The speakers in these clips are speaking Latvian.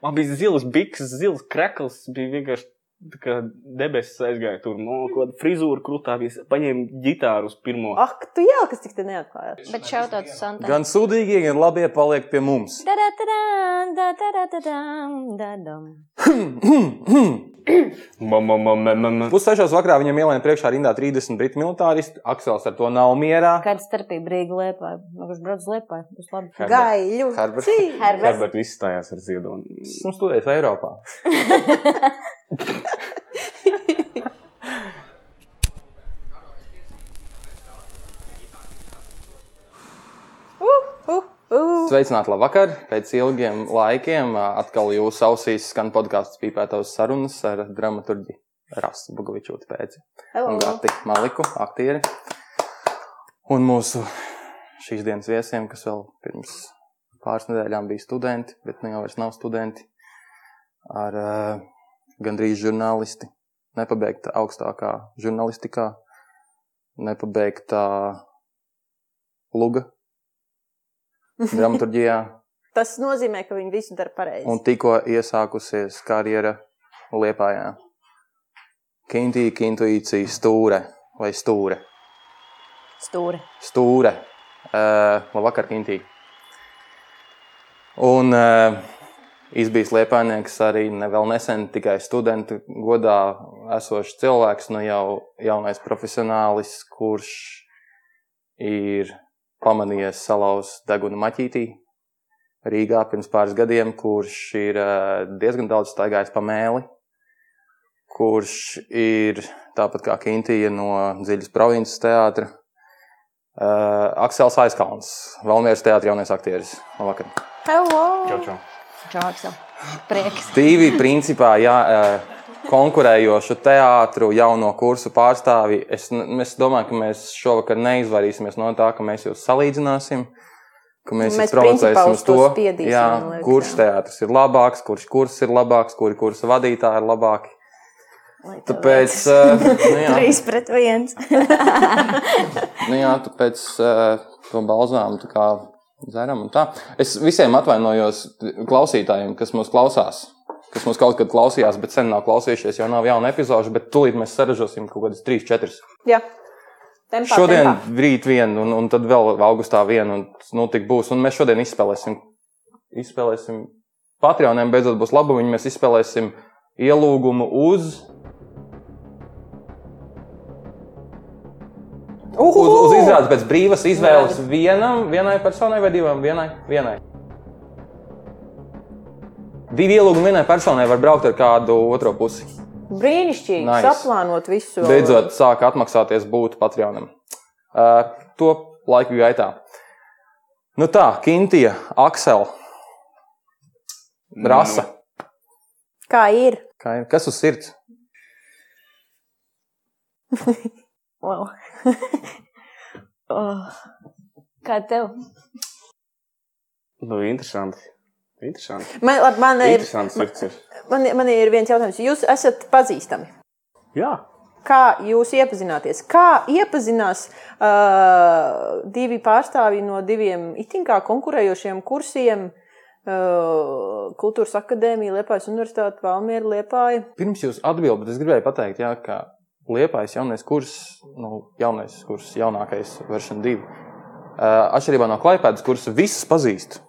Man bija zils biks, zils krekls, bija vienkārši. Debesis aizgāja tur, no kāda frizūra krūtā. Paņēma ģitāru uz pirmo. Ak, tu jā, kas tik te neatklājās. Bet šautauts Santai. Gan sūdīgie, gan labie paliek pie mums. Pussešos vakarā viņam ielēja priekšā rindā 30 britu militāristi. Aksels ar to nav mierā. Kāda starpība Rīga liepā? Kurš brauc liepā? Būs labi. Gaiļu. Herbert. Herbert. Herbert viss stājās ar ziedonu. Esmu studējis Eiropā. Sveicināti, labvakar! Pēc ilgiem laikiem atkal jūsu ausīs skan podkāsts pīpētavas sarunas ar dramaturģi Rasu Bugovičotu pēc Hello. un Gati Maliku, aktieri. Un mūsu šīs dienas viesiem, kas vēl pirms pāris nedēļām bija studenti, bet nu jau vairs nav studenti, ar uh, gandrīz žurnālisti, nepabeigta augstākā žurnālistikā, nepabeigta luga dramaturģijā Tas nozīmē, ka viņi visu dara pareizi. un tikko iesākusies karjera Liepājā. Kintīja, intuīcija, stūre vai stūre. Stūri. Stūre. Uh, labvakar, Kintīja. Un uh, izbijis Liepājnieks arī ne vēl nesen tikai studentu godā esošs cilvēks, nu jau jaunais profesionālis, kurš ir pamanījies salauzt deguna maķītī Rīgā pirms pāris gadiem, kurš ir diezgan daudz staigājis pa mēli, kurš ir tāpat kā Kintija no dziļas provinces teātra. Uh, Aksels Aizkalns, Valmieras teātris jaunais aktieris. Labvakar. Hello! Čau, čau. Čauksam. Prieks. Divi principā jā, eh, konkurējošu teātru jauno kursu pārstāvi. Es, es domāju, ka mēs šovakar neizvairīsimies no tā, ka mēs jūs salīdzināsim. Mēs, Mēs provocēsim uz to spiedīsim, jā, liekas, kurš jā. teātris ir labāks, kurš kurs ir labāks, kuri kursa vadītāji ir labāki. Tāpēc, eh, nu jā, Trīs pret viens. nu jā, tāpēc eh, to balzām tā kā dzeram un tā. Es visiem atvainojos klausītājiem, kas mūs klausās, kas mūs kaut kad klausījās, bet sen nav klausījušies, jau nav jauna epizoža, bet tūlīt mēs saražosim kaut kādas 3, 4. Jā. Tempā, Šodien tempā. rīt vienu, un, un tad vēl augustā vienu, un nu tik būs. Un mēs šodien izspēlēsim, izspēlēsim Patreoniem, beidzot būs labumiņi, mēs izspēlēsim ielūgumu uz Uz, uz izrādes pēc brīvas izvēles vienam, vienai personai vai divām? Vienai. vienai. Divi ielūgumi vienai personai var braukt ar kādu otro pusi. Brīnišķīgi. Nice. Saplānot visu. Beidzot, sāk atmaksāties būt Patreonam. Uh, to laiku gaitā. Nu tā, Kintija, Aksela, Rasa. Kā ir? Kā ir? Kas uz sirds? Wow. oh. Kā tev? Nu, interesanti. Interesanti. Man, labi, man, ir, ir. man, man ir viens jautājums. Jūs esat pazīstami. Jā. Kā jūs iepazināties? Kā iepazinās uh, divi pārstāvji no diviem itin kā konkurējošiem kursiem? Uh, Kultūras akadēmija, Liepājas Universitāte, Valmiera, Liepāja. Pirms jūs atbildat, es gribēju pateikt, jā, ka Liepais jaunais kurs, nu, jaunais kurs, jaunākais versija 2. Uh, atšķirībā no Klaipēdas kursa, visas pazīst.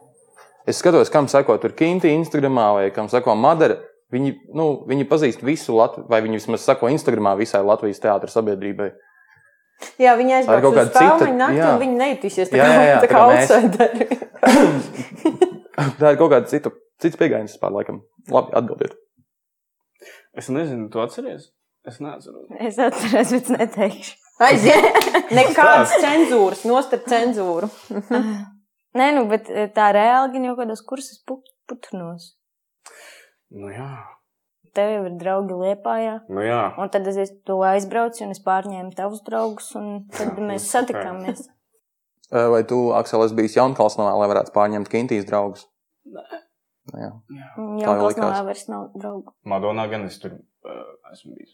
Es skatos, kam seko tur Kinti, Instagramā vai kam seko Madara. Viņi, nu, viņi pazīst visu Latviju, vai viņi vismaz seko Instagramā visai Latvijas teātras sabiedrībai. Jā, viņi kaut uz nakti, jā. un viņi nejutīsies tā Jā, kā, jā, jā, tā kā outsideri. Tā ir kaut kāda cita, cits pieejams vispār, laikam. Labi, atbildiet. Es nezinu, tu atceries? Es neatceros. Es atceros, bet neteikšu. Aiziet! Nekādas cenzūras, nostart cenzūru. Nē, nu, bet eh, tā reāli gan jau kādos kursus put- putnos. Nu jā. Tev jau ir draugi liepājā. Nu jā. Un tad es to aizbraucu, un es pārņēmu tavus draugus, un tad mēs satikāmies. Uh, Vai tu, Aksel, esi bijis Jaunkalsnavā, lai varētu pārņemt Kintijas draugus? Nu Jā. Jā, jau likās. nav vairs nav draugu. Madonā gan es tur uh, esmu bijis.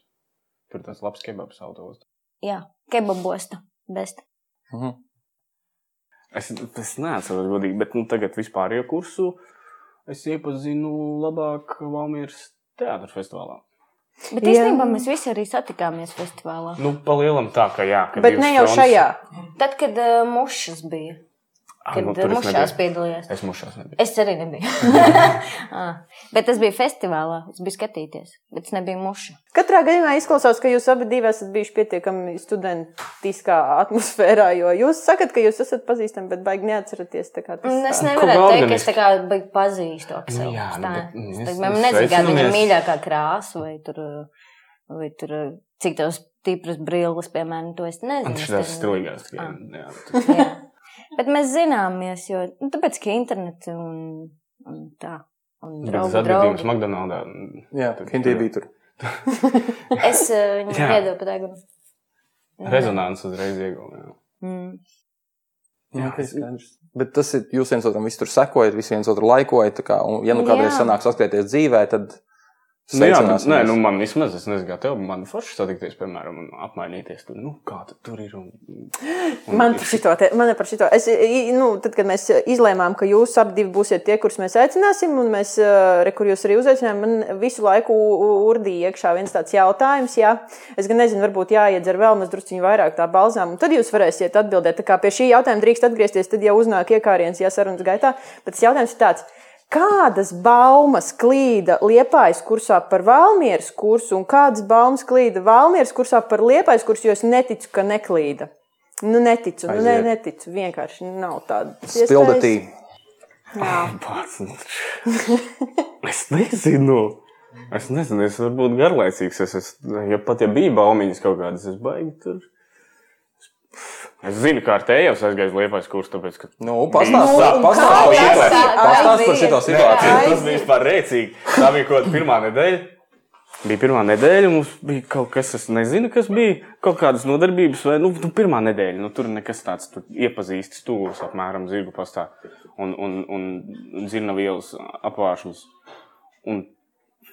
Tur tas labs kebabs autos. Jā, kebabosta. Best. Mhm. Es, es neatceros, godīgi, bet nu, tagad vispār jau kursu es iepazinu labāk Valmīras teātros festivālā. Bet Jā. īstenībā mēs visi arī satikāmies festivālā. Nu, pa lielam tā, ka jā. ka Bet ne jau šajā. Tad, kad uh, mušas bija, kad nu, nu, tur es mušās nebiju. piedalījās. Es mušās nebiju. Es arī nebiju. Ah, Bet tas bija festivālā. Es biju skatīties, bet es nebiju muša. Katrā gadījumā izklausās, ka jūs abi divi esat bijuši pietiekami studentiskā atmosfērā, jo jūs sakat, ka jūs esat pazīstami, bet baigi neatceraties. tā kā Tas, Un Es Kaut nevaru teikt, ka es tā kā baigi pazīstu to Nu, jā, nu, Tā. bet, mm, Es es- tā- Man es nezinu, kāda ir viņa mīļākā krāsa vai tur. Vai tur cik tavs stipras brilles, piemēram, to es nezinu. Man Es šis te- stilīgās jā, Jā. Bet mēs zināmies, jo nu, tāpēc, ka internets un, un tā. Un draugu, atgadījums draugi. McDonaldā. Jā, Hintī bija tur. Es viņam Jā. iedevu pat agru. Rezonants uzreiz ieguva. Mm. Jā, tas ir skaidrs. Bet tas ir, jūs viens otram visu tur sekojat, visi viens otru laikojat. tā Kā, un, ja nu kādreiz sanāk saskaties dzīvē, tad Nu, jā, bet, nē, nu, man vismaz, es nezinu, kā tev, man forši satikties, piemēram, un apmainīties. Tur, nu, kā tu tur ir? Un, un Man par šito, te- man par šito. Es, nu, tad, kad mēs izlēmām, ka jūs abi būsiet tie, kurus mēs aicināsim, un mēs, re, kur jūs arī uzaicinājām, man visu laiku urdīja iekšā viens tāds jautājums. Jā. Es gan nezinu, varbūt jāiedzer vēl maz drusciņu vairāk tā balzām, un tad jūs varēsiet atbildēt. Tā kā pie šī jautājuma drīkst atgriezties, tad jau uznāk iekāriens, ja sarunas gaitā. Bet tas jautājums ir tāds. Kādas baumas klīda Liepājas kursā par Valmieras kursu, un kādas baumas klīda Valmieras kursā par Liepājas kursu, jo es neticu, ka neklīda. Nu, neticu, nu, ne, Aiziet. neticu. Vienkārši nav tāda spildatī. Jā. Pats, es nezinu. Es nezinu, es varu būt garlaicīgs. Es, es, ja pat ja bija baumiņas kaut kādas, es baigi tur. Es zinu, kā ar tējiem aizgāju uz liepais kursu, tāpēc, ka Nu, pastāst, Nu, pastāst, un pastāst, kā pastāst, tas pastāst par šito Nē, situāciju. tas bija vispār rēcīgi. Tā bija kaut kāda pirmā nedēļa. Bija pirmā nedēļa, mums bija kaut kas, es nezinu, kas bija. Kaut kādas nodarbības, vai nu, nu pirmā nedēļa. Nu, tur nekas tāds tur iepazīstis stūris, apmēram zirgu pastā un, un, un zirnavielas apvāršanas. Un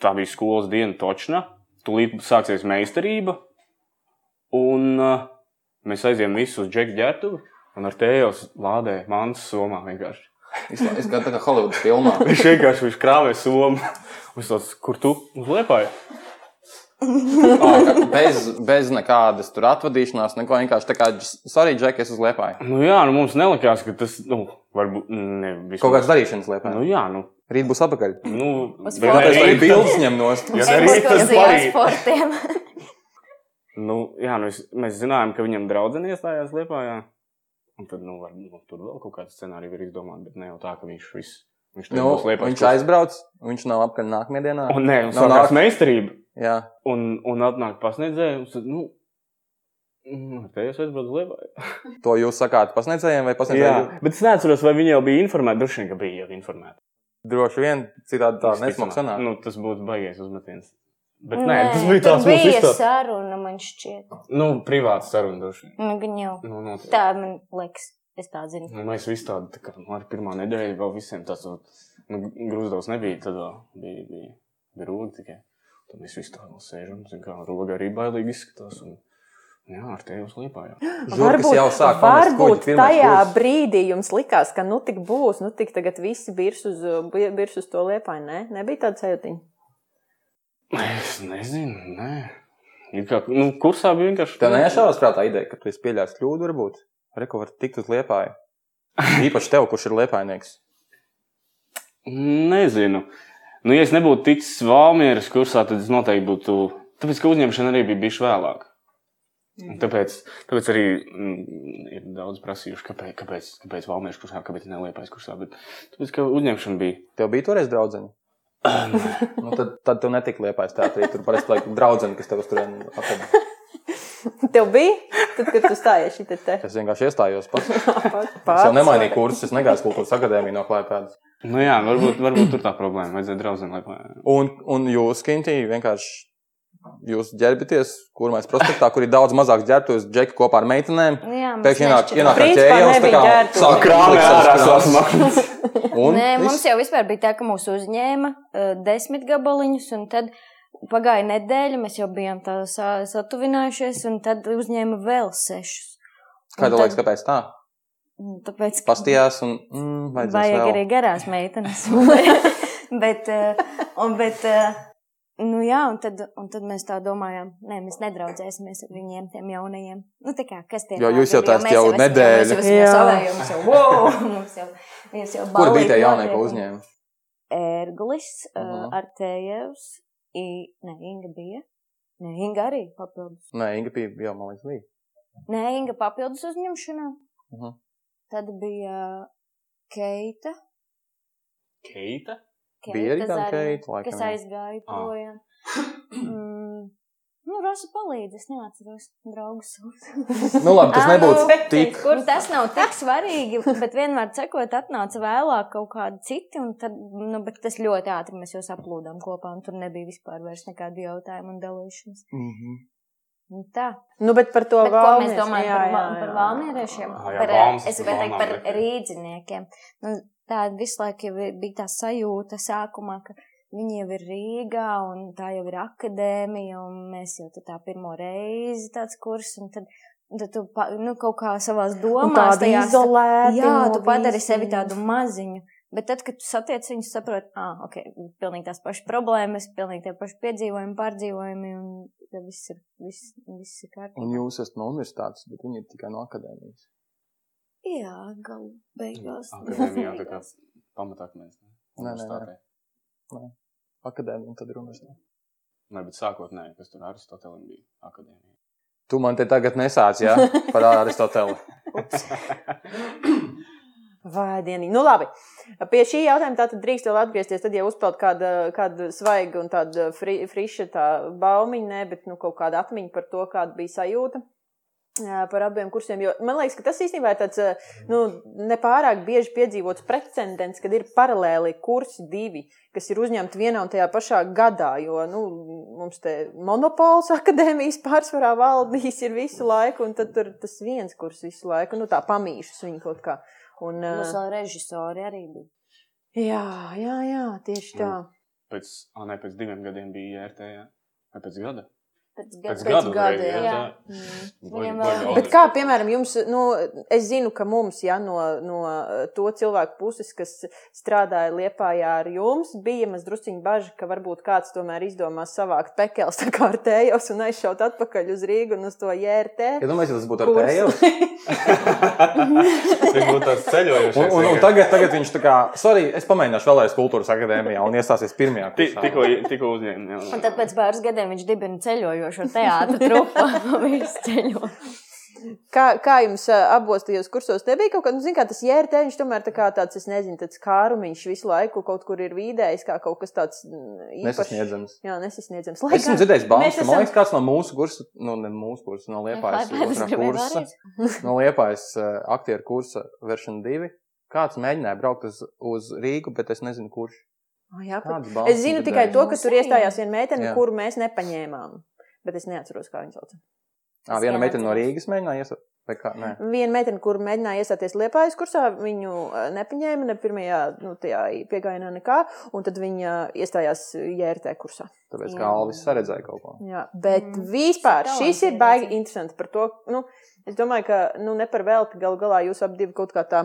tā bija skolas diena, točna. Tūlīt sāksies meistarība. Un uh, mēs aizjām visus uz džeku ģērtuvi. Un ar tējos lādēja mans somā vienkārši. Es kā tā kā Holivudas filmā. Viņš vienkārši viņš krāpē somu. Viņš tāds, kur tu uz liepāju? Ā, bez, bez nekādas tur atvadīšanās, neko vienkārši tā kā, sorry, Džek, es uz liepāju. Nu, jā, nu mums nelikās, ka tas, nu, varbūt ne vismaz. Kaut kādas darīšanas liepāju. Nu, jā, nu. Rīt būs atpakaļ. nu bet Tāpēc ne arī bildes ņem nost. Ja rīt, tas parīt. Nu, jā, nu, es, mēs zinājām, ka viņam draudzene iestājās liepājā. Un tad, nu, var, nu, tur vēl kaut kāds scenārijs ir izdomāts, bet ne jau tā, ka viņš viss. Viņš, Nu, būs Liepājas viņš aizbrauc, viņš nav apkaļ nākamajā dienā. Un nē, un Nav sākās nāk- meistarība. Jā, Un, un atnāk tad, nu, nu, te es aizbraucu uz liepāju. to jūs sakāt pasniedzējiem vai Jā, pasniedzējiem? bet es neatceros, vai viņi jau bija informēti. Droši vien, ka bija jau informēti. Droši vien citādi tā sanāk. Nu, tas būtu baigais uzmetiens. Bet nē, nē tas bija tāds tur mums bija izstāsts. saruna, man šķiet. Nu, privāts saruna droši. Nu, gan jau. Nu, noteikti. Tā man liekas, es tā zinu. Nu, mēs visi tādi, tā kā nu, ar pirmā nedēļa vēl visiem tāds, nu, grūzdavs nebija, tad vēl bija, bija, bija rūgi tikai. Tad mēs visi tā vēl sēžam, zin kā, roga arī bailīgi izskatās. Un, jā, ar tevi uz liepā jau. Žurkas jau sāk kuģi, varbūt pirmais tajā kurs. brīdī jums likās, ka nu tik būs, nu tik tagad visi birs uz, birs uz to liepaņu. Ne? Nebija tāda sajūta. Es nezinu, nē. Ir kā, nu, kursā bija vienkārši. Tev neiešāvās prātā ideja, ka tu esi pieļāvis kļūdu, varbūt? Reko var tikt uz liepāju. Īpaši tev, kurš ir liepājnieks. Nezinu. Nu, ja es nebūtu ticis Valmieras kursā, tad es noteikti būtu. Tāpēc, ka uzņemšana arī bija bijusi vēlāk. Un Tāpēc, tāpēc arī mm, ir daudz prasījuši, kāpēc, kāpēc, kāpēc Valmieras kursā, kāpēc neliepais kursā. Bet, tāpēc, ka uzņemšana bija. Tev bija toreiz draudzene? nu, tad, tad tu netika liepājis teātrī. Tur parasti laik draudzene, kas tev uz turieni atveda. Tev bija, tad, kad tu stājies šī te. Es vienkārši iestājos pats. Es Pats. jau nemainīju kursus, es negāju kultūras akadēmiju no klājpēdas. Nu, jā, varbūt, varbūt tur tā problēma. Vajadzēja draudzene liepā. Un, un jūs, Kintī, vienkārši jūs ģērbaties, kur mēs prospektā, kur ir daudz mazāk ģērbtos, džeki kopā ar meitenēm. Jā, mēs Pēkšņi ienāk, ienāk ar ķējos, tā kā sāk Krāmē likt ārā savas. Un Nē, mums jau vispār bija tā, ka mūs uzņēma uh, desmit gabaliņus, un tad pagāja nedēļa, mēs jau bijām tā sa- satuvinājušies, un tad uzņēma vēl sešus. Kā Un tev tad- liekas, kāpēc tā? Un Tāpēc, ka Pastījās un mm, vajag vēl. arī garās meitenes. bet, eh, un, bet, eh, nu jā, un tad, un tad mēs tā domājām, nē, mēs nedraudzēsimies ar viņiem, tiem jaunajiem. Nu, tā kā, kas tie Jo jūs jau tās mēs jau esam- nedēļu. Mēs jau Jā. mums jau, wow, mums jau, mums jau Kur bija tie jaunie, ko uzņēma? Ērglis, uh Mhm. Artējevs, I, ne, Inga bija. Nē, Inga arī papildus. Nē, Inga bija, jau, man liekas, bija. Nē, Inga papildus uzņemšanā. Mhm. Tad bija Keita. Keita? Bija arī Keita kāda Keita, laikam, Kas jā. aizgāja Ah. projām. Mm. Nu, Rosa palīdz, es neatceros draugus. Nu, labi, tas nebūtu nu, tik. Kur tas nav tik svarīgi, bet vienmēr cekot, atnāca vēlāk kaut kādi citi, un tad, nu, bet tas ļoti ātri mēs jau saplūdām kopā, un tur nebija vispār vairs nekādu jautājumu un dalīšanas. Mhm. Un tā. Nu, bet par to Bet, ko mēs valmies- domājam jā, par, jā, va- par jā. valmieriešiem? Ah, jā, par, Valmes, es gribēju teikt par rīdziniekiem. Nu, tā visu laiku bija tā sajūta sākumā, ka viņi jau ir Rīgā un tā jau ir akadēmija un mēs jau tā pirmo reizi tāds kurs un tad, tad tu pa, nu, kaut kā savās Un domās izolēti Jā, tu padari visiem. sevi tādu maziņu. Bet tad, kad tu satiec viņus, saproti, ah, ok, pilnīgi tās pašas problēmas, pilnīgi tie paši piedzīvojumi, pārdzīvojumi, un viss ir, viss, viss ir kārtībā. Un jūs esat no universitātes, bet viņi ir tikai no akadēmijas. Jā, galu beigās. Akadēmijā tā kā pamatakmens. Nē, nē, nē. Akadēmija un tad ir universitāte. Nē, bet sākotnēji, kas tur Aristotelim bija akadēmija. Tu man te tagad nesāc, jā, par Aristoteli. Vai dienīgi. Nu, labi. Pie šī jautājuma tātad drīkst vēl atgriezties. Tad, ja uzpeld kāda, kāda svaiga un tāda fri, friša tā baumiņa, ne, bet nu, kaut kāda atmiņa par to, kāda bija sajūta par abiem kursiem. Jo man liekas, ka tas īstenībā ir tāds nu, nepārāk bieži piedzīvots precedents, kad ir paralēli kursi divi, kas ir uzņemti vienā un tajā pašā gadā. Jo nu, mums te monopols akadēmijas pārsvarā valdīs ir visu laiku, un tad tur tas viens kurs visu laiku, nu tā pamīšas viņi kaut kā. Un, Mums uh, vēl režisori arī bija. jā, jā, jā, tieši tā. Pēc, ah, ne, pēc diviem gadiem bija IRT, jā. Vai pēc gada? Pēc Pēc gada. gada, gada, uzreiz, jā. Mm. Labi. Bet kā, piemēram, jums, nu, es zinu, ka mums, ja no, no to cilvēku puses, kas strādāja Liepājā ar jums, bija maz drusciņi baži, ka varbūt kāds tomēr izdomās savākt pekels tā kā ar tējos un aizšaut atpakaļ uz Rīgu un uz to JRT. Ja domāju, ka tas būtu ar tēju. Tas būtu tāds ceļojošs. Un, un, un tagad, tagad viņš tā kā, sorry, es pamēģināšu vēlreiz kultūras akadēmijā un iestāsies pirmajā kursā. Tikko, jā. Un tad pēc pāris gadiem viņš dibina ceļojošo teātru trupu. Viņš ceļo. Kā, kā jums abos tajos kursos nebija kaut kāda, nu, zin kā tas JRT, viņš tomēr tā kā tāds, es nezinu, tāds kārumiņš visu laiku kaut kur ir vidējis, kā kaut kas tāds mm, īpašs. Nesasniedzams. Jā, nesasniedzams. Es esmu dzirdējis, mēs baumas, ka man esam- liekas, kāds no mūsu kursa, nu, ne mūsu kursa, no Liepājas Lai otrā kursa, no Liepājas uh, aktieru kursa veršana 2. Kāds mēģināja braukt uz, uz Rīgu, bet es nezinu, kurš. Ah, jā, Kādas Es balsis zinu tikai to, ka tur iestājās viena meitene, kuru mēs nepaņēmām. Bet es neatceros, kā viņa sauc. Ā, Es viena meitene no. Rīgas mēģināja. Vai kā? Nē. Viena meitene, kuru mēģināja iestāties Liepājas kursā, viņu nepaņēma ne pirmajā nu, tajā piegājienā nekā, un tad viņa iestājās JRT kursā. Tāpēc Jā. kā Alvis saredzēja kaut ko. Jā, bet Mm. vispār Tā šis ir baigi interesanti par to. Nu, es domāju, ka nu, ne par velti galu galā jūs ap divi kaut kā tā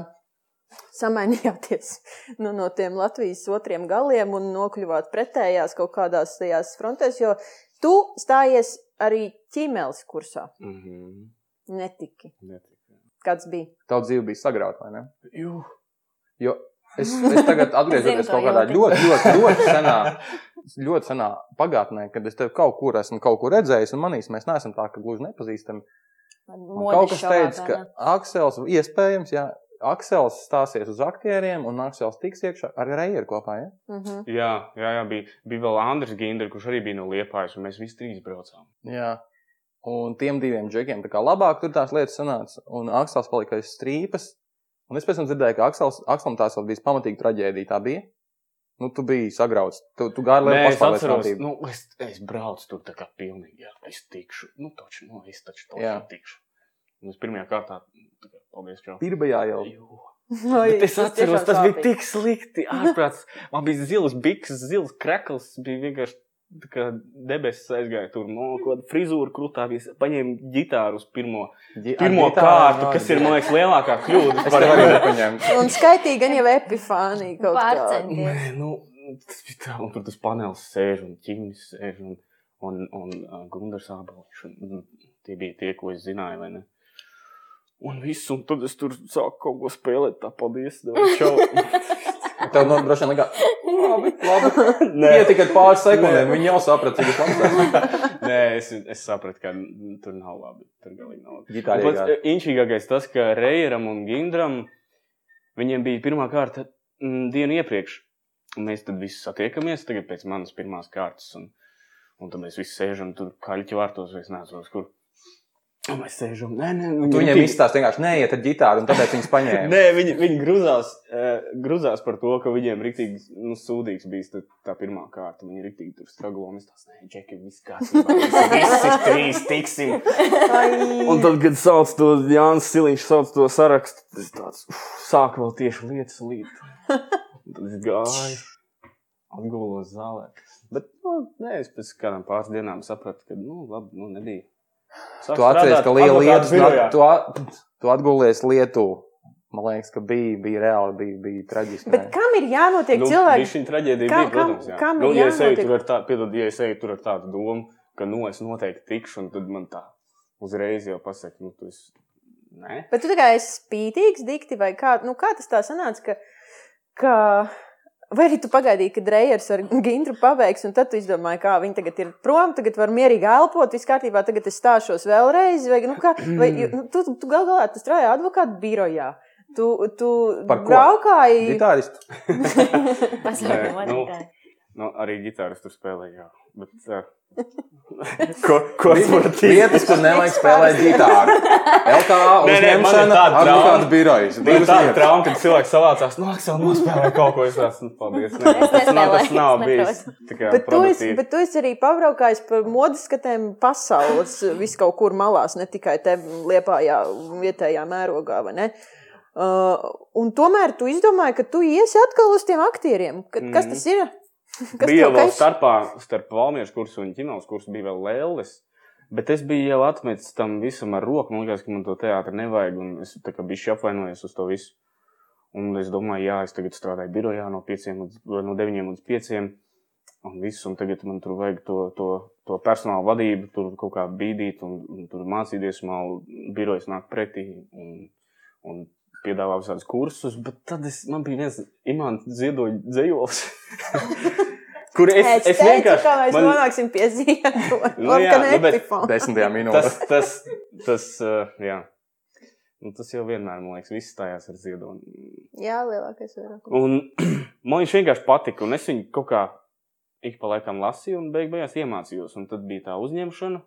samainījāties nu, no tiem Latvijas otriem galiem un nokļuvāt pretējās kaut kādās tajās frontēs, jo tu stājies arī ķīmeles kursā. Mhm. Netiki. Netika. Kāds bija? Tauta dzīve bija sagrauta, vai ne? Jū. Jo es, es tagad atgriežos kaut kādā ļoti, ļoti, ļoti senā, ļoti senā pagātnē, kad es tevi kaut kur esmu kaut kur redzējis, un manīs mēs neesam tā, ka gluži nepazīstami. Kaut kas teica, ka Aksels, iespējams, jā, Aksels stāsies uz aktieriem, un Aksels tiks iekšā ar Reijeru kopā. Ja? Uh -huh. Jā, jā, jā bija, bija vēl Andris Ginders, kurš arī bija no Liepājas, un mēs visi trīs braucām. Jā. Un tiem diviem džekiem tā kā labāk tur tās lietas sanāca, un Aksels palika aiz strīpas. Un es pēc tam dzirdēju, ka Aksels, Akselam tās vēl bija pamatīgi traģēdija. Tā bija. Nu, tu biji sagrauts. Tu, tu gāji Nē, lielu es atceros, pašpārliecību. nu, es, es braucu tur tā kā pilnīgi, jā, es tikšu, nu, taču, nu, es taču Jā. tikšu. Un es pirmajā kārtā, tā kā, paldies, čau. Pirmajā jau. Oi, Bet es tas atceros, tas bija sāpīgi. tik slikti. Ārprāts, man bija zils biks, zils krekls, bija vienkārši debesis aizgāja tur. No kaut kāda frizūra krūtā bija paņēma ģitāru uz pirmo, Ģi- pirmo ģitāru, kārtu, jā, kas ir, jā. man liekas, lielākā kļūda. Es arī nepaņēmu. Un skaitīja gan jau epifānija kaut kā. Nē, nu, tas bija tā, un tur tas panelis sēž un ķīmis sēž un, un, un uh, Gundars Ābaliņš. Un, un tie bija tie, ko es zināju, vai ne? Un viss, un tad es tur sāku kaut ko spēlēt, tā paldies, čau. Tev no, droši vien likās, labi, labi. Nē. Bija tikai pāris sekundēm, viņi jau saprata, cik tas labs. Nē, es, es sapratu, ka tur nav labi. Tur galīgi nav labi. Un pats eh, inčīgākais tas, ka Reijeram un Gindram viņiem bija pirmā kārta mm, dienu iepriekš. Un mēs tad visi satiekamies tagad pēc manas pirmās kārtas. Un, un tad mēs visi sēžam tur kaļķi vārtos, vai es nezinu, kur. Un mēs sēžam, nē, nē, Tu viņiem izstāsti vienkārši neiet ar ģitāru, un tāpēc viņas paņēma. Nē, viņi, viņi grūzās, uh, grūzās par to, ka viņiem rīktīgi nu, sūdīgs bija tā, tā pirmā kārta. Viņi rīktīgi tur straglo, un es tās nē, džeki, viss kārtībā. Visi, trīs tiksim. Un tad, kad sauc to Jānis Siliņš, sauc to sarakstu, tas tāds uf, sāk vēl tieši lietas līt. Un Tad es gāju, atgulos zālē. Bet, nu, nē, es pēc kādām pāris dienām sapratu, ka, nu, labi, nu, nebija. Sāku Tu atceries, ka liela lietas, tu, at- tu atgulies Lietuvā. Man liekas, ka bija, bija reāli, bija, bija traģiski. Bet kam ir jānotiek Nu, cilvēkiem? Šī traģēdija Kā- bija, protams, jā. kam- kam nu, ir ja es eju tur ar tādu, piedod, ja es eju tur ar tādu domu, ka, nu, es noteikti tikšu, un tad man tā uzreiz jau pasaka, nu, tu esi, nē. Bet tu tā kā esi spītīgs, dikti, vai kā, nu, kā tas tā sanāca, ka, ka vai arī tu pagaidīji, kad Reijers ar Gintru pabeigs, un tad tu izdomāji, kā viņi tagad ir prom, tagad var mierīgi elpot, viss kārtībā, tagad es stāšos vēlreiz, vai, nu, kā, vai nu, tu, tu gal galā, tu strādāji advokātu birojā. Tu, tu braukāji. Gitāristu. Paslēpam Nē, nu. Nu, arī ģitāras tur spēlēja. Bet, uh, ko, korporatīvi? Vietas, kur nevajag spēlēt man ir uzņemšana, advokātu trauma. birojas. Bija tāda trauma, kad cilvēks savācās, nu, Aksel, nospēlē kaut ko, es esmu, paldies. Nē, Es tas nav, tas nav es bijis. kā Bet tu, esi, bet tu esi arī pabraukājis par modes skatēm pasaules, vis kaut kur malās, ne tikai te liepājā, vietējā mērogā, vai ne? Uh, un tomēr tu izdomāji, ka tu iesi atkal uz tiem aktieriem. Ka, kas Mhm. tas ir? Bija vēl starpā, starp valmiešu kursu un ķīmijas kursu bija vēl lēlis. Bet es biju jau atmetis tam visam ar roku. Man liekas, ka man to teātri nevajag. un Es tā kā biju apvainojies uz to visu. Un es domāju, jā, es tagad strādāju birojā no 5 līdz no 9 līdz 5. Un viss, un tagad man tur vajag to, to, to personāla vadību, tur kaut kā bīdīt un, un tur mācīties. Man birojas nāk pretī un, un piedāvā visādus kursus. Bet tad es, man bija viens imants ziedoņa dzējols. Kur es, Es, es vienkārši. kā mēs man- nonāksim pie ziedojuma. Nu jā, nu bet-. Desmitajā minūtē. Tas, tas, tas, uh, jā. Nu, tas jau vienmēr, man liekas, viss stājās ar ziedoņu. Jā, lielākais vairāk. Un man viņš vienkārši patika, un es viņu kaut kā ik pa laikam lasīju, un beig beigās iemācījos. Un tad bija tā uzņemšana,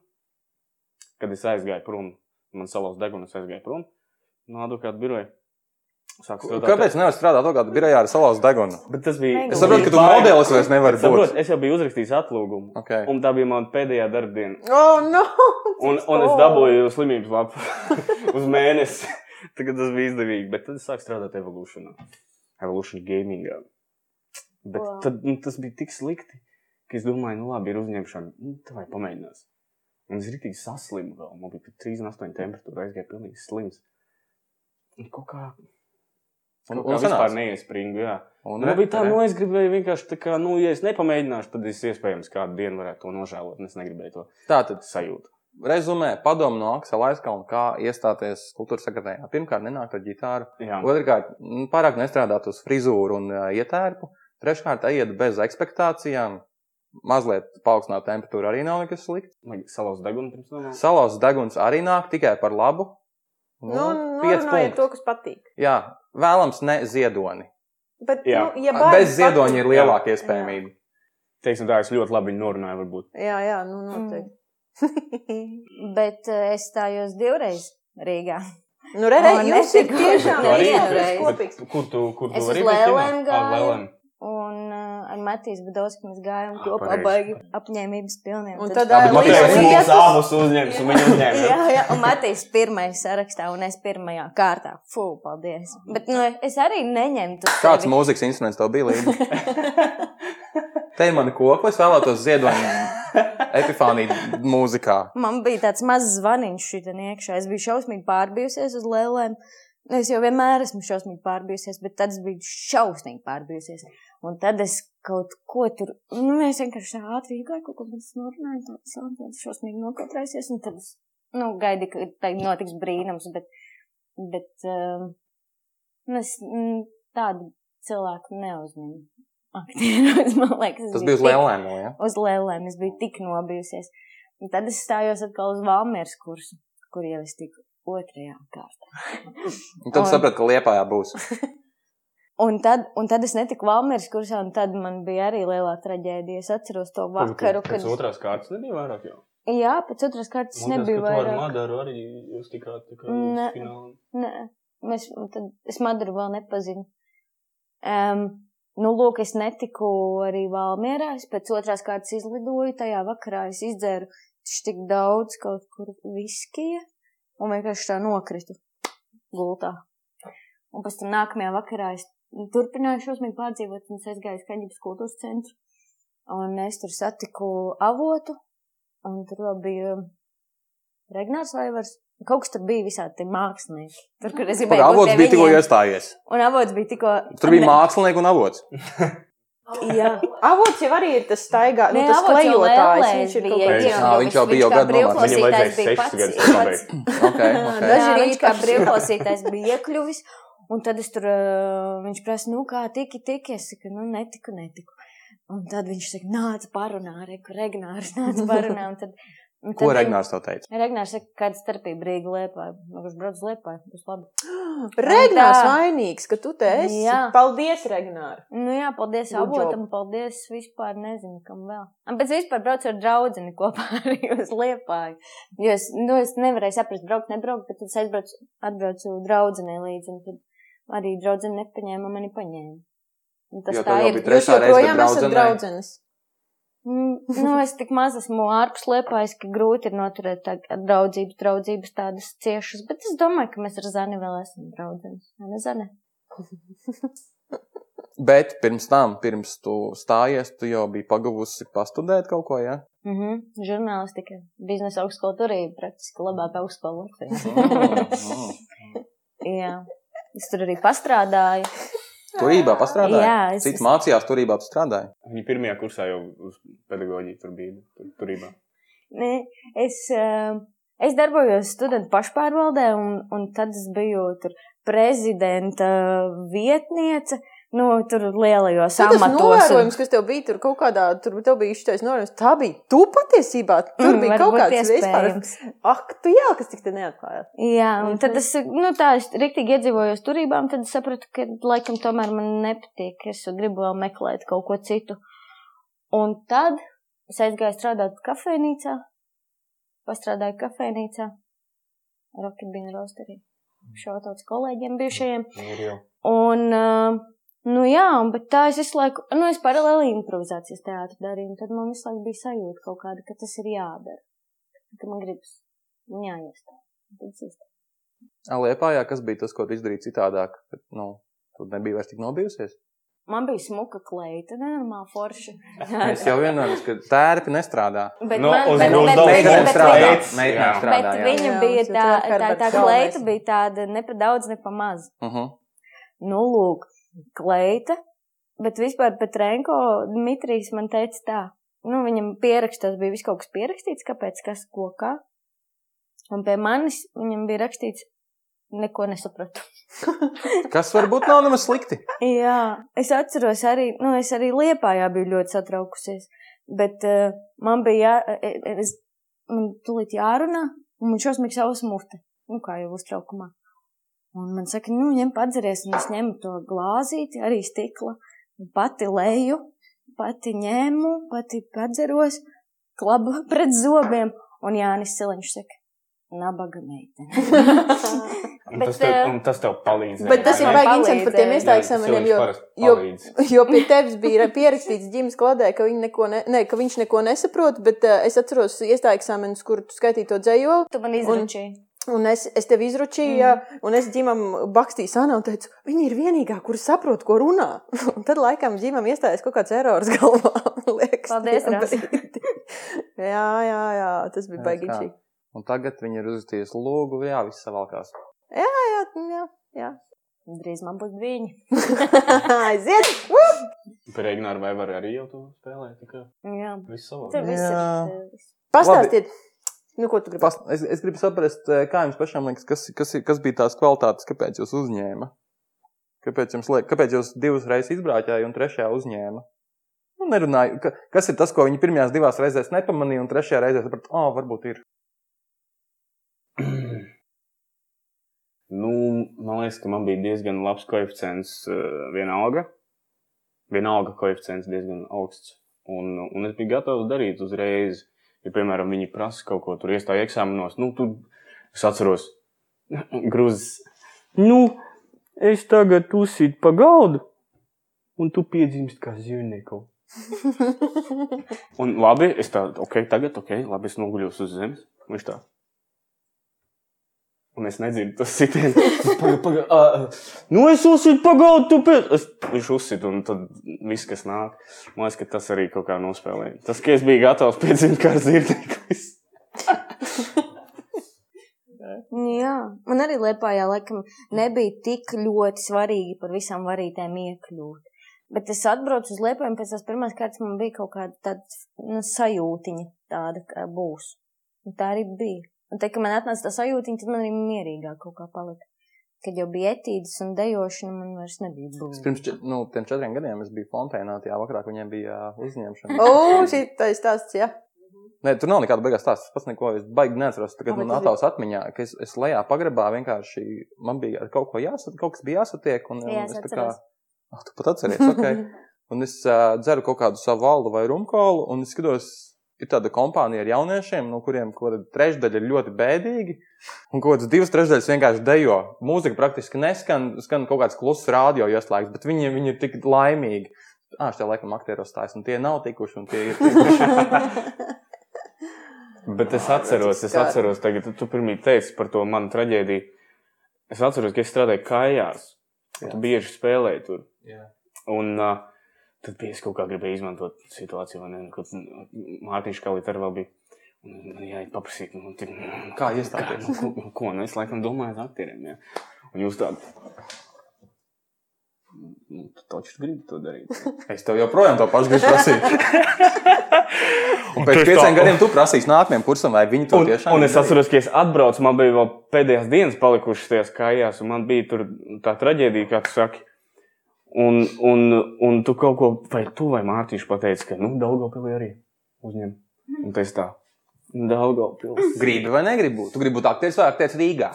kad es aizgāju prom. Man salauz deguna, es aizgāju prom no advokāta biroja. Sāku strādāt- Kāpēc nevar strādāt advokātu birojā ar salauzu degunu? Bet tas bija. Es saprotu, ka tu modelis vairs nevari Saprot, būt. es jau biju uzrakstījis atlūgumu. Okay. Un tā bija mana pēdējā darbdiena. Oh, no! Un, un es dabūju slimības lapu uz mēnesi. Tagad tas bija izdevīgi. Bet tad es sāku strādāt Evolutionā. Evolution Gamingā. Bet Wow. tad, nu, tas bija tik slikti, ka es domāju, nu labi, ir uzņemšana. Nu, tā vai pamēģinās. Un es rītīgi saslimu vēl. Man bija 38 temperatūra, aizgāja pilnīgi slims. Un kaut kā. Un- un kā vispār neiespringu, jā. Un Man bija tā, nu, es gribēju vienkārši tā kā, nu, ja es nepamēģināšu, tad es iespējams kādu dienu varētu to nožēlot. Es negribēju to Tātad, sajūtu. rezumē, padomu no Aksela Aizkalna, kā iestāties kultūras sekretārā. Pirmkārt, nenākt ar ģitāru. Jā. Otrkārt, nu, pārāk nestrādāt uz frizūru un uh, ietērpu. Treškārt, ejiet bez expectācijām. Mazliet paaugstināt temperatūru arī nav nekas slikts. Salauzt degunu pirms tam. Salauzts deguns arī nāk tikai par labu. Nu, pieci norunājiet punkti. to, kas patīk. Jā, vēlams ne ziedoni. Bet, Jā. nu, ja baigi Bez ziedoņa ir patīk- lielāka Jā. iespējamība. Teiksim tā, es ļoti labi viņu norunāju, varbūt. Jā, jā, nu, noteikti. Bet eh, es stājos divreiz Rīgā. nu, re, re, O, jums ir tiešām. Bet Kur tu, kur tu Es uz vari būt Lēlēm ķemā? gāju. Lēlēm. Un ar Matīs Budovski mēs gājām kopā baigi apņēmības pilniem. Un Tad- ā, Matīs arī Mums abus uzņems, un viņi uzņēma. Jā, jā, un Matīs pirmais sarakstā, un es pirmajā kārtā. Fū, paldies. Bet nu, es arī neņemtu. Kāds sevi. mūzikas instruments tev bija līdzi? Te ir mana kokla, es vēlētos ziedoņu epifāniju mūzikā. Man bija tāds mazs zvaniņš šitien iekšā. Es biju šausmīgi pārbijusies uz lēlēm. Es jau vienmēr esmu šausmīgi pārbijusies, bet tad es biju šausmīgi pārbijusies. Un tad es kaut ko tur. Nu, mēs vienkārši ātri gājām, kaut ko mēs norunājām, tā sāpēs šausmīgi nokatrēsies, un tad es, nu, gaidi, ka tā notiks brīnums, bet, bet um, nu, es mm, tādu cilvēku neuzņemu. Aktieros, man liekas, Tas bija uz lēlēm, no, ja? Uz lēlēm es biju tik nobijusies. Un tad es stājos atkal uz Valmieras kursu, kur jau es tiku otrajā kārtā. Un tad Un- sapratu, ka liepājā būs. Un tad, un tad es netiku Valmieras kursā, un tad man bija arī lielā traģēdija. Es atceros to vakaru, Pēc kad. otrās kārtas nebija vairāk jau. Jā, pēc otras kārtas Man nebija tu ar vairāk. Madaru arī jūs tikāt tā kā Ne. uz finālu. Nē, mēs, tad, es Madaru vēl nepazinu. Um, nu, lūk, es netiku arī Valmierā. Es pēc otrās kārtas izlidoju. Tajā vakarā es izdzēru tik daudz kaut kur viskija un vienkārši tā nokritu gultā. Un pēc tam nākamajā vakarā es turpināju šausmīgi pārdzīvot un es aizgāju uz Kaņģības kultūras centru. Un es tur satiku avotu, un tur vēl bija Regnārs Vaivars. Kaut kas tur bija visādi tie mākslinieki. Tur, kur es gribēju. būt Avots bija tikko iestājies. Un avots bija tikko. Tur bija mākslinieki un avots. Jā, Avots jau arī ir tas staigā, nu, tas klejotājs. Viņš ir bija. Jā, iekļuvis, viņš jau bija jau gadu nomācis. Viņam vajadzēja sešas gadus pabeigt. Daži Jā, viņš kā brīvklausītājs bija iekļuvis. Un tad es tur, viņš prasa, nu kā tiki, tiki. Es saku, nu netiku, netiku. Un tad viņš saka, nāc parunā, reku, Regnārs, nāc parunā. Un tad, un Ko tad Regnārs tev teica? Regnārs saka, kāda starpība Rīga liepā. Viņš brauc uz liepā, būs labi. Regnārs Tā. vainīgs, ka tu te esi. Jā. Paldies, Regnār. Nu jā, paldies Good avotam, paldies vispār nezinu, kam vēl. Un pēc vispār braucu ar draudzeni kopā arī uz Liepāju. Jo es, nu, es nevarēju saprast, braukt, nebraukt, bet tad es aizbraucu, atbraucu draudzenei līdzi, un tad arī draudzene nepaņēma, mani paņēma. Un tas Jo tā ir. Jūs joprojām esat draudzenes. Mm, Nu, es tik maz esmu ārpus Liepājas, ka grūti ir noturēt draudzības, draudzības tādas ciešas, bet es domāju, ka mēs ar Zani vēl esam draudzenes. Ne, Zane? Bet pirms tam, pirms tu stājies, tu jau biji pagavusi pastudēt kaut ko, ja? Mhm, žurnālistika, biznesa augstskola turība, praktiski labākā augstskola Latvijā. Mm. Jā, es tur arī pastrādāju. Turībā pastrādāji? Jā, es- Cits mācījās turībā, tu strādāji. Viņa pirmajā kursā jau uz pedagoģiju tur bija. Tur, turībā. Nē, es, eh, es darbojos studentu pašpārvaldē, un, un tad es biju tur prezidenta vietniece. Nu, tur lielajos Tas amatos. novērojums, kas tev bija tur kaut kādā, tur tev bija izšķirais novērojums, tā bija tu patiesībā. Tur Mm, bija kaut kāds vispār. iespējams. Ak, tu jā, kas tik te neatklājās. Jā, un Mhm. tad es, nu, tā, es riktīgi iedzīvojos turībā, un tad sapratu, ka laikam tomēr man nepatīk. Es gribu vēl meklēt kaut ko citu. Un tad es aizgāju strādāt kafejnīcā, pastrādāju kafejnīcā, Rocketbean rosterī. Šautauts kolēģiem bijušajiem. Jau. Un, uh, nu jā, bet tā es visu laiku, nu, es paralēli improvizācijas teātru darīju, un tad man visu laiku bija sajūta kaut kāda, ka tas ir jādara. Ka man gribas, un jāiestāj. Tad es iestāju. Liepājā, kas bija tas, ko tu izdarīji citādāk? Bet, nu, tu nebija vairs tik nobijusies. Man bija smuka kleita, nenormāla forša. Es jau vienojos, ka tērpi nestrādā. Bet, Nu, man, uz bet, bet, daudz Meitene bet, strādā. Jā. bet jā. viņa Jā, bija mums tā, tā, tā kleita bija tāda ne pa daudz, ne pa maz. Mhm. Nu, lūk, kleita, bet vispār pat Renko Dmitrijs man teica tā. Nu, viņam pierakstos bija viss kaut kas pierakstīts, kāpēc, kas, ko, kā. Un pie manis viņam bija rakstīts, neko nesapratu. Kas varbūt nav nemaz slikti. Jā, es atceros arī, nu, es arī Liepājā biju ļoti satraukusies, bet uh, man bija, jā, e- e- es, man tulīt jārunā, un man šausmīgi savas mute, nu, kā jau uztraukumā. Un man saka, nu, ņem padzeries, un es ņemu to glāzīti, arī stikla, pati leju, pati ņēmu, pati padzeros, klabu pret zobiem, un Jānis Siliņš saka, nabaga meitene. Tas, tev, eh, tas tev palīdz. Bet tas ir baigi interesanti par tiem iestājas jo, jo, jo pie tevis bija pierakstīts ģimenes kladē, ka, neko ne, ne, ka viņš neko nesaprot, bet uh, es atceros iestājas kur tu skaitīji to dzējoli. Tu man izručīji. Un es, es tev izručīju, mm. un es ģimam bakstīju sānā un teicu, viņa ir vienīgā, kur saprot, ko runā. Un tad laikam ģimam iestājās kaut kāds erors galvā. Liekas, Paldies, jā, jā, jā, tas bija Jā, baigi kā. čīgi. Un tagad viņi ir uztījusi lūgu, jā, viss savalkās. Jā, jā, jā. Drīz man būs viņa. Aiziet! Par Regnāru vai var arī jau to spēlēt? Jā, viss savā. tur viss Eh, nu, ko tu gribi. Pas, es, es gribu saprast, eh, kā jums pašam liekas, kas, kas, ir- kas bija tās kvalitātes, kāpēc jūs uzņēma? Kāpēc jums liekas, kāpēc jūs divas reizes izbraucējāt un trešajā uzņēma? Nu, nerunāju, ka, kas ir tas, ko viņi pirmajās divās reizēs nepamanīja, un trešajā reizē saprata, oh, varbūt ir. Nu, man liekas, ka man bija diezgan labs koeficients uh, vienalga. Vienalga koeficients diezgan augsts. Un, un es biju gatavs darīt uzreiz. Ja, piemēram, viņi prasa kaut ko tur iestāju eksāmenos, nu, tur es atceros, grūzis. Nu, es tagad uzsītu pa galdu, un tu piedzimst kā zīmnieks. Un labi, es tādu, ok, tagad, ok, labi, es noguļos uz zemes. Viņš tā. Un es nedzirdu to sitienu. Paga, paga, uh, nu, es uzsitu pagaidu, tu pēc. Es, viņš uzsita, un tad viss, kas nāk, man liekas, ka tas arī kaut kā nospēlēja. Tas, ka es biju gatavs piedzimt kā zīrnieks. Jā, man arī Lietpājā laikam nebija tik ļoti svarīgi par visām varītēm iekļūt. Bet es atbraucu uz Lietpāju, un pēc tās pirmās kārtas man bija kaut kāda tāda nu, sajūtiņa, tāda kā būs. Un tā arī bija. Un te, kad man atnāca tā sajūtiņa, tad man arī mierīgāk kaut kā palika. Kad jau bija etīdes un dejošana, man vairs nebija būs. pirms čet, nu, tiem četriem gadiem es biju Fontēnā, tajā vakarā, kad viņiem bija ā, uzņemšana. O, šī tā ir stāsts, jā. Nē, tur nav nekāda beigās stāsta. Es pats neko es baigi neatceros. Tagad man attāls atmiņā, ka es, es lejā pagrabā vienkārši man bija kaut ko jāsat, kaut kas bija jāsatiek. Un, un Jā, es es tā kā, ah, tu pat atceries, ok. Un es uh, dzeru kaut kādu savu valdu vai rumkolu, un es skatos, ir tāda kompānija ar jauniešiem, no kuriem trešdaļa ir ļoti bēdīgi, un kaut kādas divas trešdaļas vienkārši dejo. Mūzika praktiski neskan, skan kaut kāds kluss radio ieslēgts, bet viņi, viņi ir tik laimīgi. Ah, šie laikam aktieros stājas, un tie nav tikuši, un tie ir tikuši. Bet es atceros, es atceros, tagad tu pirmie teici par to manu traģēdiju. Es atceros, ka es strādāju kājās. Jā. Tu bieži spēlēji tur. Jā. Un uh, tad bija es kaut kā gribēju izmantot situāciju, vai ne? Kad Mārtiņš Kalīt arī vēl bija. Jāiet paprasīt, nu, tik, Kā iestāties? Nu, ko, ko, nu, es laikam domāju ar aktieriem, jā. Un jūs tādu. Nu, tu taču gribi to darīt. Es tev joprojām to pašu gribu prasīt. Un pēc pieciem tā. gadiem tu prasīsi nākamajam kursam, vai viņi to Un, tiešām un es atceros, ka es atbraucu, man bija vēl pēdējās dienas palikušas tajās kājās, un man bija tur tā traģēdija, kā tu saki. Un, un, un tu kaut ko, vai tu vai Mārtiņš pateici, ka, nu, Daugavpilī arī uzņem. Un tas tā, Daugavpils. gribi vai negribi būt. Tu gribi būt aktieris vai aktieris Rīgā.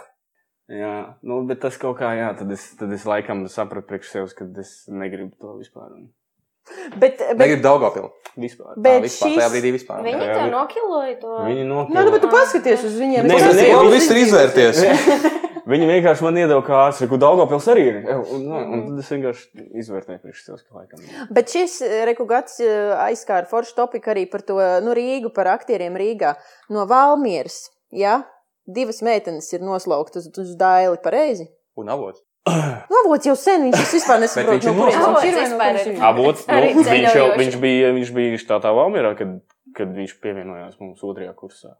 Jā, nu, bet tas kaut kā, jā, tad es, tad es laikam sapratu priekš sevis, ka es negribu to vispār. Un Bet, bet, Negribi Daugopilu. Vispār. Bet Tā vispār, šis- tajā brīdī vispār. Viņi tev nokiloja to. Viņi Nē, nu, nokļuva. bet tu paskaties uz viņiem. Nē, nē, nē, viss ir izvērties. Viņi vienkārši man iedeva kā ārsts, ka Daugavpils arī ir. Un, un, un tad es vienkārši izvērtēju priekš sevis, ka laikam. Bet šis rekugats aizskāra foršu topiku arī par to nu, Rīgu, par aktieriem Rīgā. No Valmieras, ja divas meitenes ir noslauktas uz, uz daili pareizi. Un avots. Nu, avots jau sen, viņš tas vispār nesaprot, viņš ir no noslaucis. viņš viņš. Avots, nu, viņš, jau, viņš bija, viņš bija štātā Valmierā, kad, kad viņš pievienojās mums otrajā kursā.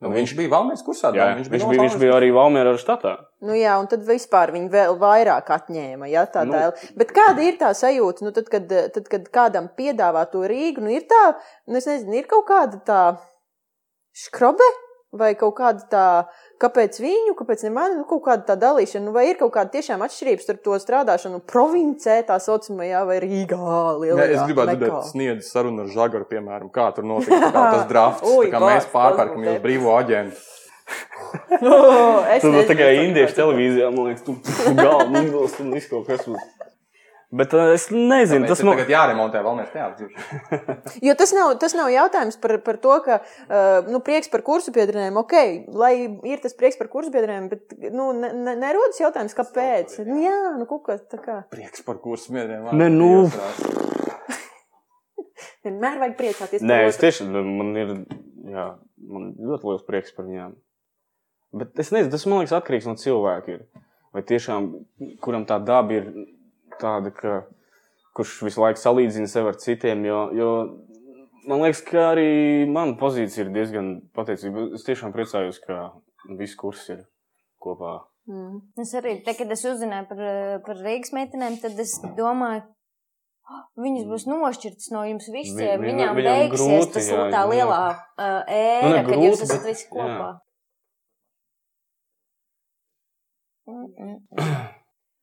Nu, viņš bija Valmērs kursā. Jā, viņš, viņš, bija, viņš bija arī Valmierā štatā. Nu, jā, un tad vispār viņi vēl vairāk atņēma. Ja, tā Nu. nu. Bet kāda ir tā sajūta, nu, tad, kad, tad, kad kādam piedāvā to Rīgu, nu, ir tā, nu, es nezinu, ir kaut kāda tā skrobe vai kaut kāda tā, kāpēc viņu, kāpēc ne mani, nu, kaut kāda tā dalīšana, nu, vai ir kaut kāda tiešām atšķirības starp to strādāšanu provincē, tā saucamajā, vai Rīgā, lielajā. es gribētu dzirdēt, sniedz sarunu ar Žagaru, piemēram, kā tur notika tā kā tas drafts, tā kā mēs pārpērkam jūs brīvo aģentu. Oh, es Tas bija nezinu, tikai indiešu televīzijā, man liekas, tu galvu nogulst un viss kaut kas būs. Bet uh, es nezinu, Tas tas man tagad jāremontē Valmērs teātris. Jo tas nav, tas nav jautājums par, par to, ka uh, nu, prieks par kursu biedriem, ok, lai ir tas prieks par kursu biedriem, bet nu, ne, ne, nerodas jautājums, kāpēc. Nu, jā, nu, kaut kas tā kā. Prieks par kursu mieriem. Ne, nu. Vienmēr vajag priecāties. Nē, par es tiešām, man ir, jā, man ļoti liels prieks par viņām. Bet es nezinu, tas man liekas atkarīgs no cilvēka. Ir. Vai tiešām, kuram tā daba ir tāda, ka, kurš visu laiku salīdzina sevi ar citiem, jo, jo man liekas, ka arī mana pozīcija ir diezgan pateicīga. Es tiešām priecājos, ka viss kurs ir kopā. Mm. Es arī, te, kad es uzzināju par, par Rīgas meitenēm, tad es domāju, Viņas būs nošķirtas no jums Vi- visiem. vi- Viņām viņam beigsies grūti, tas jā, tā jā. lielā Nu, ēra, ne kad grūti, jūs esat visi kopā. Mm, mm, mm.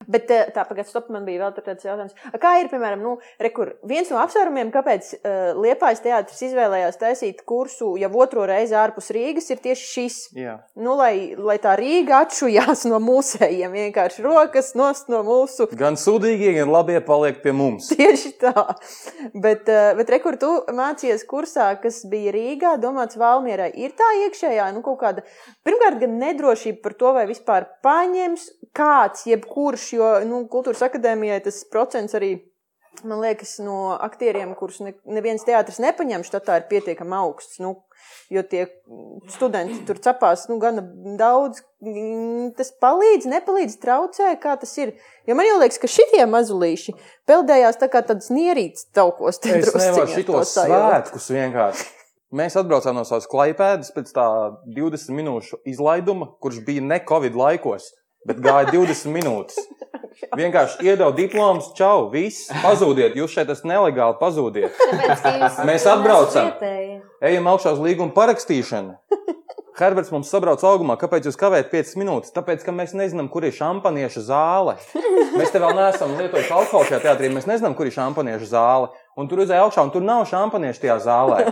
Bet eh, tā, pagaidām, stop, man bija vēl tāds jautājums. Kā ir, piemēram, nu, rekur, viens no apsvērumiem, kāpēc uh, Liepājas teātris izvēlējās taisīt kursu jau otro reizi ārpus Rīgas, ir tieši šis. Jā. Nu, lai, lai tā Rīga atšujās no mūsējiem, vienkārši rokas nost no mūsu. Gan sūdīgie, gan labie paliek pie mums. Tieši tā. Bet, eh, bet rekur, tu mācījies kursā, kas bija Rīgā, domāts Valmierai. Ir tā iekšējā, nu, kaut kāda, pirmkārt, gan nedrošība par to, vai vispār paņems kāds, jebkurš, jo, nu, kultūras akadēmijai tas procents arī. Man liekas, no aktieriem, kurus ne, neviens teātris nepaņem, štatā ir pietiekami augsts. Nu, jo tie studenti tur cepās nu, gana daudz. Tas palīdz, nepalīdz, traucē, kā tas ir. Jo man liekas, ka šitie mazulīši peldējās tā kā tāds nierīts taukos. Es nevaru šitos svētkus vienkārši. Mēs atbraucām no savas klaipēdas pēc tā 20 minūšu izlaiduma, kurš bija ne Covid laikos, bet gāja 20 minūtes. Vienkārši iedod diplomus, čau, viss, pazūdiet. Jūs šeit esat nelegāli, pazūdiet. Tāpēc, Mēs atbraucam. Ejam augšā uz līguma parakstīšanu. Herberts mums sabrauc augumā. Kāpēc jūs kavējat 5 minūtes? Tāpēc, ka mēs nezinām, kur ir šampanieša zāle. Mēs te vēl neesam lietojuši alkoholu šajā teātrī. Mēs nezinām, kur ir šampanieša zāle. Un tur uzēja augšā, un tur nav šampanieša tajā zālē.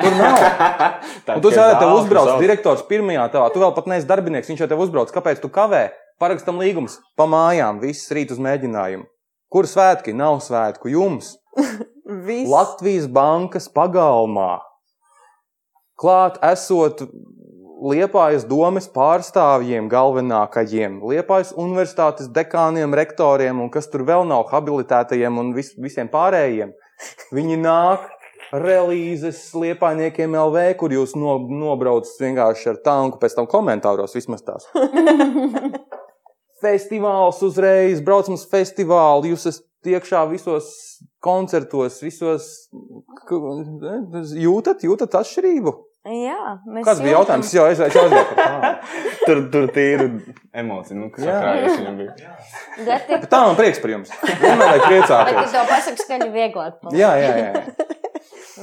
Tur nav. Un tu zini, tev uzbrauc direktors pirmajā tavā. Tu vēl pat neesi darbinieks, viņš jau tev uzbrauc. Kāpēc tu kavē? Parakstam līgumus. Pa mājām, viss rīt uz mēģinājumu. Kur svētki? Nav svētku jums. Latvijas bankas pagalmā. Klāt esot Liepājas domes pārstāvjiem, galvenākajiem, Liepājas universitātes dekāniem, rektoriem un kas tur vēl nav habilitētajiem un vis, visiem pārējiem. Viņi nāk relīzes liepainiekiem LV, kur jūs no, nobraucat vienkārši ar tanku, pēc tam komentāros vismaz tās. Festivāls uzreiz, braucam uz festivālu, jūs esat iekšā visos koncertos, visos. Jūtat, jūtat atšķirību? Jā, mēs Kāds bija jūtam. jautājums? Jau es, jau aizgāju tādu. Tur, tur tīri emocija, nu, Jā. viņam bija. Bet Bet tā man prieks par jums. Vienmēr vajag Bet, priecāties. kad to pasaka skaļi vieglāk. Jā, jā, jā.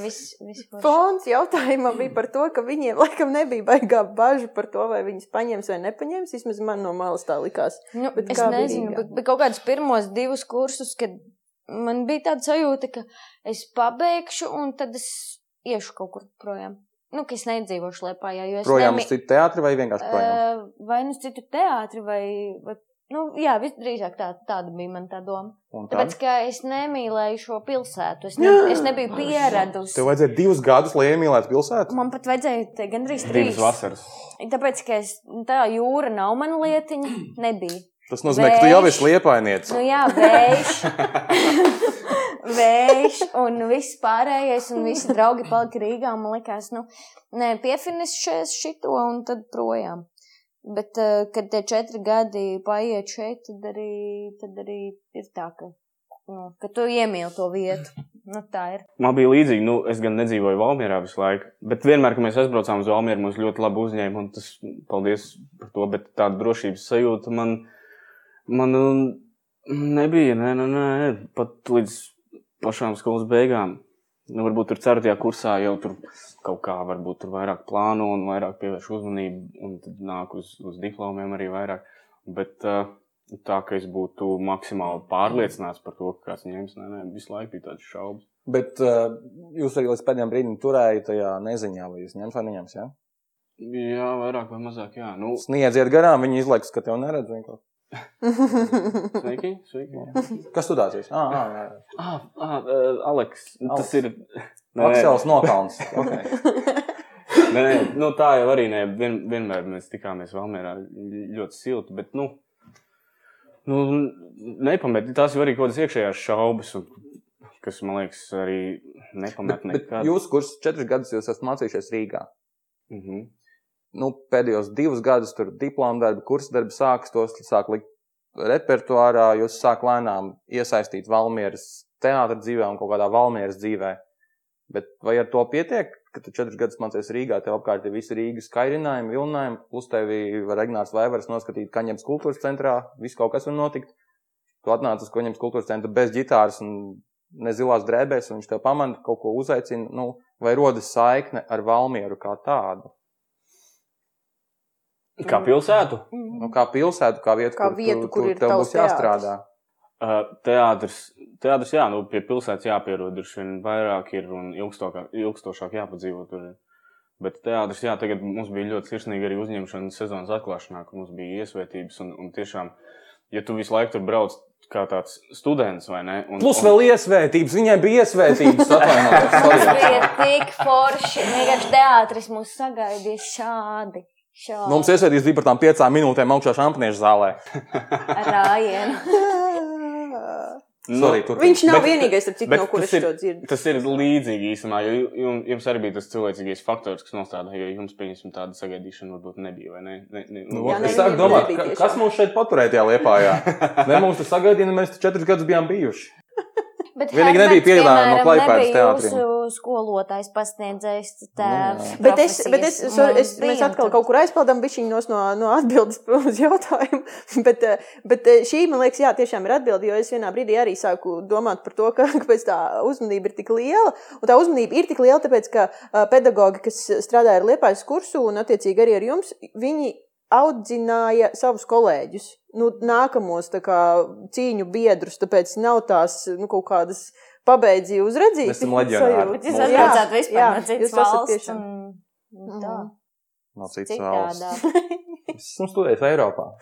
Viss, viss forši. Fons jautājumam bija par to, ka viņiem laikam nebija baigā bažu par to, vai viņas paņems vai nepaņems. Vismaz man no malas tā likās. Nu, Bet es bija nezinu, Rīgā? bet, bet kaut kādus pirmos divus kursus, kad man bija tāda sajūta, ka es pabeigšu un tad es iešu kaut kur projām. Nu, ka es nedzīvošu Liepājā, jo es Projām nemi- uz citu teātri vai vienkārši projām? Ē, vai nu uz citu teātri, vai, vai nu, jā, visdrīzāk tā, tāda bija man tā doma. Tāpēc, ka es nemīlēju šo pilsētu, es, ne, es nebiju pieradusi. Tev vajadzēja divus gadus, lai iemīlētu pilsētu? Man pat vajadzēja gandrīz Divas trīs. vasaras. Tāpēc, ka es, tā jūra nav mana lietiņa, nebija. Tas nozīmē, ka tu jau Vējš. esi liepainieca. Nu jā, vējš. vējš un viss pārējais, un visi draugi palika Rīgā. Man liekas, nu, nē, piefinisšēs šito un tad projām. Bet, eh, kad tie četri gadi paiet šeit, tad arī, tad arī ir tā, ka, nu, ka tu iemīli to vietu. Nu, tā ir. Man bija līdzīgi, nu, es gan nedzīvoju Valmjerā visu laiku, bet vienmēr, kad mēs aizbraucām uz Valmjeru, mums ļoti labi uzņēma, un tas, paldies par to, bet tāda drošības sajūta man, man nu, nebija, nē, nē, nē, pat līdz pašām skolas beigām. Nu, varbūt tur ceturtajā kursā jau tur kaut kā, varbūt tur vairāk plāno un vairāk pievērš uzmanību, un tad nāk uz, uz diplomiem arī vairāk. Bet uh, tā, ka es būtu maksimāli pārliecināts par to, ka kāds ņems, nē, nē, visu laiku bija tāds šaubas. Bet uh, jūs arī līdz pēdējiem brīdim turējāt tajā neziņā, vai jūs ņemt vai neņemt. Ja? Jā, vairāk vai mazāk, jā. Nu, Sniedziet garām, viņi izlaiks, ka tev neredz. vienkārši. Sveiki, sveiki. Kas tu tāds esi? Ah, ah. Ah, ah, uh, Aleks, tas ir. Aksels Nokalns. Okay. nē, nē, nu, tā jau arī nē, vien, vienmēr mēs tikāmies Valmērā ļoti silti, bet, nu, nu nepamet, tās jau arī kaut kādas iekšējās šaubas, un, kas, man liekas, arī nepamet Bet nekad. jūs, kurš četrus gadus jūs esat mācījušies Rīgā, Mhm. Nu, pēdējos divus gadus tur diplomu darbi, kursu darbi sākas, tos sāk likt repertuārā, jūs sāk lēnām iesaistīt Valmieras teātra dzīvē un kaut kādā Valmieras dzīvē. Bet vai ar to pietiek, ka tu četrus gadus mācies Rīgā, tev apkārt ir visi Rīgas skairinājumi, vilinājumi, plus tevi var Egnārs Vaivars noskatīt Kaņems kultūras centrā, viss kaut kas var notikt. Tu atnāc uz Kaņems kultūras centru bez ģitāras un ne zilās drēbēs, un viņš tev pamana, kaut ko uzaicina, nu, vai rodas saikne ar Valmieru kā tādu. Kā pilsētu? Nu, kā pilsētu, kā vietu, Kā vietu, tu, kur tu, ir tev būs jāstrādā. Uh, teātris, teātris, jā, nu, pie pilsētas jāpierod, droši vien vairāk ir un ilgstošāk jāpadzīvo tur. Bet teātris, jā, tagad mums bija ļoti sirsnīgi arī uzņemšana sezonas atklāšanā, ka mums bija iesvētības. Un, un tiešām, ja tu visu laiku tur brauc kā tāds students vai ne? Un, Plus un, vēl iesvētības, viņai bija iesvētības. Tas bija tik forši. Vienkārši teātris mūs sagaidīja šādi. Šādi Mums iesvētības bija par tām piecām minūtēm augšā šampaniešu zālē. rājienu. nu, Sorry, turpini. Viņš nav Bet- vienīgais, cik bet no kuras tas ir- to dzirdu. Tas ir līdzīgi īstenībā, jo jums, arī bija tas cilvēcīgais faktors, kas nostādīja, jo jums, pieņemsim, tāda sagaidīšana varbūt nebija. vai Ne? Ne, ne, Nu, Jā, es ne, sāku viņiem domāt, ka, kas mums šeit paturēja tajā liepā. Ne, mums tas sagaidīja, mēs te četrus gadus bijām bijuši. Bet Vienīgi nebija Herberts, piedāvājuma no nebija teātriem. Skolotājs pasniedzējs tēvs. Bet es, bet es, es, Mums mēs atkal kaut kur aizpildām bišķiņu nos no, no atbildes uz jautājumu. bet, eh, bet eh, šī, man liekas, jā, tiešām ir atbildi, jo es vienā brīdī arī sāku domāt par to, ka, kāpēc tā uzmanība ir tik liela. Un tā uzmanība ir tik liela, tāpēc, ka uh, pedagogi, kas strādāja ar liepājas kursu un attiecīgi arī ar jums, viņi audzināja savus kolēģus, nu, nākamos tā kā, cīņu biedrus, tāpēc nav tās nu, kaut kādas pabeidzi uzredzīgi. Mēs esam leģionāri. Jūs Jā. atbraucāt vispār Jā, no citas esat valsts. tiešām. un- Tā. Mhm. No citas valsts. Citādā. Es esmu studējis Eiropā.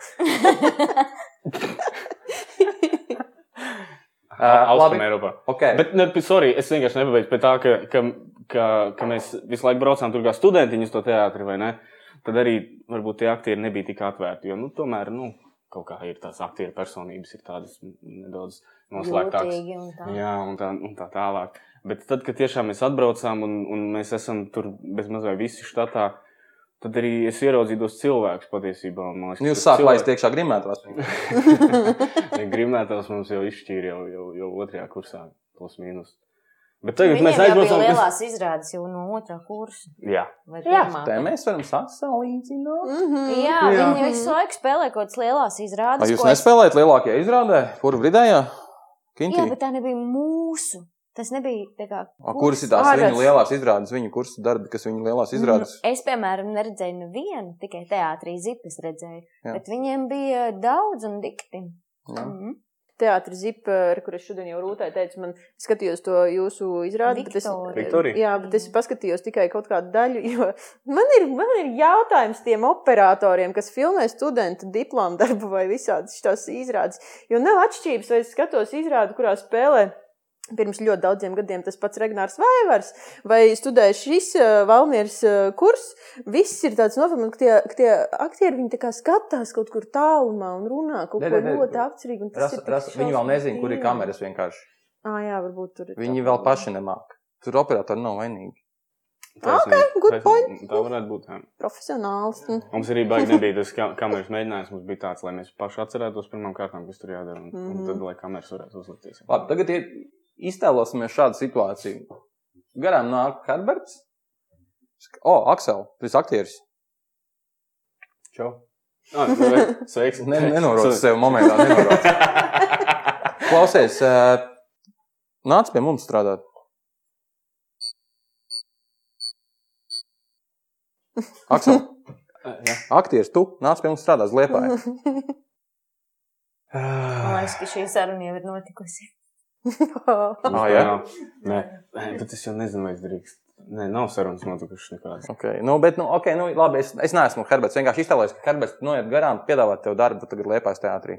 Uh, Austrum Eiropā. okay. Bet, ne, sorry, es vienkārši nepabeidzu pie tā, ka, ka, ka, ka mēs visu laiku braucām tur kā studentiņi uz to teātri, vai ne? Tad arī varbūt tie aktieri nebija tik atvērti, jo, nu, tomēr, nu, kaut kā ir tās aktieru personības, ir tādas nedaudz noslēgtākas. Tā. Jā, un tā, un tā tālāk. Bet tad, kad tiešām mēs atbraucām un, un mēs esam tur bezmazliet visi štatā, tad arī es ieraudzīju tos cilvēkus patiesībā. liekas, Nu, Jūs sākat laist iekšā grimētās. Grimētājs mums jau izšķīra jau, jau, jau otrajā kursā, plus mīnus. Bet tagad Viņiem mēs aizbraucam. lielās izrādes jau no otrā kursa. Jā, vai Jā. Te mēs varam sasalīdzināt. Mhm. Jā, Jā. viņi visu laiku spēlē kaut kādas lielās izrādes. Vai jūs ko es- nespēlējat lielākajā izrādē? Kur vidējā? Jā, Kintī? bet tā nebija mūsu. Tas nebija tā kā. A, Kuras ir tās viņu lielās izrādes, viņu kursu darbi, kas viņu lielās izrādes? Es, piemēram, neredzēju nevienu, tikai teātrī zipas redzēju. Jā. Bet viņiem bija daudz un dikti. Jā. Mhm. Teātris Zipa, kur es šodien jau rūtēju, teicu, man skatījos to jūsu izrādi. bet es- Viktorija. Viktorija? Jā, bet es paskatījos tikai kaut kādu daļu, jo man ir, man ir jautājums tiem operatoriem, kas filmē studentu diplomu darbu vai visādas šīs izrādes. Jo nav atšķirības, vai es skatos izrādi, kurā spēlē. Pirms ļoti daudziem gadiem tas pats Regnārs Vaivars, vai studēja šis uh, Valmieras uh, kurs. Viss ir tāds nofilmēts, ka tie, ka tie aktieri viņi tā kā skatās kaut kur tālumā un runā kaut Ne, ko ne, ļoti apcerīgi. tas viņi vēl nezina, kur ir kameras vienkārši. Ah, jā, varbūt tur ir. Viņi vēl paši nemāk. Tur operatori nav vainīgi. taisnība, good taisnība. point. Tā varētu būt. Jā. Profesionāls. Mums arī baigi nebija tas ka- kameras mēģinājums. Mums bija tāds, lai mēs paši atcerētos pirmām kārtām, kas tur jādara. Un, mm -hmm. un Mhm. tad, lai kameras varētu uzlikties. Labi, tagad ir, iztēlosimies šādu situāciju. Garām nāk Herberts. O, oh, Aksel, tu esi aktieris. Čau! Ah, nu, Sveiks! Ne, nenoroc sev momentā, nenoroc. Klausies, nāc pie mums strādāt. Aksel, Jā. aktieris, tu nāc pie mums strādāt, liepā. Man liekas, ka šī saruna jau ir notikusi. Ah, jā? Nē, bet es jau nezinu, vai es drīkst. Nē, nav sarunas notikušas nekādas. Okay. Nu, bet, nu, okay, nu, labi, es, es neesmu Herberts. Vienkārši iztēlojos, ka Herberts noiet garām, piedāvāt tev darbu, tagad liepās teātrī.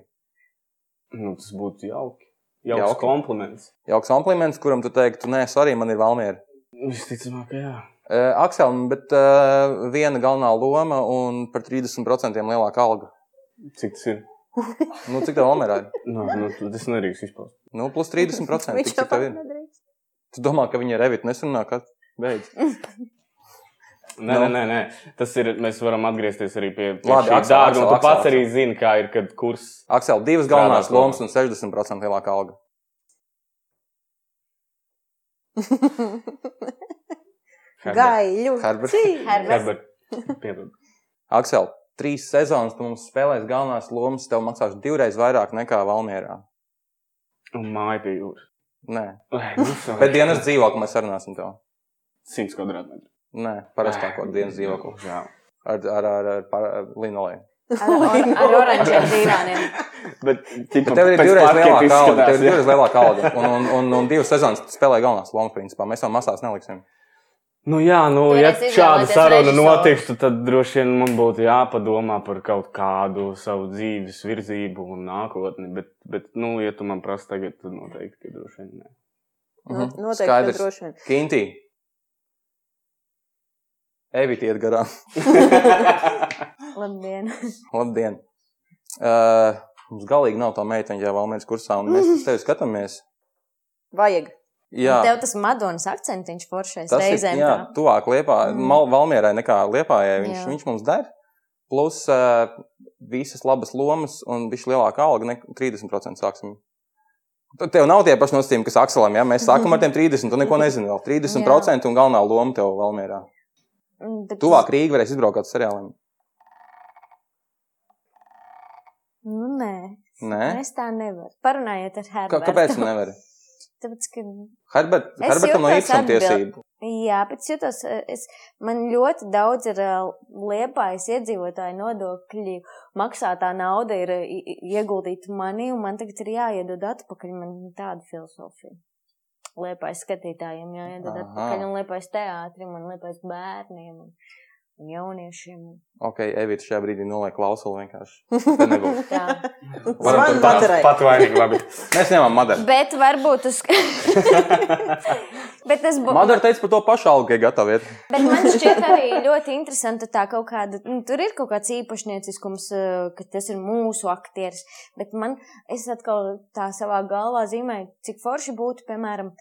Nu, tas būtu jauki. Jauks Jauki. kompliments. Jauks kompliments, kuram tu teiktu, nē, arī man ir Valmiera. Visticamāk, jā. Uh, Aksel, bet uh, viena galvenā loma un par 30% lielāka alga. Cik tas ir? Nu, cik tev Valmierā ir? Nu, nu, tas nedrīkst izpaust. Nu, plus 30%. Viņš Cik, tev ir? nedrīkst. Tu domā, ka viņa revit nesunā, kad beidz? Nē, Nu. nē, nē. Tas ir. Mēs varam atgriezties arī pie, Aksel, darba. Aksel, un Tu Aksel, pats arī Aksel. zini, kā ir, kad kurs. Aksel, divas galvenās lomas un 60% lielāka alga. Herbert. Gaiļu. Herbert. Herbert. Herbert. Aksel, trīs sezonas tu mums spēlēs galvenās lomas, tev maksās divreiz vairāk nekā Valmierā. Un māja pie jūras. Nē, nu, bet dienas dzīvokli mēs sarunāsim tev. 100 kvadrātmetru. Nē, parastāko dienas dzīvokli. Jā. Ar, ar, ar, ar, par- ar linolēju. Ar, ar, ar oranžiem divāniem. Bet, Bet tev ir divreiz lielāka alga. Tev ir divreiz lielāka alga. Un, un, un, un divas sezonas spēlē galvenās lomas, principā. Mēs jau masās neliksim. Nu, jā, nu, Tu ja šāda saruna notiktu, tad droši vien man būtu jāpadomā par kaut kādu savu dzīves virzību un nākotni. Bet, bet nu, ja tu man prasa tagad, tad noteikti, ka droši vien nē. Mhm. Noteikti, ka Skaidrs. droši vien. Kintī. Evita iet garām. Labdien! Labdien! Uh, mums galīgi nav tā meiteņa, ja vēl mēs kursā, un mēs uz tevi skatāmies. Vajag. Jā, Tev tas Madonas akcentiņš foršais tas ir reizēm. jā, tā. tuvāk Liepā, Mm. Valmierai nekā Liepājai. Viņš, Jā. viņš mums der. Plus uh, visas labas lomas un viņš lielāka alga, ne 30% sāksim. Tev nav tie paši nosacījumi, kas Akselam, ja mēs sākam ar tiem 30, tu neko nezini vēl. 30% un galvenā loma tev Valmierā. Mm, bet Tuvāk Rīga varēs izbraukt ar seriāliem. Nu, nē. Nē? Es tā nevaru. Parunājiet ar Kā, Herbertu. kāpēc tu nevari? Tāpēc, ka Herbert, Herbertam no īpašumtiesību. Jā, bet jūtos, es, man ļoti daudz ir liepājas iedzīvotāju nodokļu maksātā nauda ir ieguldīta manī, un man tagad ir jāiedod atpakaļ. Man tāda filozofija. Liepājas skatītājiem jāiedod Aha. atpakaļ, un liepājas teātrim, un liepājas bērniem un, un jauniešiem. Ok, Evita šajā brīdī noliek klausuli vienkārši. Tā. Varam tur Madarai. Pat vainīgi, labi. Mēs ņemam Madaru. Bet varbūt uz. Bet tas būtu. Madara teica par to pašu algu, ja gatavi iet. Bet man šķiet arī ļoti interesanti tā kaut kāda, nu, tur ir kaut kāds īpašnieciskums, eh, ka tas ir mūsu aktieris. Bet man, es atkal tā savā galvā zīmēju, cik forši būtu, piemēram, eh,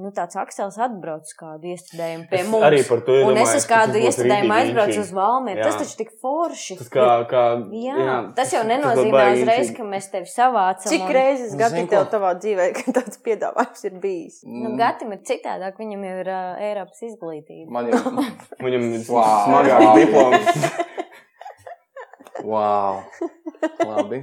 nu, tāds Aksels atbrauc uz kādu iestudējumu pie Es mums. arī par to Un es uz kādu tas iestudējumu aizbraucu uz Valmieru. Jā. Tas taču tik forši. Tas kā, kā, Jā, jā, tas jau nenozīmē baigi uzreiz, ka mēs tevi savācam. Cik un- reizes Zini gadi ko? tev tavā dzīvē, ka tāds piedāvājums ir bijis? Nu, Gatim ir citādāk, viņam jau ir uh, Eiropas izglītība. Man jau. Viņam ir Wow. smagāks diploms. Wow. Labi.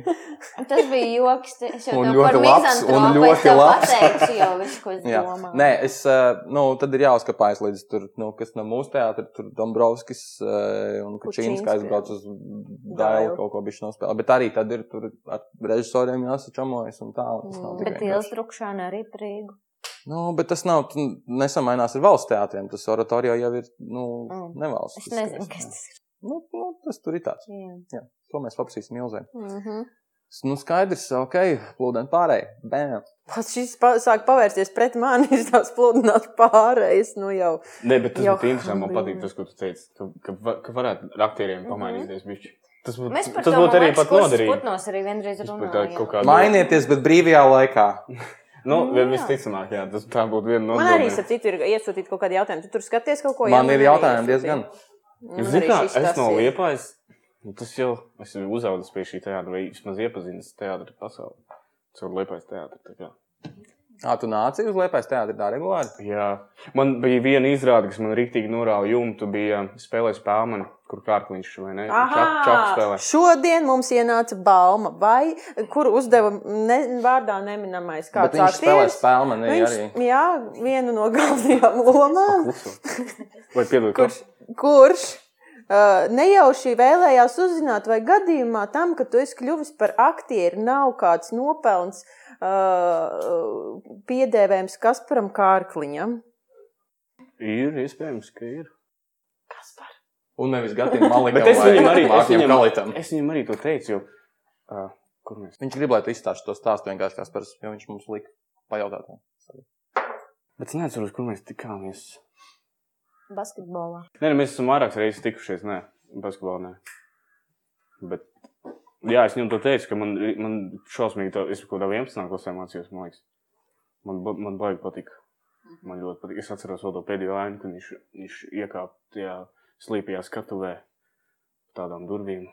Tas bija joks. Es jau tev ļoti labs, un es ļoti labs. pateicu jau visu, ko es Jā. domāju. Nē, es, eh, nu, tad ir jāuzkapājas līdz tur, nu, kas no mūsu teātra, tur Dombrovskis eh, un Kučīns, kā aizbrauc uz Dailu. Kaut ko bišķi nospēlēt. Bet arī tad ir tur ar režisoriem jāsačamojas un tā. un Mm. Bet Trukšāna arī prīgu. Nu, bet tas nav, nesamainās ar valsts teātriem. Tas oratorio jau ir, nu, Mm. nevalsts. Es nezinu, kas tas ir. Nu, nu, tas tur ir tāds. Jā. To mēs paprasīsim Ilzē. Mhm. Nu, skaidrs, ok, plūdien pārēj. Bēm. Pats šis pa, sāk pavērsties pret mani, es tās pludināt pārējais, nu jau. Nē, bet tas Jau. būtu interesanti. Man patīk tas, ko tu teici, ka, ka, ka varētu ar aktieriem pamainīties. bišķi. Tas būtu, Mēs par tas to būtu arī pat noderīgi. Putnos arī vienreiz Tas kaut kāda- Mainieties, bet brīvajā laikā. Nu, Nu, jā. visticamāk, jā, tas tā būtu viena no Man arī, starp citu, ir iesūtīt kaut kādu jautājumu. Tu tur skaties kaut ko Man ir jautājumi diezgan. Man Arī zināt, kā es no liepājas, nu, tas jau esmu uzaugusi pie šī teātra, vai vismaz iepazinis teātra pasauli. Caur liepājas teātru. tā kā. Ā, tu nāci uz Liepājas teātri tā regulāri? Jā, man bija viena izrāde, kas man rīktīgi norāva jumtu. Bija spēlējis spēlmani, kur kārkliņš vai ne? Čak, čak spēlē. Šodien mums ienāca balma, vai kur uzdeva ne, vārdā neminamais Bet kāds viņš spēlē aktieris. spēli man Viņš, arī. jā, vienu no galvenajām lomām. Vai piedod, kurš, kurš uh, nejauši vēlējās uzzināt, vai gadījumā tam, ka tu esi kļuvis par aktieru, nav kāds nopelns uh, piedēvējums Kasparam Kārkliņam. Ir iespējams, ka ir. Un nevis Gatim Malikam Bet es viņam arī, es viņam, Kalitam. es viņam arī to teicu. Jo, uh, kur mēs? Viņš grib, lai tu izstāsti to stāstu vienkārši kā spars, jo viņš mums lika pajautāt. Bet es neatceros, kur mēs tikāmies. Basketbolā. Nē, nu, mēs esam vairākas reizes tikušies. Nē, basketbolā. Nē. Bet, jā, es viņam to teicu, ka man, man šausmīgi, to, es kaut kādā 11. klasē mācījos, man liekas. Man, man baigi patika. Man ļoti patīk. Es atceros vēl to pēdējo ainu, kad viņš, viņš iekāpa tajā slīpajā skatuvē tādām durvīm.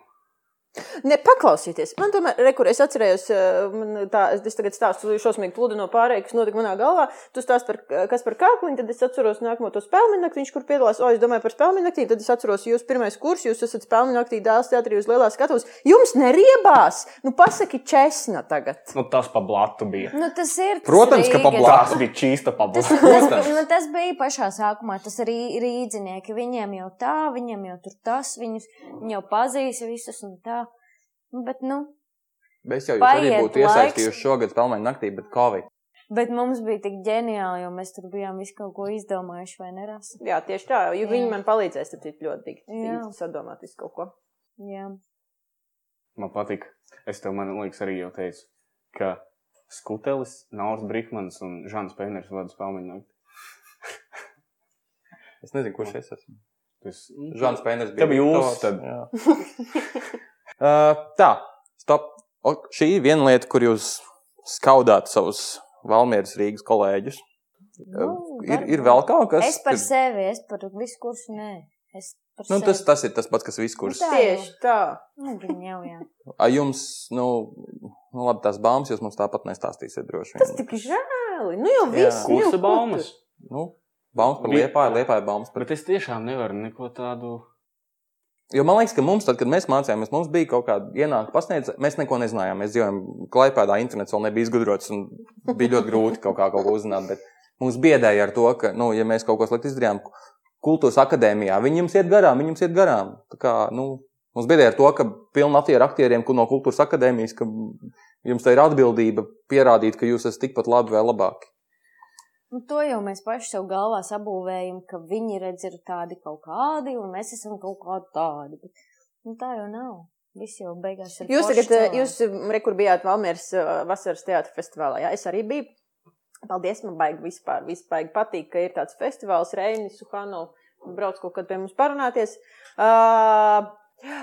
Ne, paklausieties, man tomēr, re, kur es atcerējos, eh, man tā, es tagad stāstu šausmīgi pludino pārēju, kas notika manā galvā. Tu stāst par, kas par kākliņu, tad es atceros nākamo to spēļu nakti, viņš kur piedalās, o, es domāju par spēļu naktī, tad es atceros jūs pirmais kurs, jūs esat spēļu naktī dāls teatrī uz lielās skatuves. Jums neriebās! Nu, pasaki česna tagad. Nu, tas pa blatu bija. Nu, tas ir. tas Protams, ka pa Rīgas. blatu. Tas bija čīsta pa Tas, blatu. tas, Protams. nu, tas bija pašā sākumā. Tas arī rīznieki. Viņiem jau tā, viņiem jau tur tas, viņus viņi jau pazīst visus un tā. Bet, nu, Bet es jau jūs arī būtu iesaistījuši šogad spēlēju naktī, bet Covid. bet mums bija tik ģeniāli, jo mēs tur bijām visu kaut ko izdomājuši, vai neras. Jā, tieši tā, jo Jā. viņi man palīdzēs, tad ir ļoti tik, sadomāt visu kaut ko. Jā. Man patīk. Es tev, man liekas, arī jau teicu, ka Skutelis, Nauris Brīsmans un Žants Pēners vada spēļu nakti. Es nezinu, kurš es esmu. Tas Žants Pēners Tev bija jūs, Viktors, tad. tā, stop. O, šī ir viena lieta, kur jūs skaudāt savus Valmieras Rīgas kolēģus. Nu, ir, ir vēl kaut kas, Es par kad- sevi, es par visu kursu nē. Es par Nu, tas, tas ir tas pats, kas viskurs. Nu, tā. Tieši tā. Nu, jau, jā. A jums, nu, nu labi, tās baumas jūs mums tāpat nestāstīsiet droši Tas vien. tik žēli. Nu jau viss. kursa baumas. Nu, baumas par liepāju, liepāju baumas par Bet es tiešām nevaru neko tādu. Jo man liekas, ka mums, tad, kad mēs mācījāmies, mums bija kaut kāda ienākuma pasniedzēja. Mēs neko nezinājām. Mēs dzīvojām Klaipēdā, internets vēl nebija izgudrots un bija ļoti grūti kaut kā kaut ko uzzināt. Bet mums biedēja ar to, ka, nu, ja mēs kaut ko sliktu izdarījām kultūras akadēmijā, viņi jums iet garām, viņi jums iet garām. Tā kā, nu, mums biedēja ar to, ka pilna aktieru aktieriem no kultūras akadēmijas, ka jums tā ir atbildība pierādīt, ka jūs esat tikpat labi vai labāki. Nu, to jau mēs paši sev galvā sabūvējam, ka viņi redz ir tādi kaut kādi, un mēs esam kaut kādi tādi. Bet, nu, tā jau nav. Viss jau beigās ir. Jūs tagad, eh, cilvēki. jūs re, kur bijāt Valmieras eh, vasaras teātra festivālā, jā, es arī biju. Paldies, man baigi vispār, vispār patīk, ka ir tāds festivāls Reinis, Suhano, brauc kaut kad pie mums parunāties. Uh,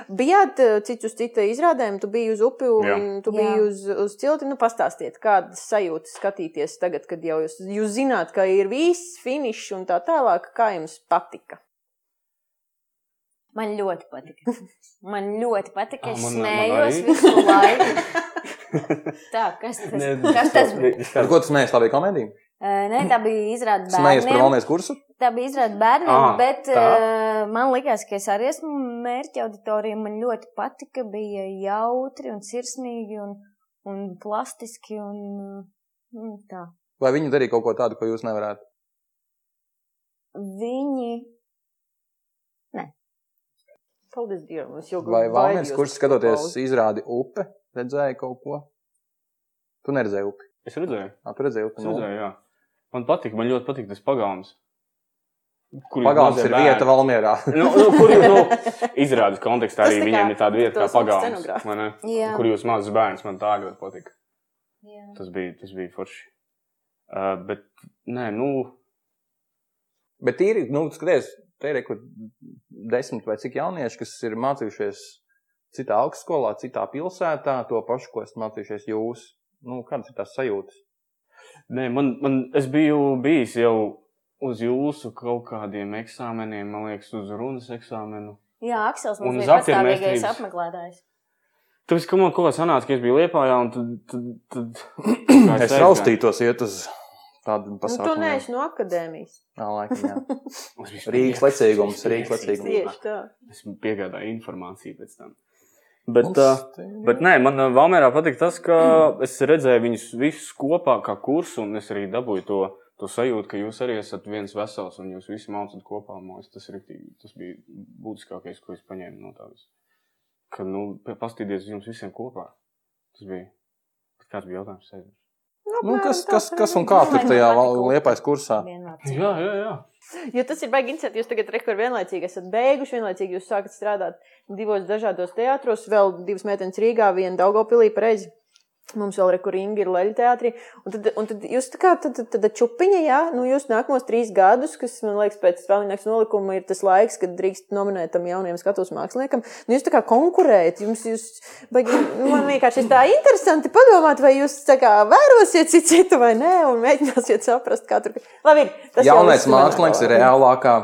bijāt eh, cits uz cita izrādēm, tu biji uz upi un Jā. tu Jā. biji uz, uz cilti. Nu, pastāstiet, kādas sajūtas skatīties tagad, kad jau jūs, jūs zināt, ka ir viss finišs un tā tālāk, kā jums patika? Man ļoti patika. Man ļoti patika. Es Ah, man smējos visu laiku. Tā, kas tas, kas tas bija? Ar ko tas mēs labi komēdija? Nē, tā bija izrāda Smējies par bērniem. Valmieras kursu? Tā bija izrāda bērniem, Ah, bet tā. uh, man likās, ka es arī esmu mērķa auditorija. Man ļoti patika, bija jautri un sirsnīgi un, un plastiski un, un tā. Vai viņi darīja kaut ko tādu, ko jūs nevarētu? Viņi Paldies Dievam! Es jau Vai Valmieras baidījos kursu skatoties pauzi. izrādi upe, redzēja kaut ko? Tu neredzēji upi. Es redzēju, Ā, tu redzēji upi. es nu. redzēju, jā. Man patīk, man ļoti patīk tas pagāns. Kur Pagāns ir vieta Valmierā. Nu, nu, kur jūs nu, izrādes kontekstā arī viņiem ir tāda vieta kā? Jā. Kur jūs mazs bērns, man tā ļoti patīk. Jā. Tas bija, tas bija forši. Uh, bet, nē, nu, Bet ir, nu, skaties, te ir kaut desmit vai cik jaunieši, kas ir mācījušies citā augstskolā, citā pilsētā, to pašu, ko esat mācījušies jūs. Nu, kādas ir tās sajūtas? Nē, man, man, es biju bijis jau uz jūsu kaut kādiem eksāmeniem, man liekas, uz runas eksāmenu. Jā, Aksels mums bija pastāvīgais apmeklētājs. Tāpēc, ka man kaut kā sanāca, ka es biju Liepājā, un tad, tad, tad Es raustītos iet uz tādu Nu, tu pasākumu. neesi no akadēmijas. Jā, laikam, jā. Rīgas lecīgums, Rīgas lecīgums. Tieši tā. Es piegādāju informāciju pēc tam. Bet, uh, bet nē, man Valmērā patīk tas, ka es redzēju viņus visus kopā kā kursu, un es arī dabūju to, to sajūtu, ka jūs arī esat viens vesels, un jūs visi mācat kopā. Liekas, tas, riktīgi, tas bija būtiskākais, ko es paņēmu no tā visa. Ka, nu, pastīties jums visiem kopā. Tas bija. Kāds bija jautājums? Sēdus? Nu, kas, kas, kas un kā tur tajā liepais kursā? Jā, jā, jā. Jo tas ir baigi interesanti. Jūs tagad rekur vienlaicīgi esat beiguši, vienlaicīgi jūs sākat strādāt divos dažādos teātros, vēl divas meitenes Rīgā, viena Daugopilī pareizi. Mums vēl rekur Inga ir leļa teātrī. Un tad, un tad jūs tā kā tad, tad, tad čupiņa, jā, nu jūs nākamos trīs gadus, kas, man liekas, pēc spēlnieks nolikuma ir tas laiks, kad drīkst nominēt tam jaunajam skatus māksliniekam. Nu jūs tā kā konkurējat, jums, jūs, baigi, nu, man vienkārši ir tā interesanti padomāt, vai jūs tā kā vērosiet citu citu vai nē, un mēģināsiet saprast, kā tur. Labi, tas jau Jaunais mākslinieks ir reālākā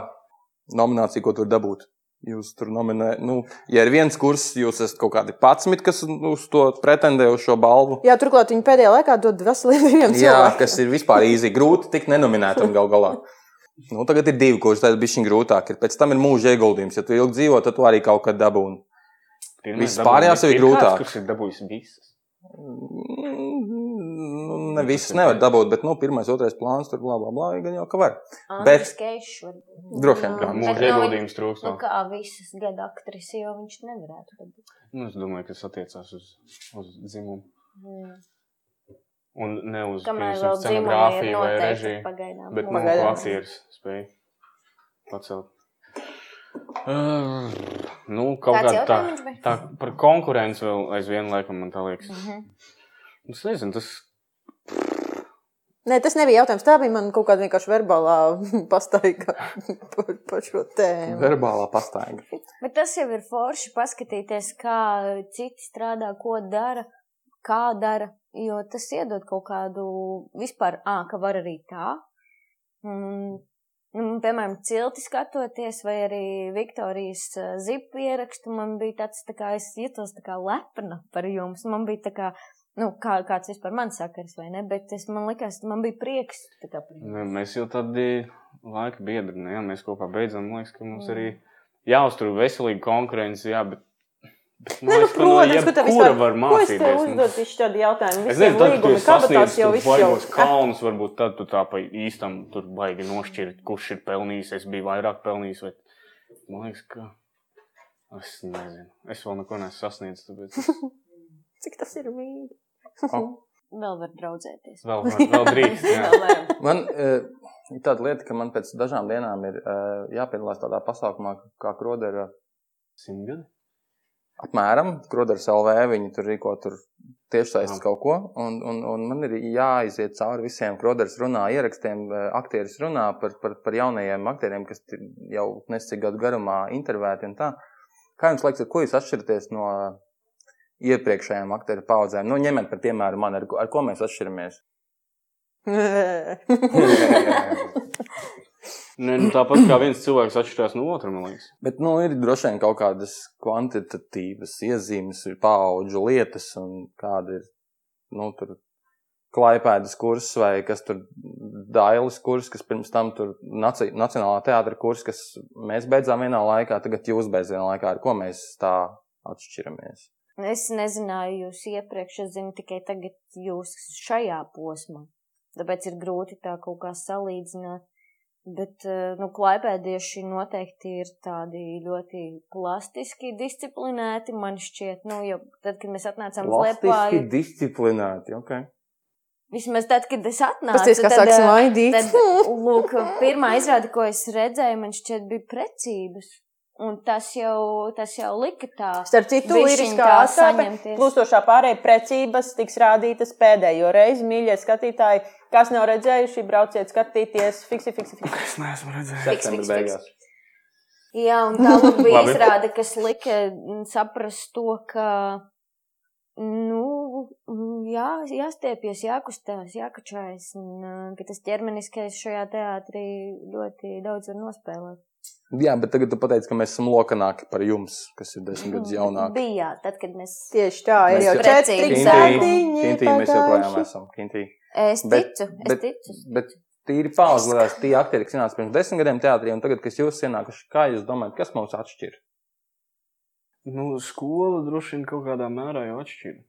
nominācija, ko tur dabūt. Jūs tur nominējat, nu, ja ir viens kurs, jūs esat kaut kādi 11, kas uz to pretendē uz šo balvu. Jā, turklāt viņi pēdējā laikā dod veseliem diviem Jā, cilvēkiem. kas ir vispār īsi grūti tikt nenominētam gal galā. Nu, tagad ir divi kursi, tad bija viņa grūtāk. Ir. Pēc tam ir mūža ieguldījums. Ja tu ilgi dzīvo, tad tu arī kaut kad dabūni. Pirmais Viss dabūja- pārējās jau ir kāds, grūtāk. Kurš ir dabūjis visas? Nu, ne visas nevar dabūt, bet nu, pirmais, otrais plāns tur blā, blā, blā, gan jau ka var. Bet- Andris Keišs varbūt. Droši vien. Jā, mūža nu, ieguldījums trūkst. Nu, kā visas gada aktrisi, jo viņš nevarētu dabūt. Nu, es domāju, ka tas attiecās uz, uz dzimumu. Mm. Un ne uz piemēram, scenogrāfiju vai režiju. pagaidām. Bet man kā aktieris spēja pacelt. Uh, nu, kaut Kāds kā tā, tā par konkurenci vēl aizvien laikam man tā liekas. Mhm. Es nezinu, tas Nē, tas nebija jautājums. Tā bija man kaut kāda vienkārši verbālā pastaiga par, par šo tēmu. Verbālā pastaiga. Bet tas jau ir forši paskatīties, kā citi strādā, ko dara, kā dara. Jo tas iedod kaut kādu vispār, ah, ka var arī tā. Un, nu, piemēram, cilti skatoties, vai arī Viktorijas ā, zipu ierakstu, man bija tāds, tā kā es jutos tā kā lepna par jums. Man bija tā kā, nu, kā, kāds vispār man sakars vai ne, bet es, man likās, man bija prieks jums. ne, mēs jau tādi laika biedri, ne, ja mēs kopā beidzam. Man liekas, ka mums Mm. arī jāuztur veselīga konkurence, jā, bet, bet Nē, nu, protams, ka tev vispār, var ko es tev mācīties. nu. visu šādu jautājumu? Es nezinu, tad, kad kabatās sasniedzat jau baigos kalnus, varbūt tad tu tā pa īstam tur baigi nošķirt, kurš ir pelnījis, es biju vairāk pelnījis. Vai... Man liekas, ka es nezinu. Es vēl neko neesmu sasniedzis, tāpēc Cik tas ir mīļi? Vēl var draudzēties. vēl, var- vēl drīkst. Man uh, ir tāda lieta, ka man pēc dažām dienām ir uh, jāpiedalās tādā pasākumā, kā Krodera. Simt gadi? Apmēram, Kroders LV, viņi tur rīko tur tiešsaistes kaut ko, un, un, un man ir jāiziet cauri visiem Kroders runā ierakstiem, eh, aktieris runā par, par, par jaunajiem aktieriem, kas jau nesik gadu garumā intervēti un tā. Kā jums liekas, ko jūs atšķiraties no iepriekšējām aktieru paudzēm? Nu, ņemiet par piemēru mani, ar, ar ko mēs atšķiramies? Nē, nu, tāpat kā viens cilvēks atšķirās no otra, man liekas. Bet nu, ir droši vien kaut kādas kvantitatīvas iezīmes, ir paudžu lietas, un kāda ir nu, tur klaipēdas kurs vai kas tur dailes kurs, kas pirms tam tur naci, Nacionālā teātra kurs, kas mēs beidzām vienā laikā, tagad jūs beidzat vienā laikā, ar ko mēs tā atšķiramies. Es nezināju jūs iepriekš, es zinu tikai tagad jūs šajā posmā. Tāpēc ir grūti tā kaut kā salīdzināt. Bet, eh, nu, klaipēdieši noteikti ir tādi ļoti plastiski disciplinēti, man šķiet. Nu, jo tad, kad mēs atnācām uz Plastiski Liepāju, disciplinēti, ok. vismaz tad, kad es atnācu, Pasties, tad, eh, smaidīt. Tad, lūk, pirmā izrāde, ko es redzēju, man šķiet bija precības. Un tas jau, tas jau lika tā. Starp citu, liriskā atsāpe, saņemties. plūstošā pārējai precības tiks rādītas pēdējo reizi, mīļie skatītāji. Kas nav redzējuši, brauciet skatīties, fiksi, fiksi, fiksi. Es neesmu redzējis. Fiks, Septembra fiks, fiks. beigās. Jā, un tā bija izrāde, kas lika mm, saprast to, ka, nu, mm, jā, jāstiepjas, jākustās, jākačājas, un uh, ka tas ķermeniskais šajā teātrī ļoti daudz var nospēlēt. Jā, bet tagad tu pateici, ka mēs esam lokanāki par jums, kas ir desmit gadus jaunāki. Bija, tad, kad mēs. Tieši tā, ir Mēs jau četri gadiņi. Kintī mēs joprojām esam. Kintī. Es Bet- ticu, es bet- ticu. Bet tīri pauzlēs, tie aktieri, kas ienāca pirms desmit gadiem teātrī, un tagad, kas jūs ienākuši, kā jūs domājat, kas mums atšķir? Nu, skola droši vien kaut kādā mērā jau atšķiras.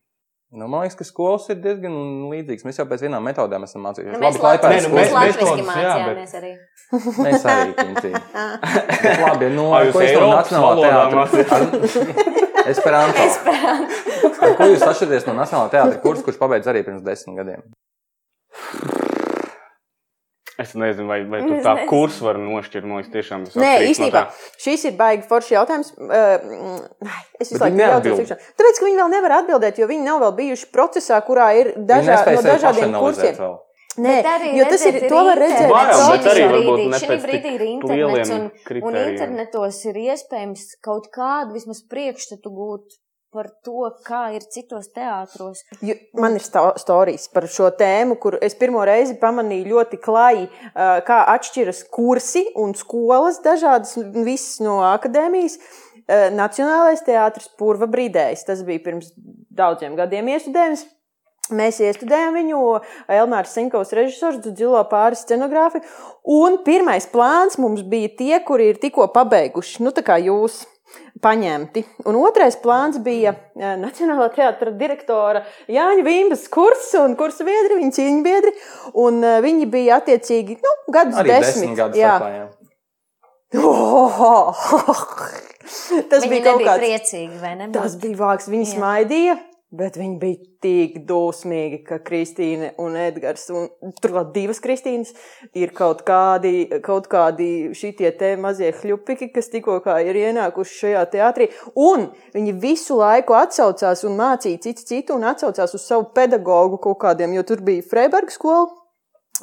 Nu, man liekas, ka skolas ir diezgan līdzīgas. Mēs jau pēc vienām metodēm esam mācījušies. Nu, Labi, mēs nu, Latvijas mēs- mēs latviski to- jā, mācījāmies arī. Mēs arī Kintī. Bet Labi, nu, jūs ko jūs no Eiropas Nacionālā teātra? Esperanto. Esperanto. Ko jūs atšķiraties no Nacionālā teātra kursa, kurš pabeidz arī pirms desmit gadiem? Es nezinu, vai, vai tu tā kursu vari nošķirt. Man liekas, tiešām tas Nē, atkarīgs no īstenībā tā. šis ir baigi foršs jautājums. Uh, es visu laiku neatbild. cikšanu. Tāpēc, ka viņi vēl nevar atbildēt, jo viņi nav vēl bijuši procesā, kurā ir dažā, no dažādiem kursiem. vēl. Nē, jo tas ir, to var redzēt. arī brīdī- šī brīdī ir internets, un, un internetos ir iespējams kaut kādu vismaz priekšstatu gūt par to, kā ir citos teātros. Man ir stāstījis par šo tēmu, kur es pirmo reizi pamanīju ļoti klāji, ā, kā atšķiras kursi un skolas dažādas, visas no akadēmijas. Ā, Nacionālais teātris Purva Brīdējs. Tas bija pirms daudziem gadiem iestudējums. Mēs iestudējām viņu, Elmārs Sinkovs, režisors, Dzilo pāris scenogrāfi. Un pirmais plāns mums bija tie, kuri ir tikko pabeiguši, nu tā kā jūs paņemti. Un otrais plāns bija eh, Nacionālā teātra direktora Jāņa Vīmbas kurs un kursa biedri, viņa cīņa biedri. Un eh, viņi bija attiecīgi nu, gadus Arī desmit. desmit gadus Jā. atklājām. Oh, Tas Viņi bija kaut kāds. priecīgi, vai ne? Tas bija vāks. Viņi Jā. smaidīja, bet viņi bija tik dosmīgi, ka Kristīne un Edgars, un turklāt divas Kristīnas, ir kaut kādi, kaut kādi šitie te mazie hļupiki, kas tikko ir ienākuši šajā teātrī. Un viņi visu laiku atsaucās un mācīja citu citu un atsaucās uz savu pedagogu kaut kādiem, jo tur bija Freiberga skola.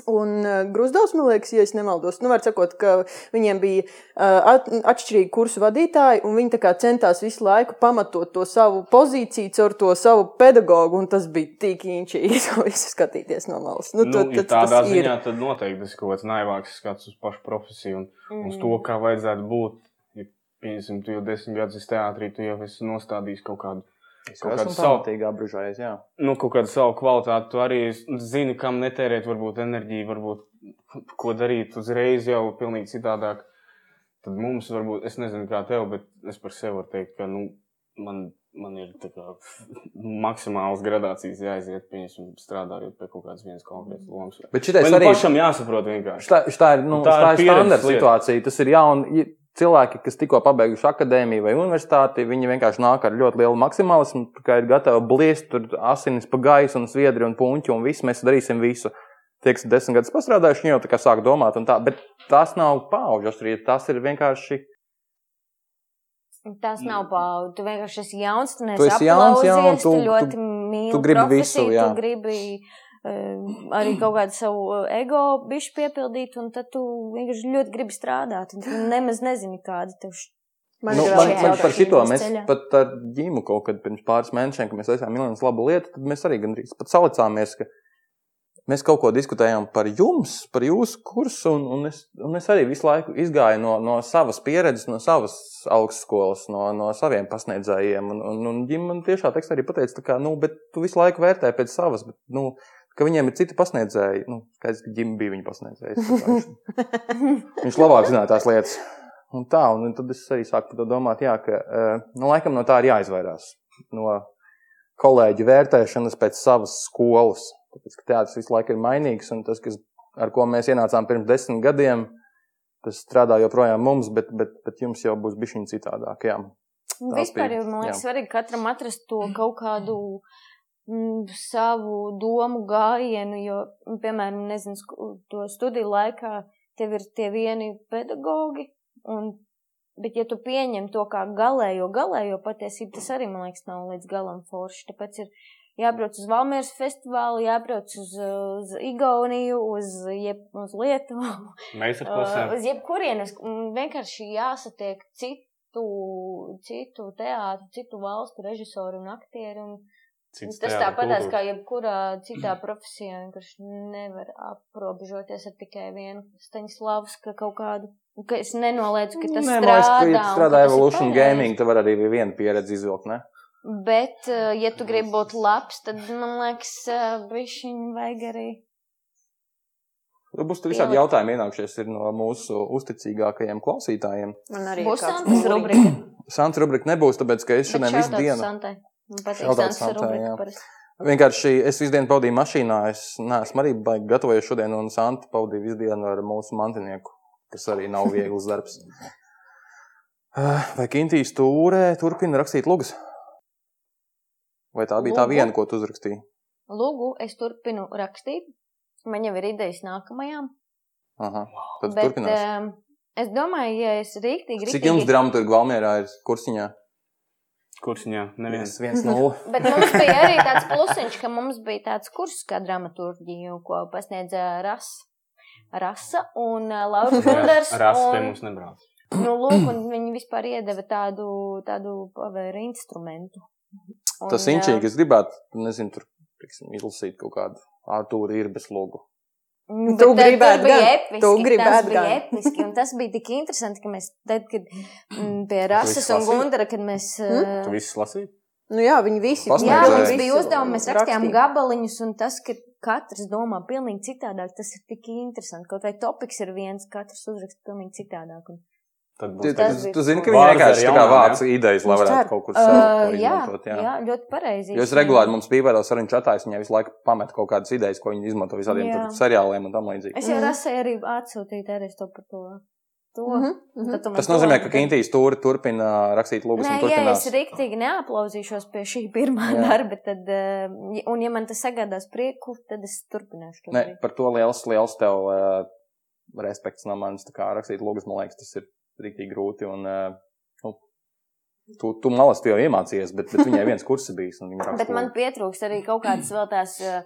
Un uh, Grusdovs, man liekas, ja es nemaldos, nu, var sakot, ka viņiem bija uh, at, atšķirīgi kursu vadītāji, un viņi tā kā centās visu laiku pamatot to savu pozīciju caur to savu pedagogu, un tas bija tik inčīgi, to visu skatīties no malas. Nu, Nu, to, ja tādā tas ir. ziņā tad noteikti tas ir kaut kāds naivāks skats uz pašu profesiju un mm. uz to, kā vajadzētu būt. Ja, pieņemsim, tu jau desmit gadus esi teātrī, tu jau esi nostādījis kaut kādu, kaut savu, pamatīgi apbružājies, jā. nu, kaut kādu savu kvalitāti. Tu arī zini, kam netērēt, varbūt enerģiju, varbūt ko darīt uzreiz jau pilnīgi citādāk. Tad mums, varbūt, es nezinu, kā tev, bet es par sevi varu teikt, ka nu, man, man ir tā kā, maksimāls gradācijas jāiziet, pieņemsim, strādājot pie kaut kādas vienas konkrētas lomas. Bet šitais Man arī pašam jāsaprot vienkārši. Šitā, šitā ir, nu, Tā ir tā ir standarta situācija. Tas ir jauni cilvēki, kas tikko pabeiguši akadēmiju vai universitāti. Viņi vienkārši nāk ar ļoti lielu maksimālismu, kā ir gatavi bliest tur asinis pa gaisu un sviedri un puņķi un visu. Mēs darīsim visu. Tie, kas desmit gadus pastrādājuši, viņi jau tā kā sāk domāt un tā. Bet tas nav pauģis, tas ir vienkārši. Tas nav pauģis. Tu vienkārši esi jauns, tu neesi esi jauns, aplausies, tu- tu ļoti mīli tu gribi visu, jā. Tu gribi arī kaut kādu savu ego bišķi piepildīt, un tad tu vienkārši ļoti gribi strādāt. Un tu nemaz nezini, kāda tev Man Nu, man, man par šito jautājums mēs ceļā. pat ar ģimu kaut kad pirms pāris mēnešiem, kad mēs veicām Milānas labu lietu, tad mēs arī gandrīz pat salicāmies, ka mēs kaut ko diskutējām par jums, par jūsu kursu, un, un, es, un es arī visu laiku izgāju no, no savas pieredzes, no savas augstskolas, no, no saviem pasniedzējiem, un, un, un ģima man tiešā tekstā arī pateica, tā kā, nu, bet tu visu laiku vērtē pēc savas, bet, nu, ka viņiem ir citi pasniedzēji, nu, skaidrs, ka ģima bija viņa pasniedzējs. Viņš, labāk zināja tās lietas. Un tā, un tad es arī sāku par to domāt, jā, ka eh, nu, laikam no tā ir jāizvairās. No kolēģu vērtēšanas pēc savas skolas. Tāpēc, ka teātris visu laiku ir mainīgs, un tas, kas, ar ko mēs ienācām pirms desmit gadiem, tas strādā joprojām mums, bet, bet, bet jums jau būs bijis citādāk. Jā. Tā Vispār jau man liekas, jā. svarīgi katram atrast to kaut kādu mm, savu domu gājienu, jo, nu, piemēram, nezinu, to studiju laikā tev ir tie vieni pedagogi, un, bet ja tu pieņem to kā galējo, galējo patiesību, tas arī, man liekas, nav līdz galam forši. Tāpēc ir jābrauc uz Valmieras festivālu, jābrauc uz, uz Igauniju, uz, jeb, uz Lietuvu. Mēs ar Uh, klasēm. uz jebkurienes mm, vienkārši jāsatiek citu, citu teātru, citu valstu režisoru un aktieru. Un Cits tas tāpatās kā jebkurā citā profesijā, vienkārši nevar aprobežoties ar tikai vienu Staņslavska kaut kādu. Ka Es nenoliedzu, ka tas Nē, strādā. ka, ja strādā Evolution. Gaming, tad var arī vienu pieredzi izvilkt, ne? Bet, uh, ja tu gribi būt labs, tad man liekas, bišķiņ vajag arī. Būs tur visādi jautājumi ienākušies ir no mūsu uzticīgākajiem klausītājiem. Man arī Būs Santas rubrika. Sants rubrika nebūs, tāpēc, ka es šodien visu dienu. Santai. Man patīk jā. rubrika. parasti. Vienkārši es visu dienu pavadīju mašīnā. Es neesmu arī gatavojies šodien, un Santa pavadīja visu dienu ar mūsu mantinieku, kas arī nav viegls darbs. Ah, Vai Kintīs Tūrē turpina rakstīt lugas? Vai tā bija tā Lugu? viena, ko tu uzrakstīji? Lūgu, es turpinu rakstīt. Man jau ir idejas nākamajām. Aha, tad Bet turpinās. um, es domāju, ja es rīktīgi, Cik jums dramaturgi Valmierā ir kursiņā? Kursiņā neviens. Viens, viens nulle. Bet mums bija arī tāds plusiņš, ka mums bija tāds kurs kā dramaturģija, ko pasniedza Rasa. Rasa un uh, Lauris Gunders. Rasa pie un, mums nebrauc. nu, lūk, un viņi vispār iedeva tādu, tādu pavēru instrumentu. Un, Tas inčīgi, es gribētu, nezinu, tur, teiksim, izlasīt kaut kādu Artūru Irbes logu. Nu, Tu gribētu bija gan. episki, Tu tas gribētu bija gan. episki, un tas bija tik interesanti, ka mēs tad, kad mm, pie Rasas un? Gundara, kad mēs... ā, Tu viss lasīji? Nu jā, viņi visi Pasniedz, Jā, mums bija uzdevumi, mēs rakstījām rakstīja. gabaliņus, un tas, ka katrs domā pilnīgi citādāk, tas ir tik interesanti. Kaut vai topiks ir viens, katrs uzraksta pilnīgi citādāk. Un, Tad Tu, būs Tas bija tu zini, ka viņi Vārds vienkārši ar tā kā vāc idejas, lai varētu kaut kur uh, sev jā, jā. jā, ļoti pareizi. Jo es regulāri mums pīpēros sarunu čatā, es viņai visu laiku pametu kaut kādas idejas, ko viņi izmanto visādiem seriāliem un tam līdzīgi. Es jau Mhm. rasēju arī atsūtīt arī to par to. to. Tu man Tas nozīmē, ka Kintīs tur turpina rakstīt Nē, un ja turpinās. es riktīgi neaplauzīšos pie šī pirmā Jā. darba, tad, eh, un ja man tas sagādās prieku, tad es turpināšu to Ne, darīt. par to liels, liels tev uh, respekts no manis. Tā kā rakstīt lūgas, man liekas, tas ir rīktīgi grūti. Un, uh, nu, tu, tu malas, tu jau iemācījies, bet, bet viņai viens kurs bijis. Bet man pietrūkst arī kaut kādas vēl tās uh,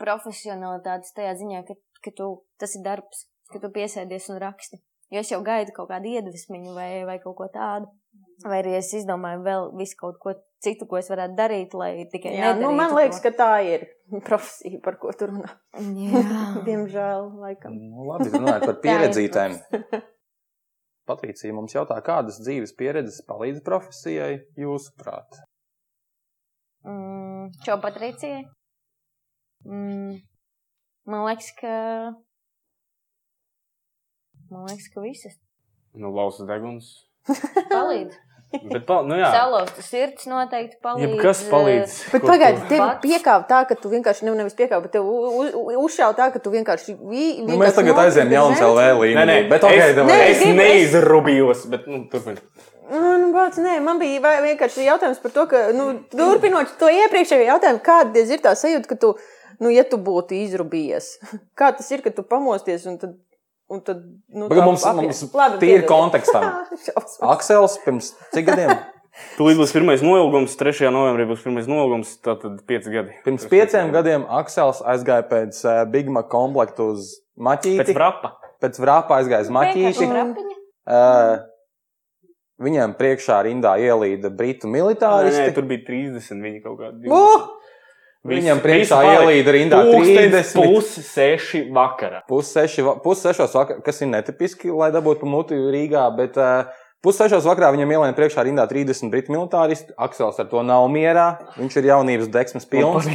profesionalitātes tajā ziņā, ka, ka tu, tas ir darbs, ka tu piesēdies un raksti. Jo es jau gaidu kaut kādu iedvesmiņu vai, vai kaut ko tādu. Vai arī es izdomāju vēl visu kaut ko citu, ko es varētu darīt, lai tikai Jā, nu, man liekas, to. ka tā ir profesija, par ko tu runā. Jā. Diemžēl, laikam. Nu, labi, runājot par pieredzītēm. Patricija mums jautā, kādas dzīves pieredzes palīdz profesijai jūsuprāt? Mm, Čo Patricijai? Mm, man liekas, ka. Man liekas, ka visas Nu, lausas deguns. palīdz. Bet, pa, nu jā, Salauzta sirds noteikti palīdz. jebkas palīdz. Bet pagaidi, tu- tev Pats. piekāp tā, ka tu vienkārši nu, nevis piekāp, bet tev u- u- u- uzšāv tā, ka tu vienkārši. Vi, Nu, mēs tagad aizējām jaunas LV Nē, līniju. nē, bet ok, es. Nē, es neizrubījos, bet, nu, turpini. Nu, bāc, nē, man bija vienkārši jautājums par to, ka, nu, turpinot to iepriekšējo jautājumu, kāda ir tā sajūta, ka tu, nu, ja tu būtu izrubījies, kā tas ir, ka tu pamosties un tad. Un tad nu, tā mums, mums Labi, tīri kontekstam. Aksels pirms cik gadiem? Tūlīt būs pirmais noilgums, 3. novembrī būs pirmais noilgums, tātad 5 gadi. Pirms pieciem gadiem Aksels aizgāja pēc uh, Big Mac komplektu uz Maķīti. Pēc vrapa. Pēc vrāpa aizgāja uz Maķīti. Uh, viņam priekšā rindā ielīda britu Nē, militāristi. nē, tur bija 30, viņi kaut kādi. Uh! Viņam priekšā ielīda rindā 30. Plus 6 vakarā. Pussešos pus vakarā, kas ir netipiski, lai dabūtu muti Rīgā, bet uh, pussešos vakarā viņam ielēja priekšā rindā 30 britu militāristi. Aksels ar to nav mierā. Viņš ir jaunības deksmes Man pilns.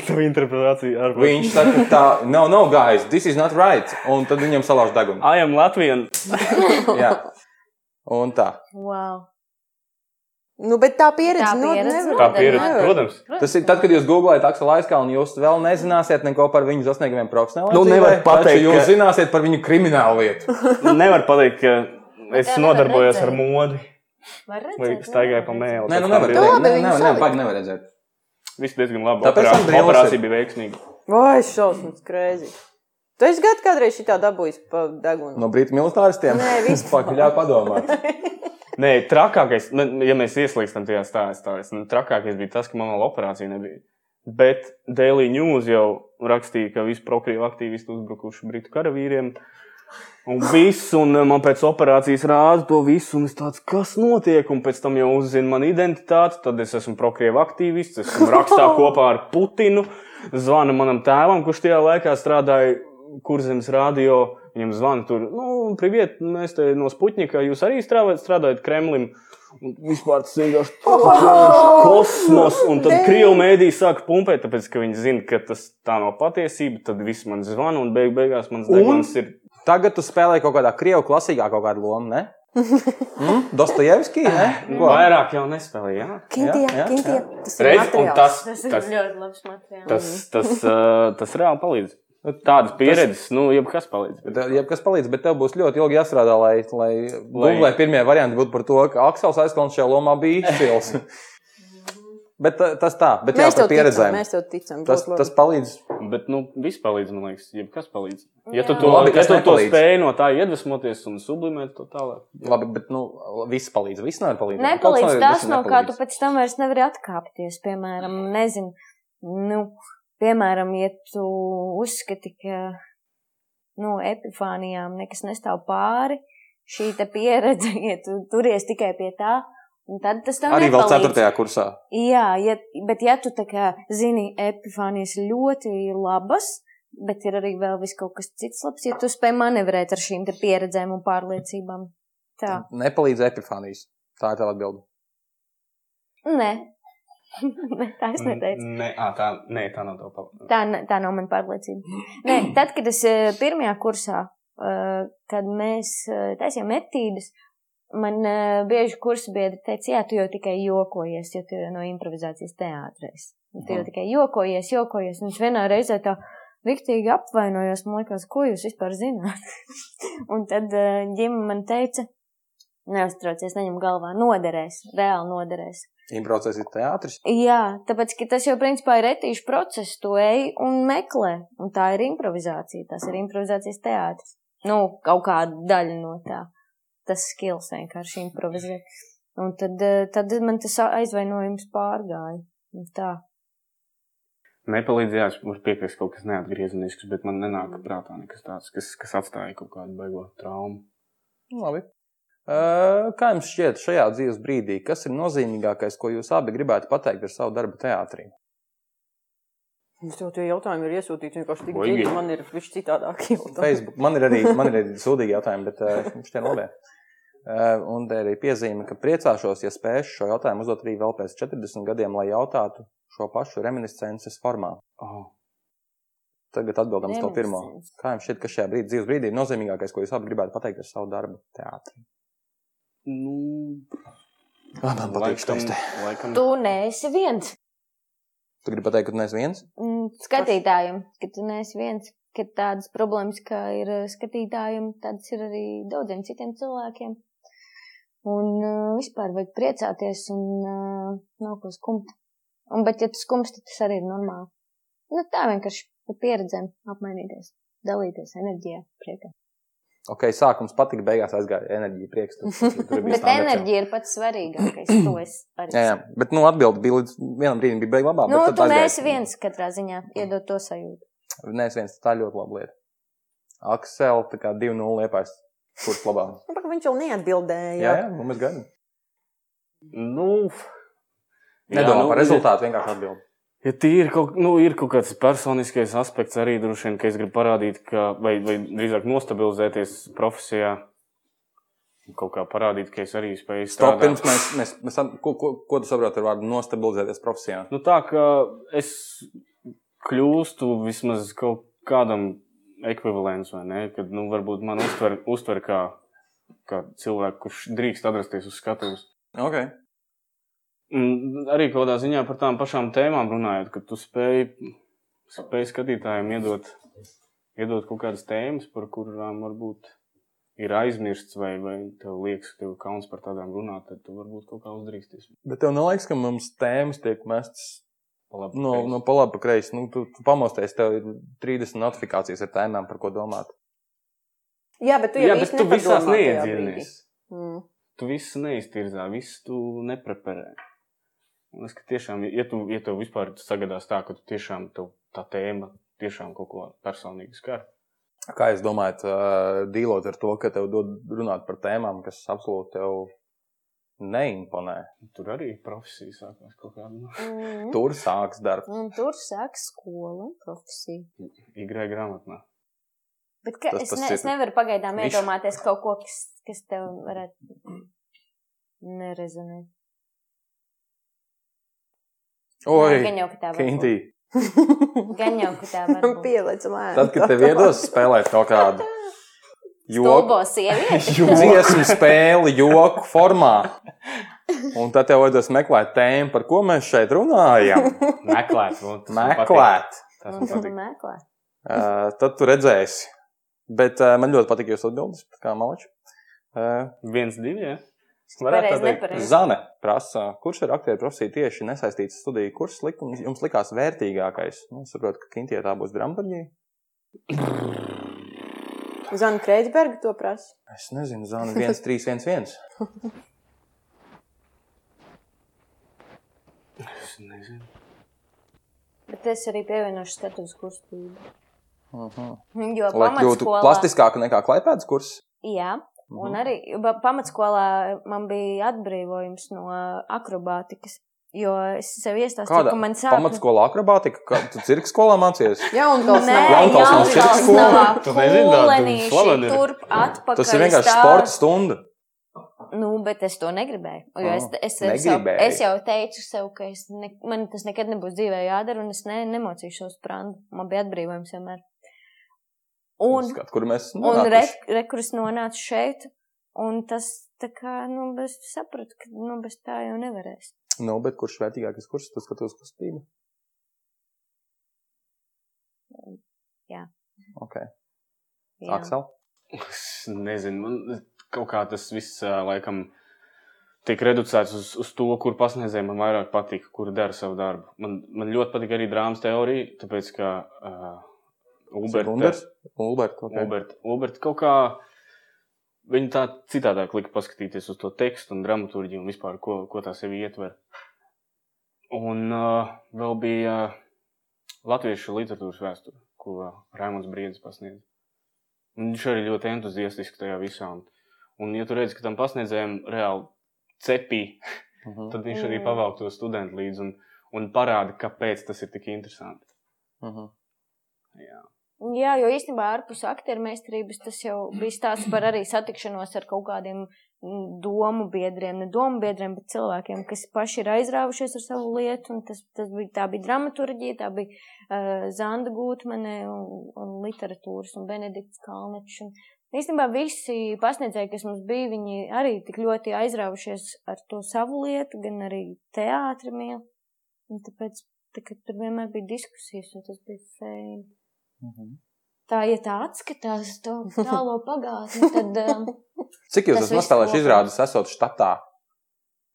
Viņš saka, tā, no, no, guys, this is not right. Un tad viņam salauž degunu. I am Latvian. Jā. Un tā. Wow. Nu, bet tā pieredze, Tā nu, pieredze nevar- Tā pieredze, nevar. protams. Tas ir tad, kad jūs googlējat Akselu Aizkalnu, jūs vēl nezināsiet neko par viņu sasniegumiem profesionālā Nu, nevar pateikt, Jūs ka- zināsiet par viņu kriminālu lietu. Nevar pateikt, ka es nodarbojos redzēt. ar modi. Var redzēt, Vai staigāju pa mēlu. Nē, nu nevar. labi, Nē, nevar, salika. baigi nevar redzēt. Viss diezgan labi. Tāpēc Operā- Operācija bija veiksmīga. Vai, šausmas, krēzi. Tu esi gadu kādreiz šitā dabūjis pa degunu? No brītu militāristiem? Nē, vispār. Pak, ļauj padomāt. Nē, trakākais, nu, ja mēs ieslīgstam tajā stāstā, nu, trakākais bija tas, ka man vēl operācija nebija. Bet Daily News jau rakstīja, ka visi prokrīvi aktīvisti uzbrukuši britu karavīriem. Un viss, un man pēc operācijas rāda to visu, un es tāds, kas notiek, un pēc tam jau uzzina manu identitāti, tad es esmu prokrievu aktīvists, esmu rakstā kopā ar Putinu, zvanu manam tēvam, kurš tajā laikā strādāja Kurzemes radio, viņam zvana tur, nu, priviet, mēs te no Sputņika, jūs arī strādājat, strādājat Kremlim. Un vispār tas vienkārši kosmos, un tad krievu mēdī sāk pumpēt, tāpēc, ka viņi zina, ka tas tā nav patiesība, tad viss man zvana, un beig beigās mans degons ir Tagad tu spēlē kaut kādā krievu klasīgā kaut kādu lomu, ne? Mm? Dostojevski, ne? Ko? vairāk jau nespēlēja. jā. Kintie, kintie. Tas ir un materiāls. tas, Tas ir tas, ļoti labs materiāls. tas, tas, uh, tas reāli palīdz. Nu, Tādas pieredzes, nu, jebkas palīdz. Bet, jebkas palīdz, bet tev būs ļoti ilgi jāstrādā, lai, lai Google pirmie varianti būtu par to, ka Aksels aizkalns šajā lomā bija izcils. bet tas tā, bet jā, Mēs par tev ticam, pieredzēm. mēs tev ticam. Tas, tas palīdz. Bet, nu, viss palīdz, man liekas, jebkas palīdz. Ja tu Jā. to, Nu, labi, ja tu to spēj no tā iedvesmoties un sublimēt to tālāk. Labi, bet nu, viss palīdz. Viss nevar palīdzēt. Nepalīdz tas, no kā tu pēc tam vairs nevari atkāpties. Piemēram, nezinu, nu, piemēram, ja tu uzskati, ka nu, epifānijām nekas nestāv pāri, šī pieredze, ja tu turies tikai pie tā, Un tad tas tev Arī vēl nepalīdz. 4. kursā. Jā, ja, bet ja tu kā zini, epifānijas ļoti labas, bet ir arī vēl kaut kas cits labs, ja tu spēj manevrēt ar šīm pieredzēm un pārliecībām. Tā. Nepalīdz epifānijas. Tā ir tā atbilde. Nē. Nē, tā es neteicu. Nē, ā, tā, nē, tā nav tā pa- Tā, tā nav mana pārliecība. Nē, tad, kad es eh, pirmajā kursā, eh, kad mēs eh, taisījām etīdes, man bieži kursa biedri teica, jā, tu jau tikai jokojies, jo tu jau no improvizācijas teātris. Tu jau Mhm. tikai jokojies, jokojies. Un viņš vienā reizē tā riktīgi apvainojos, man liekas, ko jūs vispār zināt. un tad ģima man teica, neuztraucies, neņem galvā, noderēs, reāli noderēs. Improvizācijas ir teātris. Jā, tāpēc ka tas jau principā ir etīšu process, tu ej un meklē. Un tā ir improvizācija. Tas ir improvizācijas teātris. Nu, kaut kāda daļa no tā. Tas skills vienkārši improvizēt. Un tad, eh, tad man tas aizvainojums pārgāja. Un Tā. Nepalīdzējās, var piekrist kaut kas neatgriezenisks, bet man nenāk prātā nekas tāds, kas, kas atstāja kaut kādu baigo traumu. Labi. Uh, Kā jums šķiet šajā dzīves brīdī, kas ir nozīmīgākais, ko jūs abi gribētu pateikt ar savu darbu teātrī? Mums jau tie jautājumi ir iesūtīti vienkārši tik dziļi. Man ir višķi citādāk jautājumi. Facebook. Man ir arī, man ir arī sūdīgi jautājumi, bet uh, šķiet labi. Uh, un te ir arī piezīme, ka priecāšos, ja spēšu šo jautājumu uzdot arī vēl pēc 40 gadiem, lai jautātu šo pašu reminiscences formā. Oh. Tagad atbildam uz to pirmo. Kā jums šķiet, ka šajā brīdī, dzīves brīdī ir nozīmīgākais, ko jūs abi gribētu pateikt ar savu darbu teātrī? Nu, Ah, man patīk laikam, šis te. laikam, Tu neesi viens. Tu gribi pateikt, ka tu neesi viens? Mm, Skatītājiem, ka tu neesi viens. Ka tādas problēmas, kā ir eh, skatītājiem, tādas ir arī daudziem citiem cilvēkiem. Un uh, vispār vajag priecāties un uh, nav ko skumt. Un, bet, ja tu skumst, tad tas arī ir normāli. Nu, tā vienkārši par pieredzēm apmainīties, dalīties enerģijā, priekā. Ok, sākums patika, beigās aizgāja enerģija, prieks. Tur, tur, tur Bet enerģija ir pats svarīgākais. To es arī Jā, jā, bet nu, atbildi bija līdz vienam brīdim, bija beigās labā. Nu, tu neesi viens katrā ziņā, iedod to sajūtu. Nē, es viens, tā ļoti laba lieta. Aksel, tā kā 2-0 liepais. Kurš labāk? Nu, Viņš jau neatbildēja. Jā, jā, nu mēs gaidām. nu, Nedomā nu, par rezultātu, vienkārši atbild. Ja tīri kaut, nu, ir kaut kāds personiskais aspekts arī droši vien, ka es gribu parādīt, ka, vai, vai drīzāk nostabilizēties profesijā, kaut kā parādīt, ka es arī spēju strādāt. pirms mēs, mēs, mēs ko, ko, ko tu saproti ar vārdu nostabilizēties profesijā? Nu, tā kā es kļūstu vismaz kaut kādam ekvivalents, vai ne? Kad, nu, varbūt man uztver, uztver kā, kā cilvēku, kurš drīkst atrasties uz skatuves. Ok. Arī kaut kādā ziņā par tām pašām tēmām runājot, ka tu spēj, spēj skatītājiem iedot, iedot kaut kādas tēmas, par kurām varbūt ir aizmirsts, vai, vai tev liekas, ka tev ir kauns par tādām runāt, tad tu varbūt kaut kā uzdrīksties. Bet tev neliekas, ka mums tēmas tiek mestas Pa labi, no, no pa labi, pa kreisi. Nu, tu, tu pamosties, tev ir 30 notifikācijas ar tēmām, par ko domāt. jā, bet tu jau Jā, bet tu visās brīdī. Mm. Tu visu neiztirzā, visu tu nepreparē. Es, ka tiešām, ja tu, ja tev vispār sagadās tā, ka tu tiešām tev tā tēma tiešām kaut ko personīgi skar. Kā jūs domājat, dīlot ar to, ka tev dod runāt par tēmām, kas absolūti tev neimponē? Tur arī profesija sākās kaut kāda. Mm. Tur sāks darbs. Un tur sākas skola un profesija. Igrai grāmatnā. Bet ka, Tas- es, tas ne, ir- es nevaru pagaidām Viņš- iedomāties kaut ko, kas, kas tev varētu nerezonēt. Oi, Nē, gan jau, ka tā Kintī. Gan jau, ka tā var būt. Pielicam ēnu. tad, kad tev iedos spēlēt kaut kādu joku, sievieti. dziesmu spēli joku formā, un tad tev vajadzēs meklēt tēmu, par ko mēs šeit runājam. Meklēt. Meklēt. Patīk. Meklēt. Uh, tad tu redzēsi. Bet uh, man ļoti patīk jūsu atbildes, kā malači. Uh, Viens, divi, jā. Pareizi, tā teikt. nepareizi. Zane prasa, kurš ar aktieru profesiju tieši nesaistīts studiju kurs likums jums likās vērtīgākais? Nu, es saprotu, ka Kintie tā būs dramaturgija. Zana Kreitsberga to prasa. Es nezinu, Zana 1311. Es nezinu. Bet es arī pievienošu skatuves kustību. Uh -huh. Jo Lai kļūtu plastiskāka nekā klaipēdas kurs. Jā, Mhm. Un arī pamatskolā man bija atbrīvojums no akrobātikas. Jo es sev iestāstīju, Kāda ka man sāp. pamatskolā akrobātika? Kā tu cirka skolā mācījies? Nē, nav. Jaunkalns nav Jaunkalns cirka skola. nav. Tu nezini, ir. turp atpakaļ. Tas ir vienkārši stāv. sporta stunda. Nu, bet es to negribēju. Jo Ah, es, es, es, jau, negribēji. es jau teicu sev, ka es ne, man tas nekad nebūs dzīvē jādara, un es ne, nemocīšos sprandu. Man bija atbrīvojums vienmēr. Un, Skat, kur mēs un nonākuši. re, rekurs nonāca šeit, un tas tā kā, nu, es sapratu, ka, nu, bez tā jau nevarēs. Nu, bet kurš vērtīgākais kurs? Tu skatos kustību. Jā. Ok. Jā. Aksel? Es nezinu, man kaut kā tas viss laikam tiek reducēts uz, uz to, kur pasniedzējiem man vairāk patīk, kur dara savu darbu. Man, man ļoti patīk arī drāmas teorija, tāpēc ka uh, Uberta, Unders? Ulbert, ok. Uberta, Uberta kaut kā viņi tā citādāk lika paskatīties uz to tekstu un dramaturģiju un vispār, ko, ko tā sevi ietver. Un uh, vēl bija uh, latviešu literatūras vēsture, ko uh, Raimons Briedis pasniedz. Un viņš arī ļoti entuziastiski tajā visā. Un, un ja tu redzi, ka tam pasniedzējiem reāli cepī, Mhm. tad viņš arī pavelk to studentu līdzi un, un parāda, kāpēc tas ir tik interesanti. Mhm. Jā. Jā, jo īstenībā ārpus aktieru meistarības tas jau bija stāsts par arī satikšanos ar kaut kādiem mm, domu biedriem, ne domu biedriem, bet cilvēkiem, kas paši ir aizrāvušies ar savu lietu. Tas, tas bija, tā bija dramaturģija, tā bija uh, Zanda Gūtmane un, un literatūras un Benedikts Kalnečs. Un Īstenībā visi pasniedzēji, kas mums bija, viņi arī tik ļoti aizrāvušies ar to savu lietu, gan arī teātri mīl. Un tāpēc tā, tur vienmēr bija diskusijas, un tas bija fēni. Mhm. Tā, ja tā atskatās to tālo pagātni, tad um, Cik jūs Tas esat kopā. izrādes, esot štatā?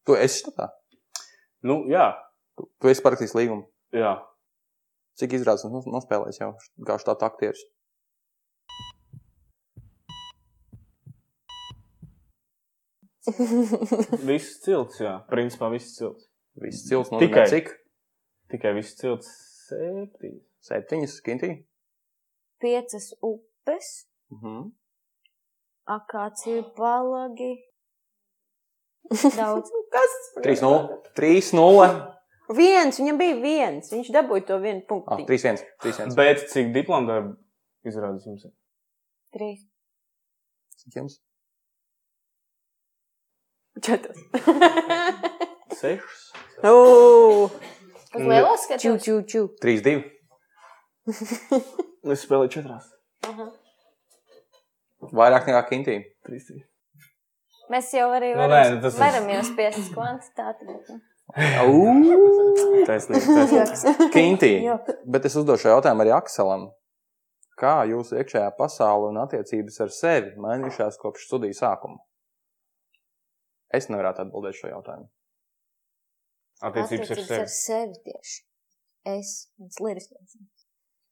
Tu esi štatā? Nu, jā, Tu, tu esi parakstījis līgumu. jā. Cik izrādes nos- nospēlējis jau kā štata aktieris? Viss cilts, jā. Principā viss cilts. Viss cilts no Tikai. cik? Tikai viss cilts septiņas. Septiņas skintī. Piecas upes, Mhm. akāciju palagi. Daudz. Kas? 3-0. 3-0. Viens, viņam bija viens. Viņš dabūja to vienu Ah, punktu. 3-1. 3-1. Bet cik diplomu darbu izrādās jums? ir? Trīs. Cik jums? Četras. Sešas. Ugh. Uz lielās Ču, skatos. ču, ču. 3-2. Es spēlēju četrās. Aha. Vairāk nekā kintī. Trīs, trīs. Mēs jau arī Nu, varam, nē, nu, tas ir- varam jau spiest kvantitāti. bet, nu. Taisnība. Kintī. Bet es uzdošu jautājumu arī Akselam. Kā jūsu iekšējā pasaule un attiecības ar sevi mainījušās kopš studiju sākuma? Es nevaru atbildēt šo jautājumu. Attiecības ar sevi. ar sevi tieši. Es, mans liriskais.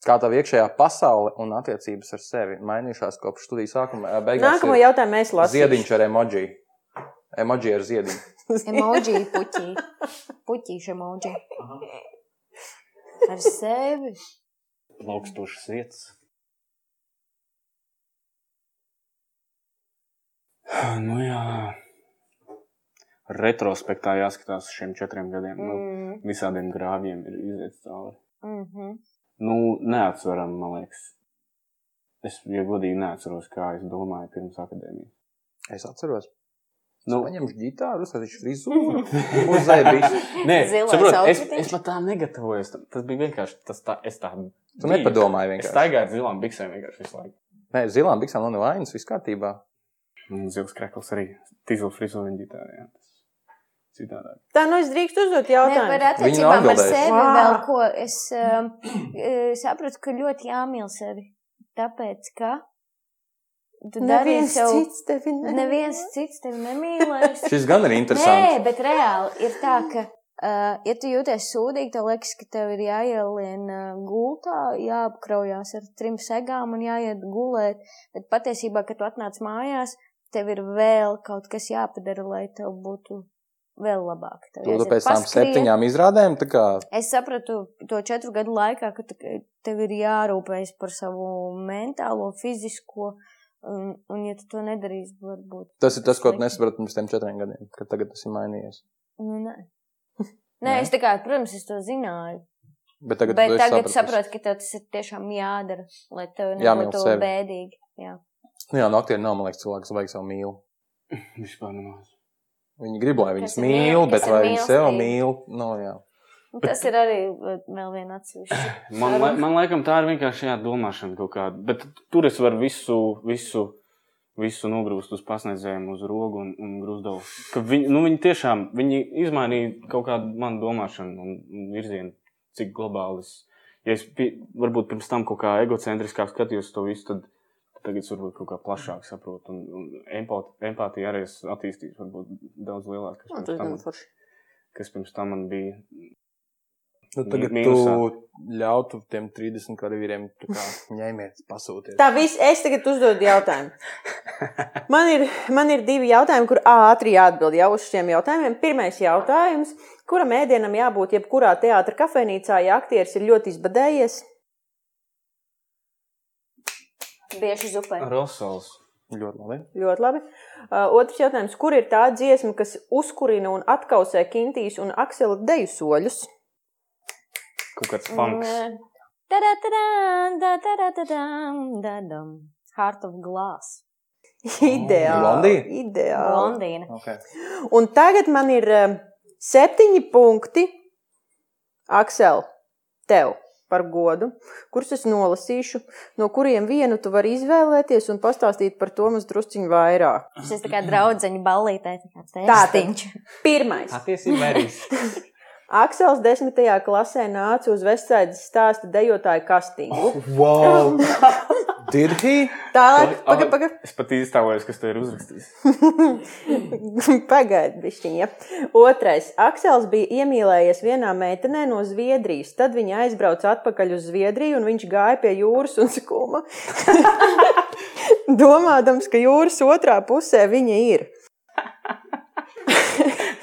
Kā tā iekšējā pasaule un attiecības ar sevi mainījušās kopš studiju sākuma? Beigās Nākamo jautājumu mēs lasīsim. ziediņš ar emoji. Emoji ar ziediņu. Emoji puķī. Puķīši emoji. Ar sevi. Plaukstošas vietas. Nu jā. Retrospektā jāskatās uz šiem četriem gadiem. Mm. Nu, Mm. visādiem grāvjiem ir iziet cauri. Mm -hmm. Nu, neatceram, man liekas. Es, ja godīgi, neatceros, kā es domāju pirms akadēmijas. Es atceros. Nu, Nu, paņemšu ģitāru, uzsākšu frizūru. Nē, saprot, es, es pat tā negatavojos. tam. Tas bija vienkārši tas, tā, es tā. Tu nepadomāji Es vienkārši. staigāju ar zilām biksēm vienkārši visu laiku. Nē, zilām biksām nav nevainas, viss kārtībā. Un zils krekls arī tīzla frizūra un ģitārā. Citādāk. Tā, nu es drīkstu uzdot Nē, par jautājumu. attiecībām ar sevi Vā. vēl ko. Es um, eh, sapratu, ka ļoti jāmīl sevi. Tāpēc, ka tu Neviens sev. cits tevi nemīl. Neviens cits tevi nemīlēs. Šis gan ir interesants. Nē, bet reāli ir tā, ka, uh, ja tu jūties sūdīgi, tev liekas, ka tev ir jāielien uh, gultā, jāapkraujās ar trim segām un jāiet gulēt. Bet patiesībā, kad tu atnāc mājās, tev ir vēl kaut kas jāpadara, lai tev būtu vēl labāk. Tev Tu, jāiziet pēc tam septiņām izrādēm, tā kā Es sapratu to četru gadu laikā, ka tev ir jārūpējas par savu mentālo, fizisko Un, un ja tu to nedarīsi, varbūt. Tas ir tas, ko tu slikti. nesaprati pirms tiem četriem gadiem, kad tagad tas ir mainījies. Nu, nē. Nē, es tā kā, protams, es to zināju. Bet tagad, Bet tagad saprotu, ka tev tas ir tiešām jādara, lai tev nebūtu bēdīgi. Jā. Nu jā, no aktieriem nav, man liekas, cilvēks vajag savu mīlu. Vispār nemaz. Viņi grib, lai viņas mīl, mīl- bet vai viņi sev mīl? Nu, jā. Un Tas ir arī uh, vēl viena atsevišķa. Man, lai- man liekas, tā ir vienkārši jā, domāšana kaut kāda. Bet tur es varu visu, visu, visu nogrūst uz pasniedzējiem, uz rogu un, un grūzdavu. Ka Viņi, nu, viņi tiešām viņi izmainīja kaut kādu manu domāšanu un, virzienu, cik globāli es. Ja es pi, varbūt pirms tam kaut kā egocentriskāk skatījos to visu, tad tagad varbūt kaut kā plašāk saprotu. Un, un empāti, empātija arī es attīstīju, varbūt daudz lielāk, kas Nu, pirms tas tam, forši. kas pirms tam man bija. Nu, tagad Mīnusā. tu ļautu tiem 30 karavīriem ņēmiet, pasūtiet. Tā viss, es tagad uzdodu jautājumu. Man ir, man ir divi jautājumi, kur ātri jāatbild jau uz šiem jautājumiem. Pirmais jautājums, kuram ēdienam jābūt jebkurā teātra kafejnīcā, ja aktieris ir ļoti izbadējies? Bieži zupē. Rosals. Ļoti labi. Ļoti labi. Uh, otrs jautājums, kur ir tā dziesma, kas uzkurina un atkausē Kintīs un Aksela deju soļus? Kaut kāds funks. Heart of Glass. Ideāli. Blondīna? Ideāli. Londīna. Okay. Un tagad man ir um, septiņi punkti, Aksel, tev par godu, kurus es nolasīšu, no kuriem vienu tu vari izvēlēties un pastāstīt par to mums drusciņu vairāk. Šis tā kā draudzeņu ballītē. Tā Tātad. Pirmais. Patiesībā arī. Aksels desmitajā klasē nāca uz Vestsaidas stāsta dejotāju kastīgu. Wow! Did he? Tālāk, pagaidi, pagaidi. Es pat iztēlojos, kas to ir uzrakstījis. Pagaidiet, bišķiņa. Otrais. Aksels bija iemīlējies vienā meitenē no Zviedrijas. Tad viņa aizbrauca atpakaļ uz Zviedriju un viņš gāja pie jūras un skuma. Domādams, ka jūras otrā pusē viņa ir.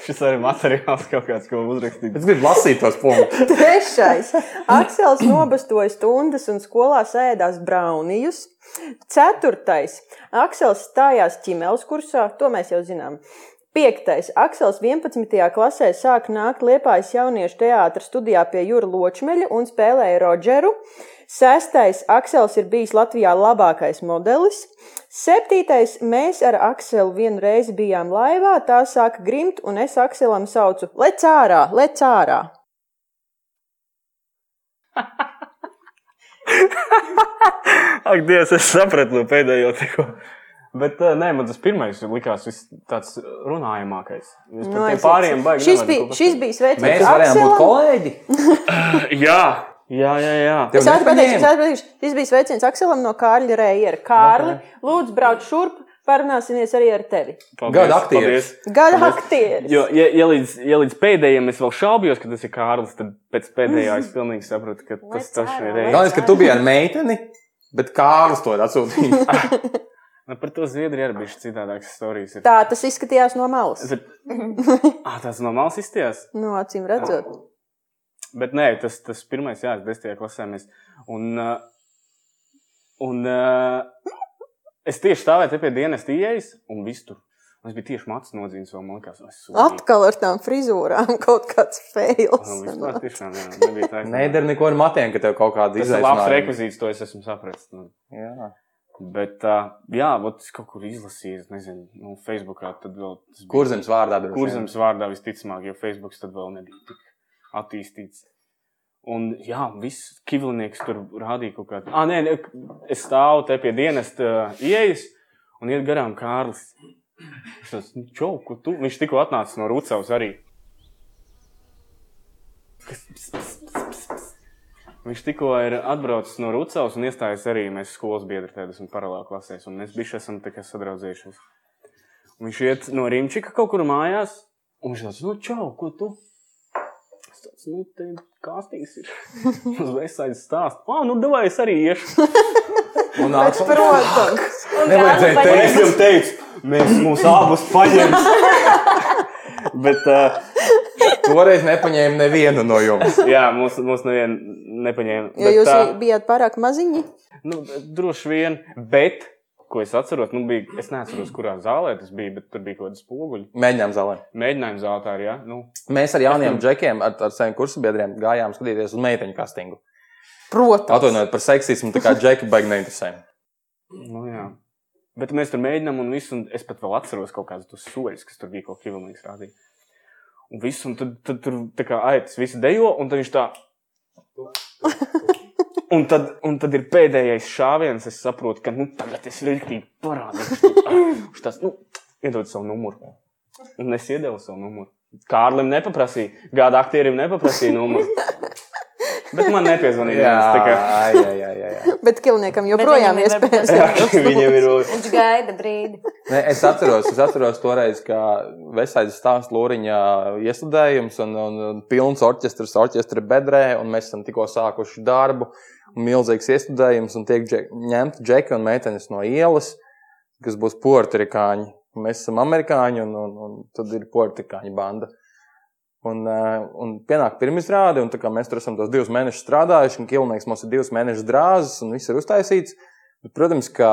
Šis arī materiāls kaut kāds, ko uzrakstīt. Es gribu lasīt tos punktus. Trešais. Aksels nobastoja stundas un skolā sēdās braunijus. Ceturtais. Aksels stājās ķimēles kursā, to mēs jau zinām. Piektais. Aksels 11. klasē sāk nākt Liepājas jauniešu teātra studijā pie Jūra Ločmeļa un spēlēja Rodžeru. Sestais. Aksels ir bijis Latvijā labākais modelis. Septītais. Mēs ar Akselu vienu reizi bijām laivā, tā sāka grimt, un es Akselam saucu: Lec ārā, lec ārā! Ak, Dievs, es sapratu no pēdējo tikko. Bet uh, nē, man tas pirmais likās tāds runājamākais. Es par Nu, tiem pāriem baigi. Šis nevaru bija, šis bija sveiciens. Mēs varējām būt kolēģi. Jā, jā, jā. jā. Es pateikšu. Šis bija sveiciens Akselam no Kārļa Reijera. Kārli, lūdzu, brauc šurp, parunāsimies arī ar tevi. Paldies, Gada aktieris. paldies. Gada aktieris. Jo, ja, ja, līdz, ja līdz pēdējiem es vēl šaubījos, ka tas ir Kārlis, tad pēc pēdējā es pilnīgi saprotu, ka tas tas ir reizes. Galvenais, ka tu biji ar meiteni, bet Kārlis to ir atsūtījis. Nu, par to Zviedriju arī bija citādākas stāstījis. Tā tas izskatījās no malas. Ah, tas no malas izties. No acīm redzot. Bet nē, tas, tas pirmais, jā, desmitajā klasē mēs. Un, uh, un uh, es tieši stāvēju te pie dienas ieejas un viss tur. Un es biju tieši macis nodzīvis, vēl man liekas, es esmu Atkal ar tām frizūrām kaut kāds fails. Nu, vispār tiešām, jā, nebija taisnība. Nedara neko ar matiem, ka tev kaut kāda Tas ir labs izaicinājuma. rekvizīts, to es esmu sapratis. Nu. Jā. Bet, uh, jā, vot es kaut kur izlasīju, nezinu, nu, Facebookā tad vēl. tas bija- Kurzems vārdā vien. Kurzems vārdā visticamāk, jo Facebook tad vēl nebija tik attīstīts. Un, jā, viss kivlinieks tur rādīja kaut kādu. Ah, nē, nē, es stāvu te pie dienas ieejas un iet garām Kārlis. Viņš tāds, "Nu, čau, ko tu? Viņš tikko atnācis no Rucavas arī. Kas- ps, ps, ps, ps, ps. Viņš tikko ir atbraucis no Rucavas un iestājies arī mēs skolas biedri tādas un paralēli klasēs. Un mēs bijuši esam tikai sadraudzējušies. Viņš iet no Rīmčika kaut kur mājās. Un viņš tāds, nu, čau, ko tu? Tāds, nu, te kāstīs ir. Uz Vestsaidas stāst. Ah, nu, davai es arī iešu. Un nāc, Protams. Nevajadzēja teikt. Es viņam teicu, mēs mūs abus paņemsim. Bet, uh, toreiz nepaņēma nevienu no jums. jā, mūs, mūs nevienu nepaņēma. Jo Bet, jūs ā, bijāt pārāk maziņi. Nu, droši vien, bet ko es atceros, nu, bija, es neatceros, kurā zālē tas bija, bet tur bija kaut kāda spoguļa. Mēģinājām zālē. Mēģinājuma zālē arī, ja? Nu, Mēs ar jauniem džekiem, ar, ar saviem kursabiedriem gājām skatīties uz meiteņu kastingu. Protams. Atvainojiet par seksismu, tā kā džeki baigi neinteresē. nu, jā. Bet mēs tur mēģinām, un viss, un es pat vēl atceros kaut kādus tos soļus, kas tur bija kaut kā kilometrus rādīt. Un viss, un tad, tad tur tā kā aitas visi dejo, un tad viņš tā. Un tad, un tad ir pēdējais šāviens. Es saprotu, ka nu, tagad es rīktīgi parādīšu. Viņš tas, nu, iedod savu numuru. Un es iedevu savu numuru. Kārlim nepaprasīja, gada aktierim nepaprasīja numuru. Bet man nepiezvanīja. Jā, kā- jā, jā, jā, jā. Bet kilniekam joprojām ir iespējams. Jā, Viņam ir. Viņš gaida brīdi. Ne, es atceros, es atceros toreiz, ka Vesaidas stāsts Lūriņā iestudējums un, un, un pilns orķestris orķestra bedrē, un mēs esam tikko sākuši darbu, un milzīgs iestudējums, un tiek džek, ņemti džeki un meitenes no ielas, kas būs puertorikāņi. Mēs esam amerikāņi, un, un, un tad ir puertorikāņu banda. Un, eh, un pienāk pirmizrāde, un tā kā mēs tur esam tos divus mēnešus strādājuši, un Kilnieks mums ir divus mēnešus drāzes, un viss ir uztaisīts. Bet, protams, ka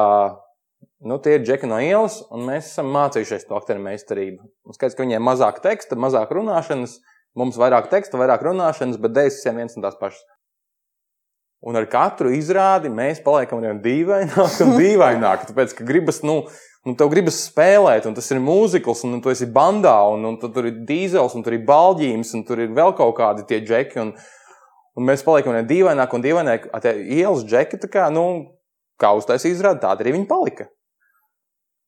nu, tie ir džeki no ielas, un mēs esam mācījušies to aktieru meistarību. Skaidrs, ka viņiem mazāk teksta, mazāk runāšanas, mums vairāk teksta, vairāk runāšanas, bet dēļas visiem viens un tās pašas. Un ar katru izrādi mēs paliekam vien dīvaināk un dīvaināk. Tāpēc, ka gribas, nu, nu tev gribas spēlēt, un tas ir mūzikls, un tu esi bandā, un, un tur ir dīzels, un tur ir balģījums, un tur ir vēl kaut kādi tie džeki. Un, un mēs paliekam vien dīvaināk un dīvaināk. A Tie ielas džeki, kā, nu, kā uztaisīja izrādi, tāda arī viņi palika.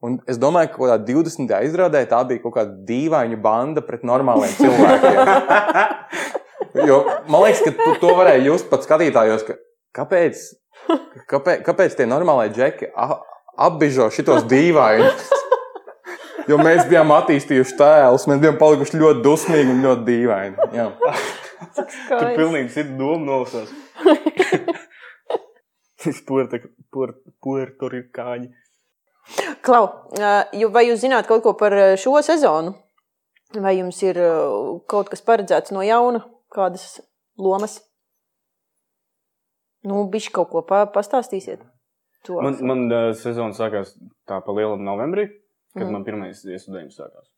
Un es domāju, ka kaut kādā 20. izrādē tā bija kaut kāda dīvaina banda pret normāliem cilvēkiem. Jo, man liekas, ka tu to varēji just pat skatītājos, ka kāpēc, kāpēc, kāpēc tie normālie džeki apbižo šitos dīvainus. Jo mēs bijām attīstījuši tēlus, mēs bijām palikuši ļoti dusmīgi un ļoti dīvaini. Jā. Tur pilnīgi cita doma nolasās. Puertorikāņi. Klau, vai jūs zināt kaut ko par šo sezonu? Vai jums ir kaut kas paredzēts no jauna, kādas lomas? Nu, bišķi kaut ko pa, pastāstīsiet. To. Man, man uh, sezona sākās tā pa lielam novembrī, kad Mm. man pirmais iestudējums sākās.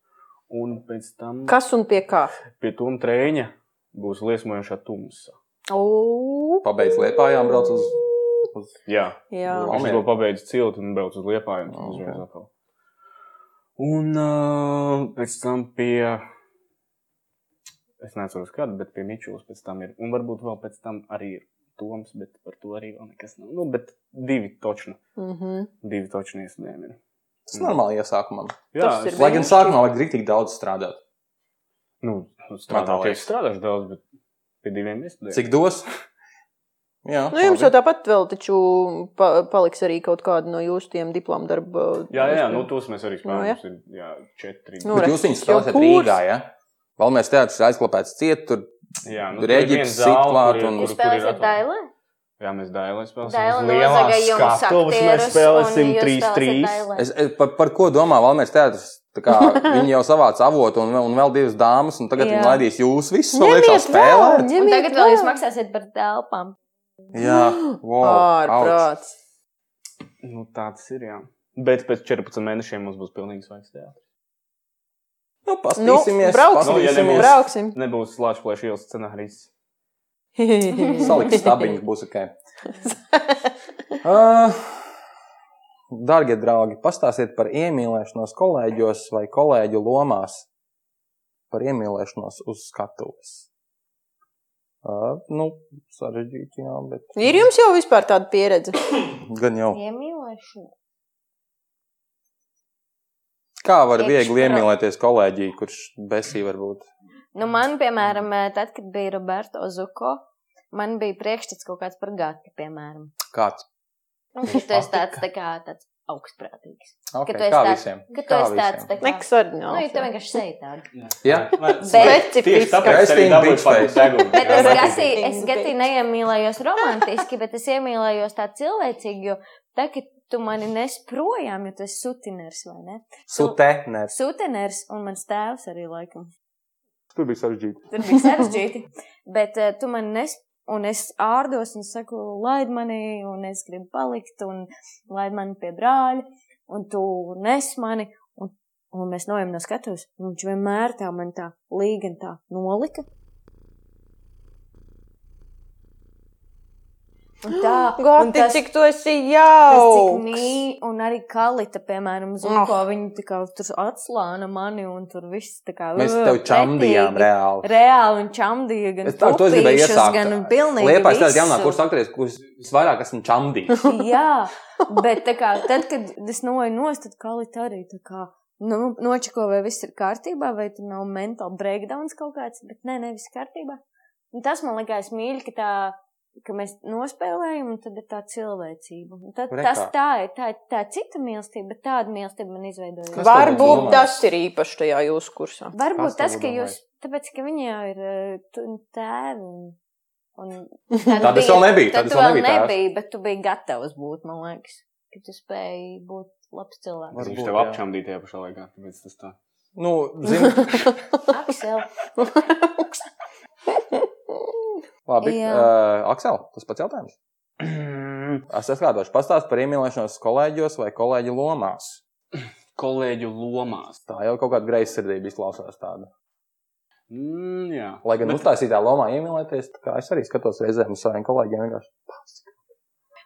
Un pēc tam Kas un pie kā? pie Toma trēņa būs liesmojošā tumsa. O, Pabeidz liepājām, brauc uz. uz... Jā, jā. Viņš to pabeidz cilt un brauc uz ok. okay. Un uh, pēc tam pie, es neatceros kādu, bet pie Mičulas pēc tam ir. Un varbūt vēl pēc tam arī ir Toms, bet par to arī vēl nekas nav. Nu, bet divi točni, Mm -hmm. divi točni iestudējumi ir. Tas ir normāli iesākumam. Jā, Tas es- ir Lai gan sākumā vajag rīktīgi daudz strādāt. Nu, strādāt, es strādāšu daudz, bet pie diviem iestudējumiem. Cik dos? Jā, Nu, jums jau tāpat vēl taču pa, paliks arī kaut kāda no jūsu tiem diplomu darba. Jā, jā, nu tos mēs arī Nu, jā. spēlējam. Mums ir jā, četri. Nu, Bet jūs viņus spēlējat. Rīgā, ja? Valmērs teātris ir aizklāpēts ciet, tur jā, tur Eģiptes sit klāt un- Jūs spēlēsiet Dailē? Jā, mēs dailē spēlēsim. Lielās skatuves Mēs spēlēsim un jūs 3-3. spēlēsiet Dailē. Es, par, par ko domā Valmērs teātris? Tā Kā, viņi jau savāca avotu un, vēl- un vēl divas dāmas, un tagad Jā. viņi laidīs jūs visus vēl iekšā ņemiet tagad vēl jūs maksāsiet par telpām. Jā, wow. Ārprāts. Nu, tāds ir, jā. Bet pēc 14 mēnešiem mums būs pilnīgi svaigs teātris. Nu, Nu, pastīsimies, brauksim, Nu, ja brauksim. Nebūs slāņplēša ielas scenārijs. Saliks stabiņus būs ok. Uh, Darbie draugi, pastāstiet par iemīlēšanos kolēģos vai kolēģu lomās. Par iemīlēšanos uz skatuves. Uh, nu, sarežģīti, jā, bet. Ir jums jau vispār tāda pieredze? Gan jau. Iemīlēšana. Kā var viegli iemīlēties kolēģī, kurš besī var būt? Nu, man, piemēram, tad, kad bija Roberto Zuko, man bija priekšstats kaut kāds par gati, piemēram. Kāds? Nu, ka tu esi tāds, tā kā, tāds augstprātīgs. Okay, Ka tu esi kā tāds- visiem? Ka tu Kā esi tāds, tā kā. Nekas Nu, ja ordināls. tev vienkārši seja tāda. Jā. Specifiski. Tieši tāpēc Resting arī dabūju bitch par face. degunu. Bet es Gatī, es Gatī neiemīlējos romantiski, bet es iemīlējos tā cilvēcīgi, jo tā, ka tu mani nes projām, jo tu esi sutiners, vai ne? Suteners. Sutiners un mans tēvs arī laikam. Tur bija sarežģīti. Tur bija sarežģīti. Bet uh, tu man nes, un es ārdos, un saku, laid mani, un es gribu palikt, un laid mani pie brāļa, un tu nes mani, un, un mēs nojam no skatuves, un viņš vienmēr tā man tā līga un tā nolika. Un tā, un Gati, tas, cik tu esi tas jauks! mī, un arī kalita, piemēram, zuko, oh. viņi tā kā tur atslāna mani, un tur viss tā kā. Mēs tev čamdījām reāli. Reāli un čamdīja gan Es tā, to es gribēju iesākt. gan pilnīgi Liepais tāds visu. jaunā kursa aktieris, kurš visvairāk esmu čamdījis. Jā, bet tā kā tad, kad es noju nost, tad kalita arī tā kā. Nu, nočako, vai viss ir kārtībā, vai tur nav mental breakdowns kaut kāds, bet nē, nē, viss kārtībā. Un tas man likās mīļi, ka tā, ka mēs nospēlējam, un tad ir tā cilvēcība. Un tad, Re tas kā. tā ir, tā ir tā cita mīlestība, bet tāda mīlestība man izveidoja. Kas Varbūt tas ir īpaši tajā jūsu kursā. Varbūt Kas tas, ka jūs, tāpēc, ka viņi jau ir eh, tēvi. Un, Tad es vēl es tu vēl tēvs. nebija, bet tu biji gatavs būt, man liekas, ka tu spēji būt labs cilvēks. Varbūt, Viņš tev apčamdīja tajā pašā laikā. Tāpēc tas tā. Nu, zini, Aksel, labi. Jā. Uh, Aksel, tas pats jautājums. Es atkārtošu, pastāst par iemīlēšanos kolēģos vai kolēģu lomās. Kolēģu lomās. Tā jau kaut kāda greizsirdība izklausās tāda. Mm, jā. Lai gan Bet- uztaisītā lomā iemīlēties, tā kā es arī skatos reizēm uz saviem kolēģiem. vienkārši.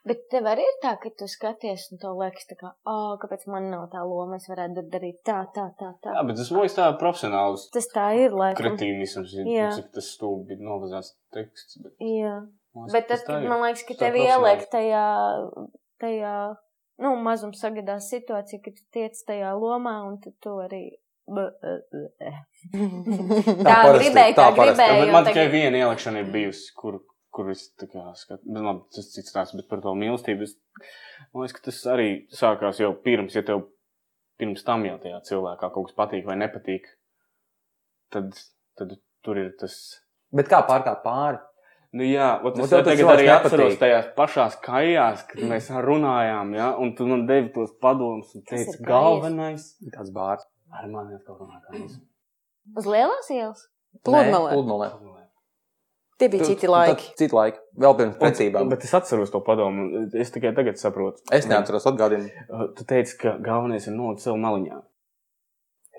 Bet tev arī ir tā, ka tu skaties un tev liekas, tā kā, oh, kāpēc man nav tā loma, es varētu darīt tā, tā, tā, tā. Jā, bet tas mūžs tā profesionāls Tas tā ir, laikam. kretīnisms, Jā. cik tas stulbi novazāts teksts. Bet, Jā. man Bet tad, tā man liekas, ka Tā tev ieliek tajā, tajā, nu, mazums sagadās situācija, ka tu tiec tajā lomā un tu arī. Tā parasti, gribēju, tā tā parasti. Jā, gribēju. bet un man tikai tagad- viena ielikšana ir bijusi, kur, kur es tā kā skatu. Bet, labi, tas cits tās, bet par to mīlestību. Es, man liekas, ka tas arī sākās jau pirms, ja tev pirms tam jau tajā cilvēkā kaut kas patīk vai nepatīk. Tad, tad tur ir tas. Bet kā pārkāpt pāri? Nu, jā, ot, Nu, es tas tagad arī nepatīk. atceros tajās pašās kājās, kad mēs runājām, ja, un tu man devi tos padomus un teici, galvenais. Kāds bārs? Ar mani atkal runā kājas. Uz lielās ielas? Pludmalē. Pludmalē. Tie bija citi laiki. Citi laiki. Vēl pirms precībām. Bet es atceros to padomu. Es tikai tagad saprotu. Es neatceros, atgādinu. Uh, Tu teici, ka galvenais ir nolikt sev maliņā.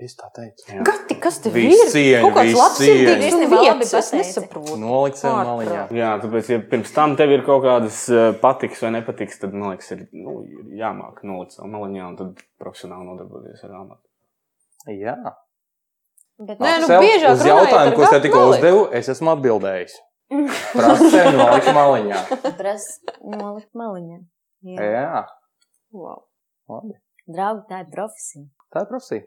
Es tā teicu. Jā. Gati, kas tev ir? cieņa, Kaut kāds labsirdīgs labi vietas, es nesaprotu. Nolikt sev maliņā. Jā, tāpēc, ja pirms tam tev ir kaut kādas uh, patiks vai nepatiks, tad, man liekas, ir nu, ir jāmāk nolikt sev maliņā un tad profesionāli nodarboties ar amatu. Jā. Bet Nē, nu, biežāk uz jautājumu, ko es tev tikko uzdevu, es esmu atbildējis. Prasa nolikt maliņā. Prasa nolikt maliņā. Jā. Jā. Wow. Labi. Draugi, tā ir profesija. Tā ir profesija.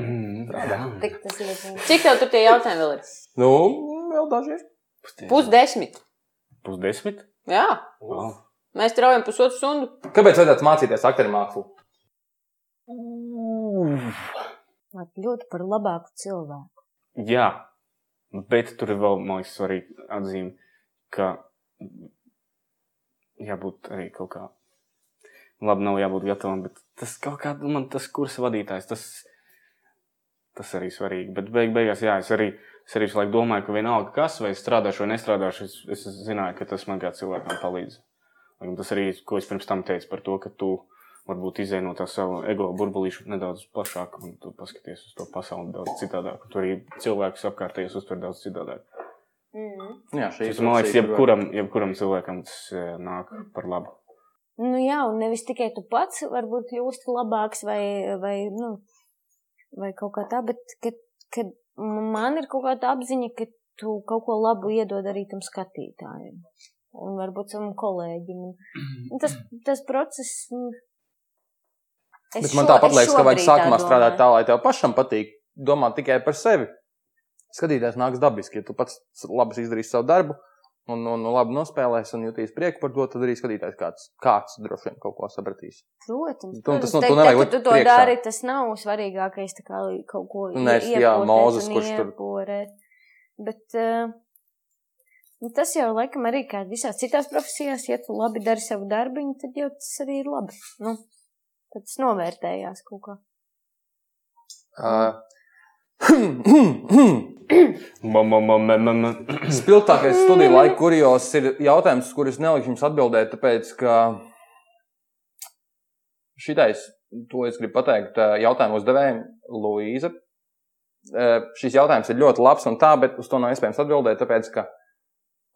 Mm, Tik tas ir. Cik tev tur tie jautājumi vēl ir? Nu, vēl daži ir. Pusdesmit. Pusdesmit? Jā. Wow. Mēs traujam pusotru stundu. Kāpēc vajadzētu mācīties aktieru mākslu? Lai kļūtu par labāku cilvēku. Jā, bet tur ir vēl, man liekas, svarīgi atzīme, ka jābūt arī kaut kā. Labi, nav jābūt gatavam, bet tas kaut kā man tas kursa vadītājs, tas, tas arī svarīgi. Bet beig, beigās, jā, es arī, es arī visu laiku domāju, ka vienalga kas, vai es strādāšu vai nestrādāšu, es, es zināju, ka tas man kā cilvēkam palīdz. Un tas arī, ko es pirms tam teicu par to, ka tu varbūt izēj no tā savu ego burbulīšu nedaudz plašāk un tu paskaties uz to pasauli daudz citādāk. un Tu arī cilvēkus apkārtējos uztver daudz citādāk. Mm. Jā, šī Tas, man liekas, jebkuram, jebkuram cilvēkam tas eh, nāk par labu. Nu, jā, un nevis tikai tu pats varbūt kļūsti labāks vai, vai, nu, vai kaut kā tā, bet kad, kad man ir kaut kāda apziņa, ka tu kaut ko labu iedod arī tam skatītājiem. Un varbūt savam kolēģim. Un, un tas, tas process. Es Bet man tāpat liekas, ka vajag sākumā tā strādāt tā, lai tev pašam patīk. Domāt tikai par sevi. Skatīties nāks dabiski. Ja tu pats labi izdarīsi savu darbu un, un, un labi nospēlēsi un jutīs prieku par to, tad arī skatītājs kāds, kāds droši vien kaut ko sapratīs. Protams, Tu- tas tu te, nevajag ka tu to priekšā. dari, tas nav svarīgākais. Kā kaut ko ieporēt Mūzes, kurš tur- ieporēt. Bet uh, tas jau laikam arī kā visās citās profesijās, ja tu labi dari savu darbiņu, tad jau tas arī ir labi. Nu, tad tas novērtējās kaut kā. Uh. Spilgtākais studiju laika kurjos ir jautājums, uz kuru es nelikšu jums atbildēt, tāpēc, ka šitais, to es gribu pateikt, eh, jautājumu uzdevējiem, Luīza. Eh, Šis jautājums ir ļoti labs un tā, bet uz to nav iespējams atbildēt, tāpēc, ka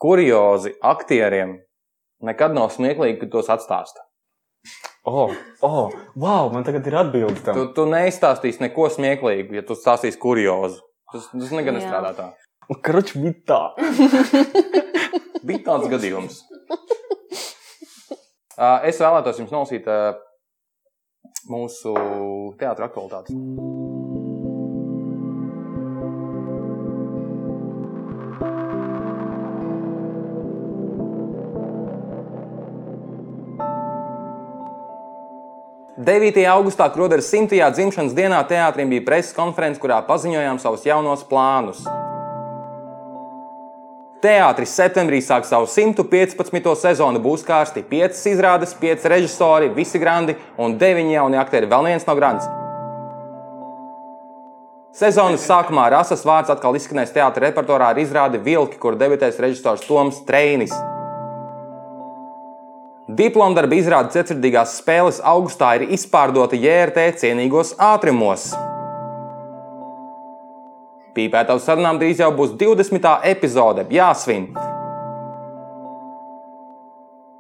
kuriozi aktieriem nekad nav smieklīgi, kad tos atstāsta. Oh, oh, wow, man tagad ir atbilde tam. Tu, tu neizstāstīsi neko smieklīgu, ja tu stāstīsi kuriozu. Tas, tas nekad Jā. nestrādā tā. Kruč bija tā. Bija tāds gadījums. Ā, Es vēlētos jums nolasīt mūsu teātris aktualitātes. Devītajā augustā Kroderas simtajā dzimšanas dienā teātrim bija preses konference, kurā paziņojām savus jaunos plānus. Teātris septembrī sāk savu 115. sezonu. Būs kārsti 5 izrādes, 5 režisori, visi grandi un 9 jauni aktieri. Vēl viens no grandiem. Sezonas sākumā Rasas vārds atkal izskanēs teātris repertuārā ar izrādi Vilki, kur debitēs režisors Toms Treinis. Diplomdarba izrāde ceturtdīgās spēles augustā ir izpārdota JRT cienīgos ātrumos. Pīpētavu sarunām drīz jau būs 20. epizode, jāsvin.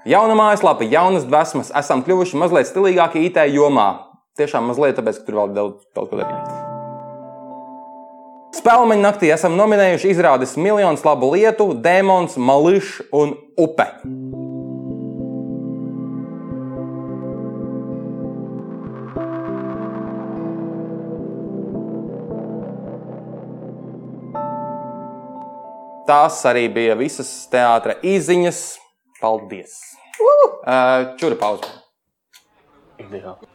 Jauna mājaslapa, jaunas dvēsmas, esam kļuvuši mazliet stilīgāki IT jomā. Tiešām mazliet, tāpēc, ka tur vēl daudz, daudz ko darīt. Spēlmeņa naktī esam nominējuši izrādes miljonus labu lietu, demons, mališs un upe. Tās arī bija visas teātras izziņas. Paldies! Uh, Čura pauze. Ideāli.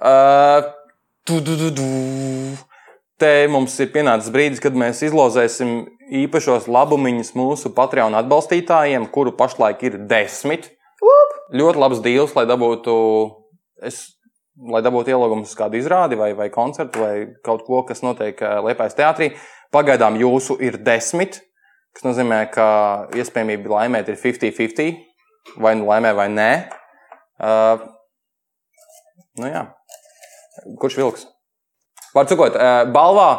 Uh, tu, tu, tu, tu. Te mums ir pienācis brīdis, kad mēs izlozēsim īpašos labumus mūsu Patreon atbalstītājiem, kuru pašlaik ir desmit. Ļoti labs deals, lai dabūtu, es, lai dabūtu ielūgumus uz kādu izrādi vai, vai koncertu vai kaut ko, kas notiek eh, Liepājas teātrī. Pagaidām jūsu ir desmit, kas nozīmē, ka iespējamība laimēt ir 50-50, vai nu laimē vai nē. Uh, nu jā. Kurš vilks? Pārcakot, balvā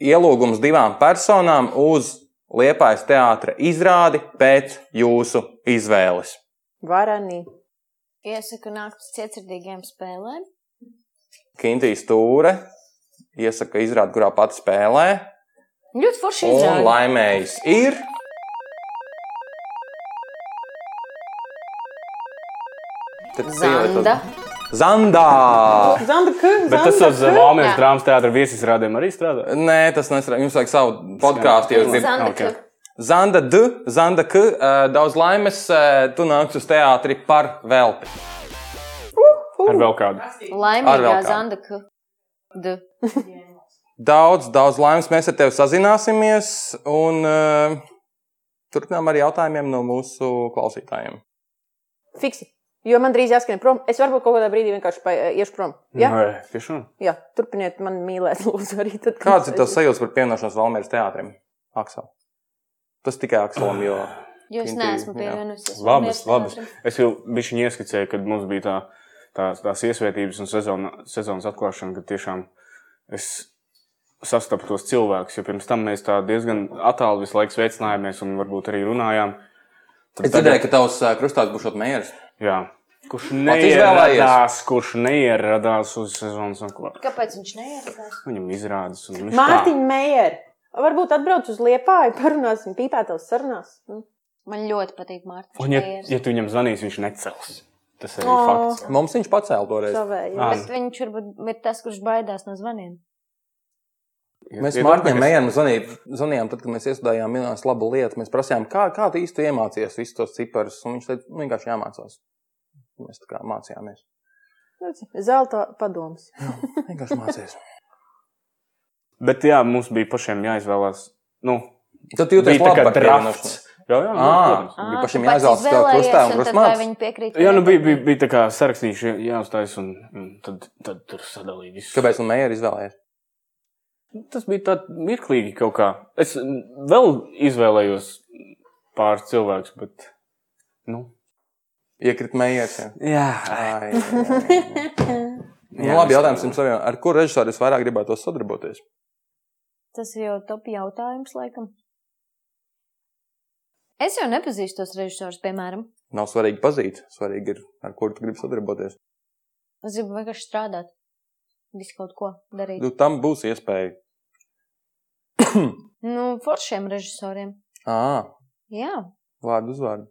ielūgums divām personām uz Liepājas teātra izrādi pēc jūsu izvēles. Varanī. Iesaku nākt uz cietsirdīgiem spēlēm. Kintīs Tūre iesaka izrādi, kurā pati spēlē. Ļoti forši Un izrādi. laimējis ir. Tad Zanda. Zandā! Zanda, ka, Bet tas uz Jā. drāmas teātra viesizrādēm arī strādā. Nē, tas nestrādā. Jums vajag savu podkāstu. ja jūs gribat. Zanda, D, Zanda K, eh, daudz laimes, eh, tu nāc uz teātri par velti. Ar vēl kādu. Ar vēl laimīgā. Zanda, ka D. Daudz, daudz laimes, mēs ar tevi sazināsimies un uh, turpinām ar jautājumiem no mūsu klausītājiem. Fiksi. Jo man drīz jāskrien prom. Es varbūt kaut kādā brīdī vienkārši iešu prom. Jā, tiešām. jā turpiniet man mīlēt, lūdzu, arī tad. kad Kāds ir tavs sajūta par pievienošanos Valmēras teātrim, Aksel? Tas tikai Akselam, jo Jo es neesmu pievienojusies. Labas, labas. Es jau bišķiņi ieskicēju, kad mums bija tā, tā, tās iesvētības un sezona, sezonas atklāšana, kad tiešām es sastapu tos cilvēkus, jo pirms tam mēs tā diezgan attāli visu laiku sveicinājāmies un varbūt arī runājām. Tad es dzirdēju, ka tavs krustāts būs šot mērs. Jā. Kurš neieradās, kurš neieradās uz sezonas atklāšanu? Kāpēc viņš neieradās? Viņam izrādas. un viņš Mārtiņa Meijer. Varbūt atbrauc uz Liepāju, parunāsim pīpētās sarunās. Nu. Man ļoti patīk Mārtiņš. Tā. Un, ja, ja tu viņam zvanīsi, viņš necels. Tas ir fakts. Mums viņš pacēla toreiz. Savēji. Ā. Bet viņš varbūt ir tas, kurš baidās no zvaniem. Mēs Iedomājies- Mārtiņam Mēram zvanījām, zvanījām, tad, kad mēs iestudējām minētas labu lietu. Mēs prasījām, kā, kā tu īsti iemācījies visus tos ciparus. Un viņš teica, "Nu, vienkārši jāmācās. Mēs tā kā mācījāmies. Zelta padoms. Vienkārši mācījāmies. Bet jā, mums bija pašiem jāizvēlās. Nu, Tad jūties labi kā par drafts. Jā, jā, nu, Ā. protams. Ā, Bija pašiem jāizvēlas starp izvēlējies, krustēm un un krustmātes? vai Viņi piekrīt. Jā, nu bija, bija, bija tā kā sarakstīši jāuzstājas, un, un tad, tad tur sadalīja visu. Kāpēc man mēģināja izvēlēties? Tas bija tā mirklīgi kaut kā. Es vēl izvēlējos pāris cilvēkus, bet. Nu, Iekrita mējās. jā, Jā, nu, labi, jautājums jums saviem. Ar kuru režisoru es vairāk gribētu sadarboties? Tas ir jau top jautājums, laikam. Es jau nepazīstu tos režisorus, piemēram. Nav svarīgi pazīt, svarīgi ir, ar kuru tu gribi sadarboties. Es gribu vienkārši strādāt. Visu kaut ko darīt. Nu, tam būs iespēja. Nu, foršiem režisoriem. Ā, Jā. vārdu uzvārdu.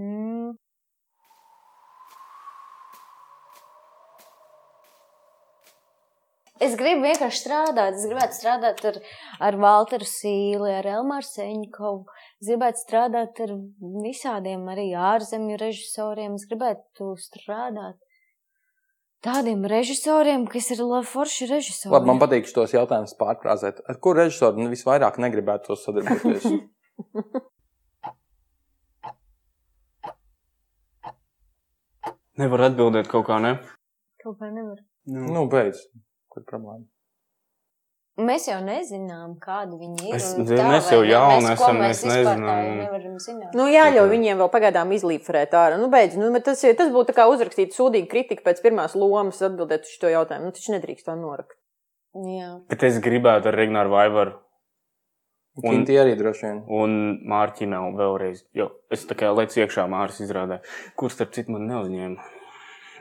Mm. Es gribu vienkārši strādāt. Es gribētu strādāt ar, ar Walteru Sīli, ar Elmāru Seņkovu. Es gribētu strādāt ar visādiem arī ārzemju režisoriem. Es gribētu strādāt tādiem režisoriem, kas ir forši režisori. Labi, man patīk šos jautājumus pārkrāsēt. Ar kuru režisoru nu, visvairāk negribētu sadarboties? nevar atbildēt kaut kā, ne? Kaut kā nevar. nu, beidz. Kur problēma? Mēs jau nezinām, kādi viņi ir. Es- tā, mēs vai jau ko esam, mēs mēs nezinām. jau. Nu, jāļauj viņiem vēl pagaidām izlīferēt ārā. Nu, beidz, nu, bet tas, tas būtu kā uzrakstīt sūdīgu kritiku pēc pirmās lomas atbildēt uz šo jautājumu. Nu, taču nedrīkst tā norakt. Jā. Bet es gribētu ar Regnāru Vaivaru Un- Kinti arī droši vien. un Mārķinu vēlreiz. Jo es tā kā lecu iekšā Māris izrādē, kurš starp citu man neuzņēma.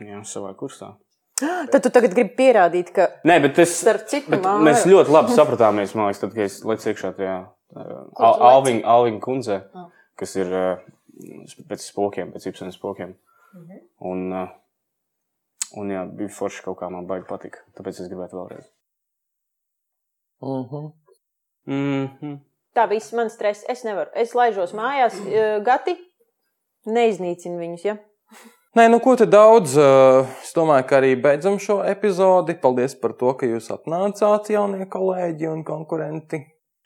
Jā, savā kursā. Tad tu tagad gribi pierādīt, ka Nē, bet es. starp citu Māra- mēs ļoti labi sapratāmies, man liekas, tad, kad es lecu iekšā tajā uh, Al- leci? Alviņa Alviņa kundze, Ah. kas ir uh, pēc spokiem, pēc Ibsenas spokiem. Mhm. Un, uh, un jā, bija forši kaut kā man baigi patika, tāpēc es gribētu vēlreiz. Mhm. Mm -hmm. tā viss man stresa. Es nevaru. Es laižos mājās, gati, neiznīcinu viņus. Ja? Nē, nu ko te daudz. eh, Es domāju, ka arī beidzam šo epizodi. Paldies par to, ka jūs atnācāt, jaunie kolēģi un konkurenti.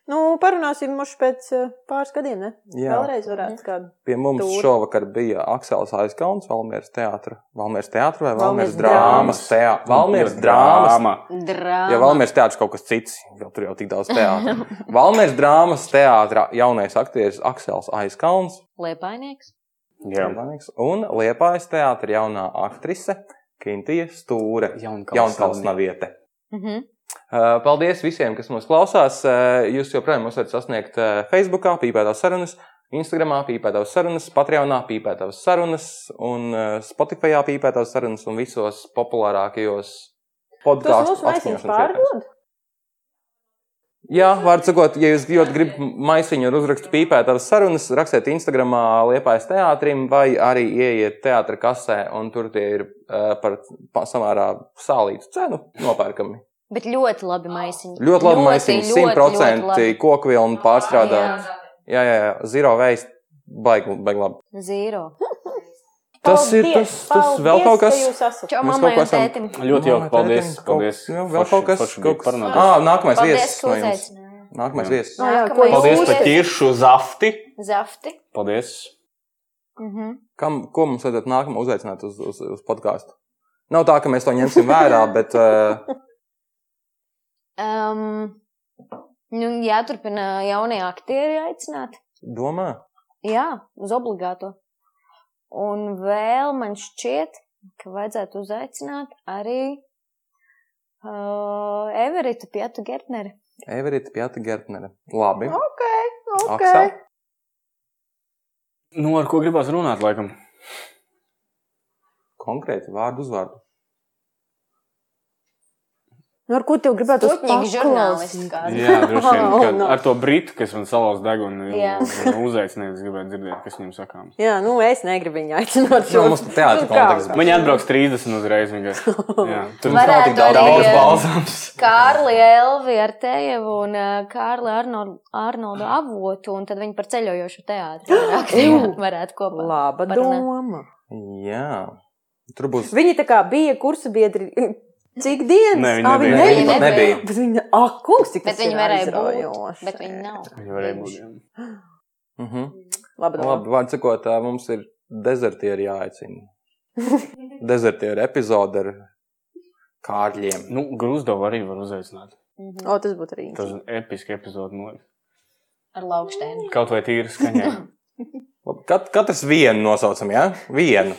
Nu, parunāsim mums pēc eh, pāris gadiem. Ne? Jā, Vēlreiz varētu kādu. pie mums Tūri. šovakar bija Aksels Aizkalns, Valmieras teātra. Valmieras teātra vai Valmieras drāmas teātra? Valmieras drāmas. Drāma. Ja Valmieras teātris kaut kas cits, jo tur jau tik daudz teātra. Valmieras drāmas teātra jaunais aktieris Aksels Aizkalns. Liepainieks. Jā, Liepājnieks, Un Liepājas teātra jaunā aktrise Kintija Stūre. Jaunkalns Naviete. Mhm. Uh, Paldies visiem, kas mūs klausās. Uh, Jūs joprojām mūs varat sasniegt uh, Facebook, pīpētās sarunas, Instagram, pīpētās sarunas, Patreonā, pīpētās sarunas, un Spotify, pīpētās sarunas, un visos populārākajos podkāstu pārdod. Jā, vārdu sakot, ja jūs ļoti gribat maisiņu ar uzrakstu pīpētās sarunas, rakstiet Instagram, liepais teātrim, vai arī ieiet teātra kasē, un tur tie ir uh, par pa- samērā sālītu cenu nopērkami. Bet ļoti labi maisiņi. Ļoti labi maisiņi, ļoti, 100% labi. koku vilnu pārstrādāt. Jā, jā, jā, zero waste, baigi, baigi labi. Zīro. Tas ir tas, tas vēl kaut kas. Mammai kaut ko un esam- tētim. Ļoti jauki. Paldies. Paldies. Jā, vēl Forši- kaut kas. Kaut kas. parunāties. Ā, nākamais Paldies, viesis no jums. Nākamais viesis. Nu jā, Nākamais Paldies par ķiršu zafti. Zafti. Paldies. Mhm. Kam, ko mums vajadzētu nākamā uzaicināt uz, uz, uz podkāstu? Nav tā, ka mēs to ņemsim vērā, bet uh, Um, nu, jāturpina jaunie aktieri aicināt. domā, Jā, uz obligāto. Un vēl man šķiet, ka vajadzētu uzaicināt arī uh, Everita Pietu Gertneri. Everita Pieta Gertnere. Labi. Ok, ok. Aksel? Nu, ar ko gribās runāt, laikam? Konkrēti vārdu uzvārdu. Nu, ar ko tev gribētu kādi. Jā, droši vien. Oh. Ar to britu, kas man salauz degunu, Jā. uzaicināja, es gribētu dzirdēt, kas viņam sakām. Jā, nu es negribu viņu aicināt. Nu, mums teātra kā? konteksts. Viņi atbrauks 30 uzreiz. Jā, tur Varētu nav tik daudz arī, daudz eh, balzāms. Kārli Elvi ar Tejevu un uh, Kārli Arnoldu, Arnoldu avotu, un tad viņi par ceļojošu teātri varētu, varētu kopā. Laba doma. Jā. Tur būs. Viņi tā kā bija kursa biedri. Cik dienas? Nē, viņi Ā, nebija. Nē, Viņi pat nebija. Bet viņi, ak, kungs, cik Bet ir varēja būt, aizraujoši. bet viņi nav. Viņi varēja būt. Mhm. Labi, Nu, Labi, vārds sakot, mums ir dezertieri jāaicina. dezertieri epizode ar kārļiem. Nu, Grūzdovu arī var uzaicināt. O, tas būtu arī. Tas ir episki epizode. No... Ar laukštēnu. Kaut vai tīri skaņā. Labi, Kat, katrs vienu nosaucam, jā? Ja? Vienu.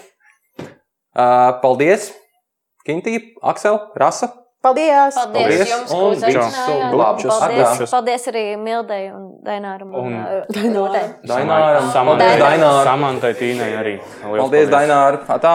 Uh, paldies! Kintī, Aksel, Rasa. Paldies! Paldies, Paldies, jums, un ka uzaicinājāt. Paldies, Atgāšus. paldies arī Mildei un Daināram un, Un- Rūtei. Daināram. Samantai, Paldies, Dainār. Samantai Tīnai arī. Liels Paldies, Dainār! Atā!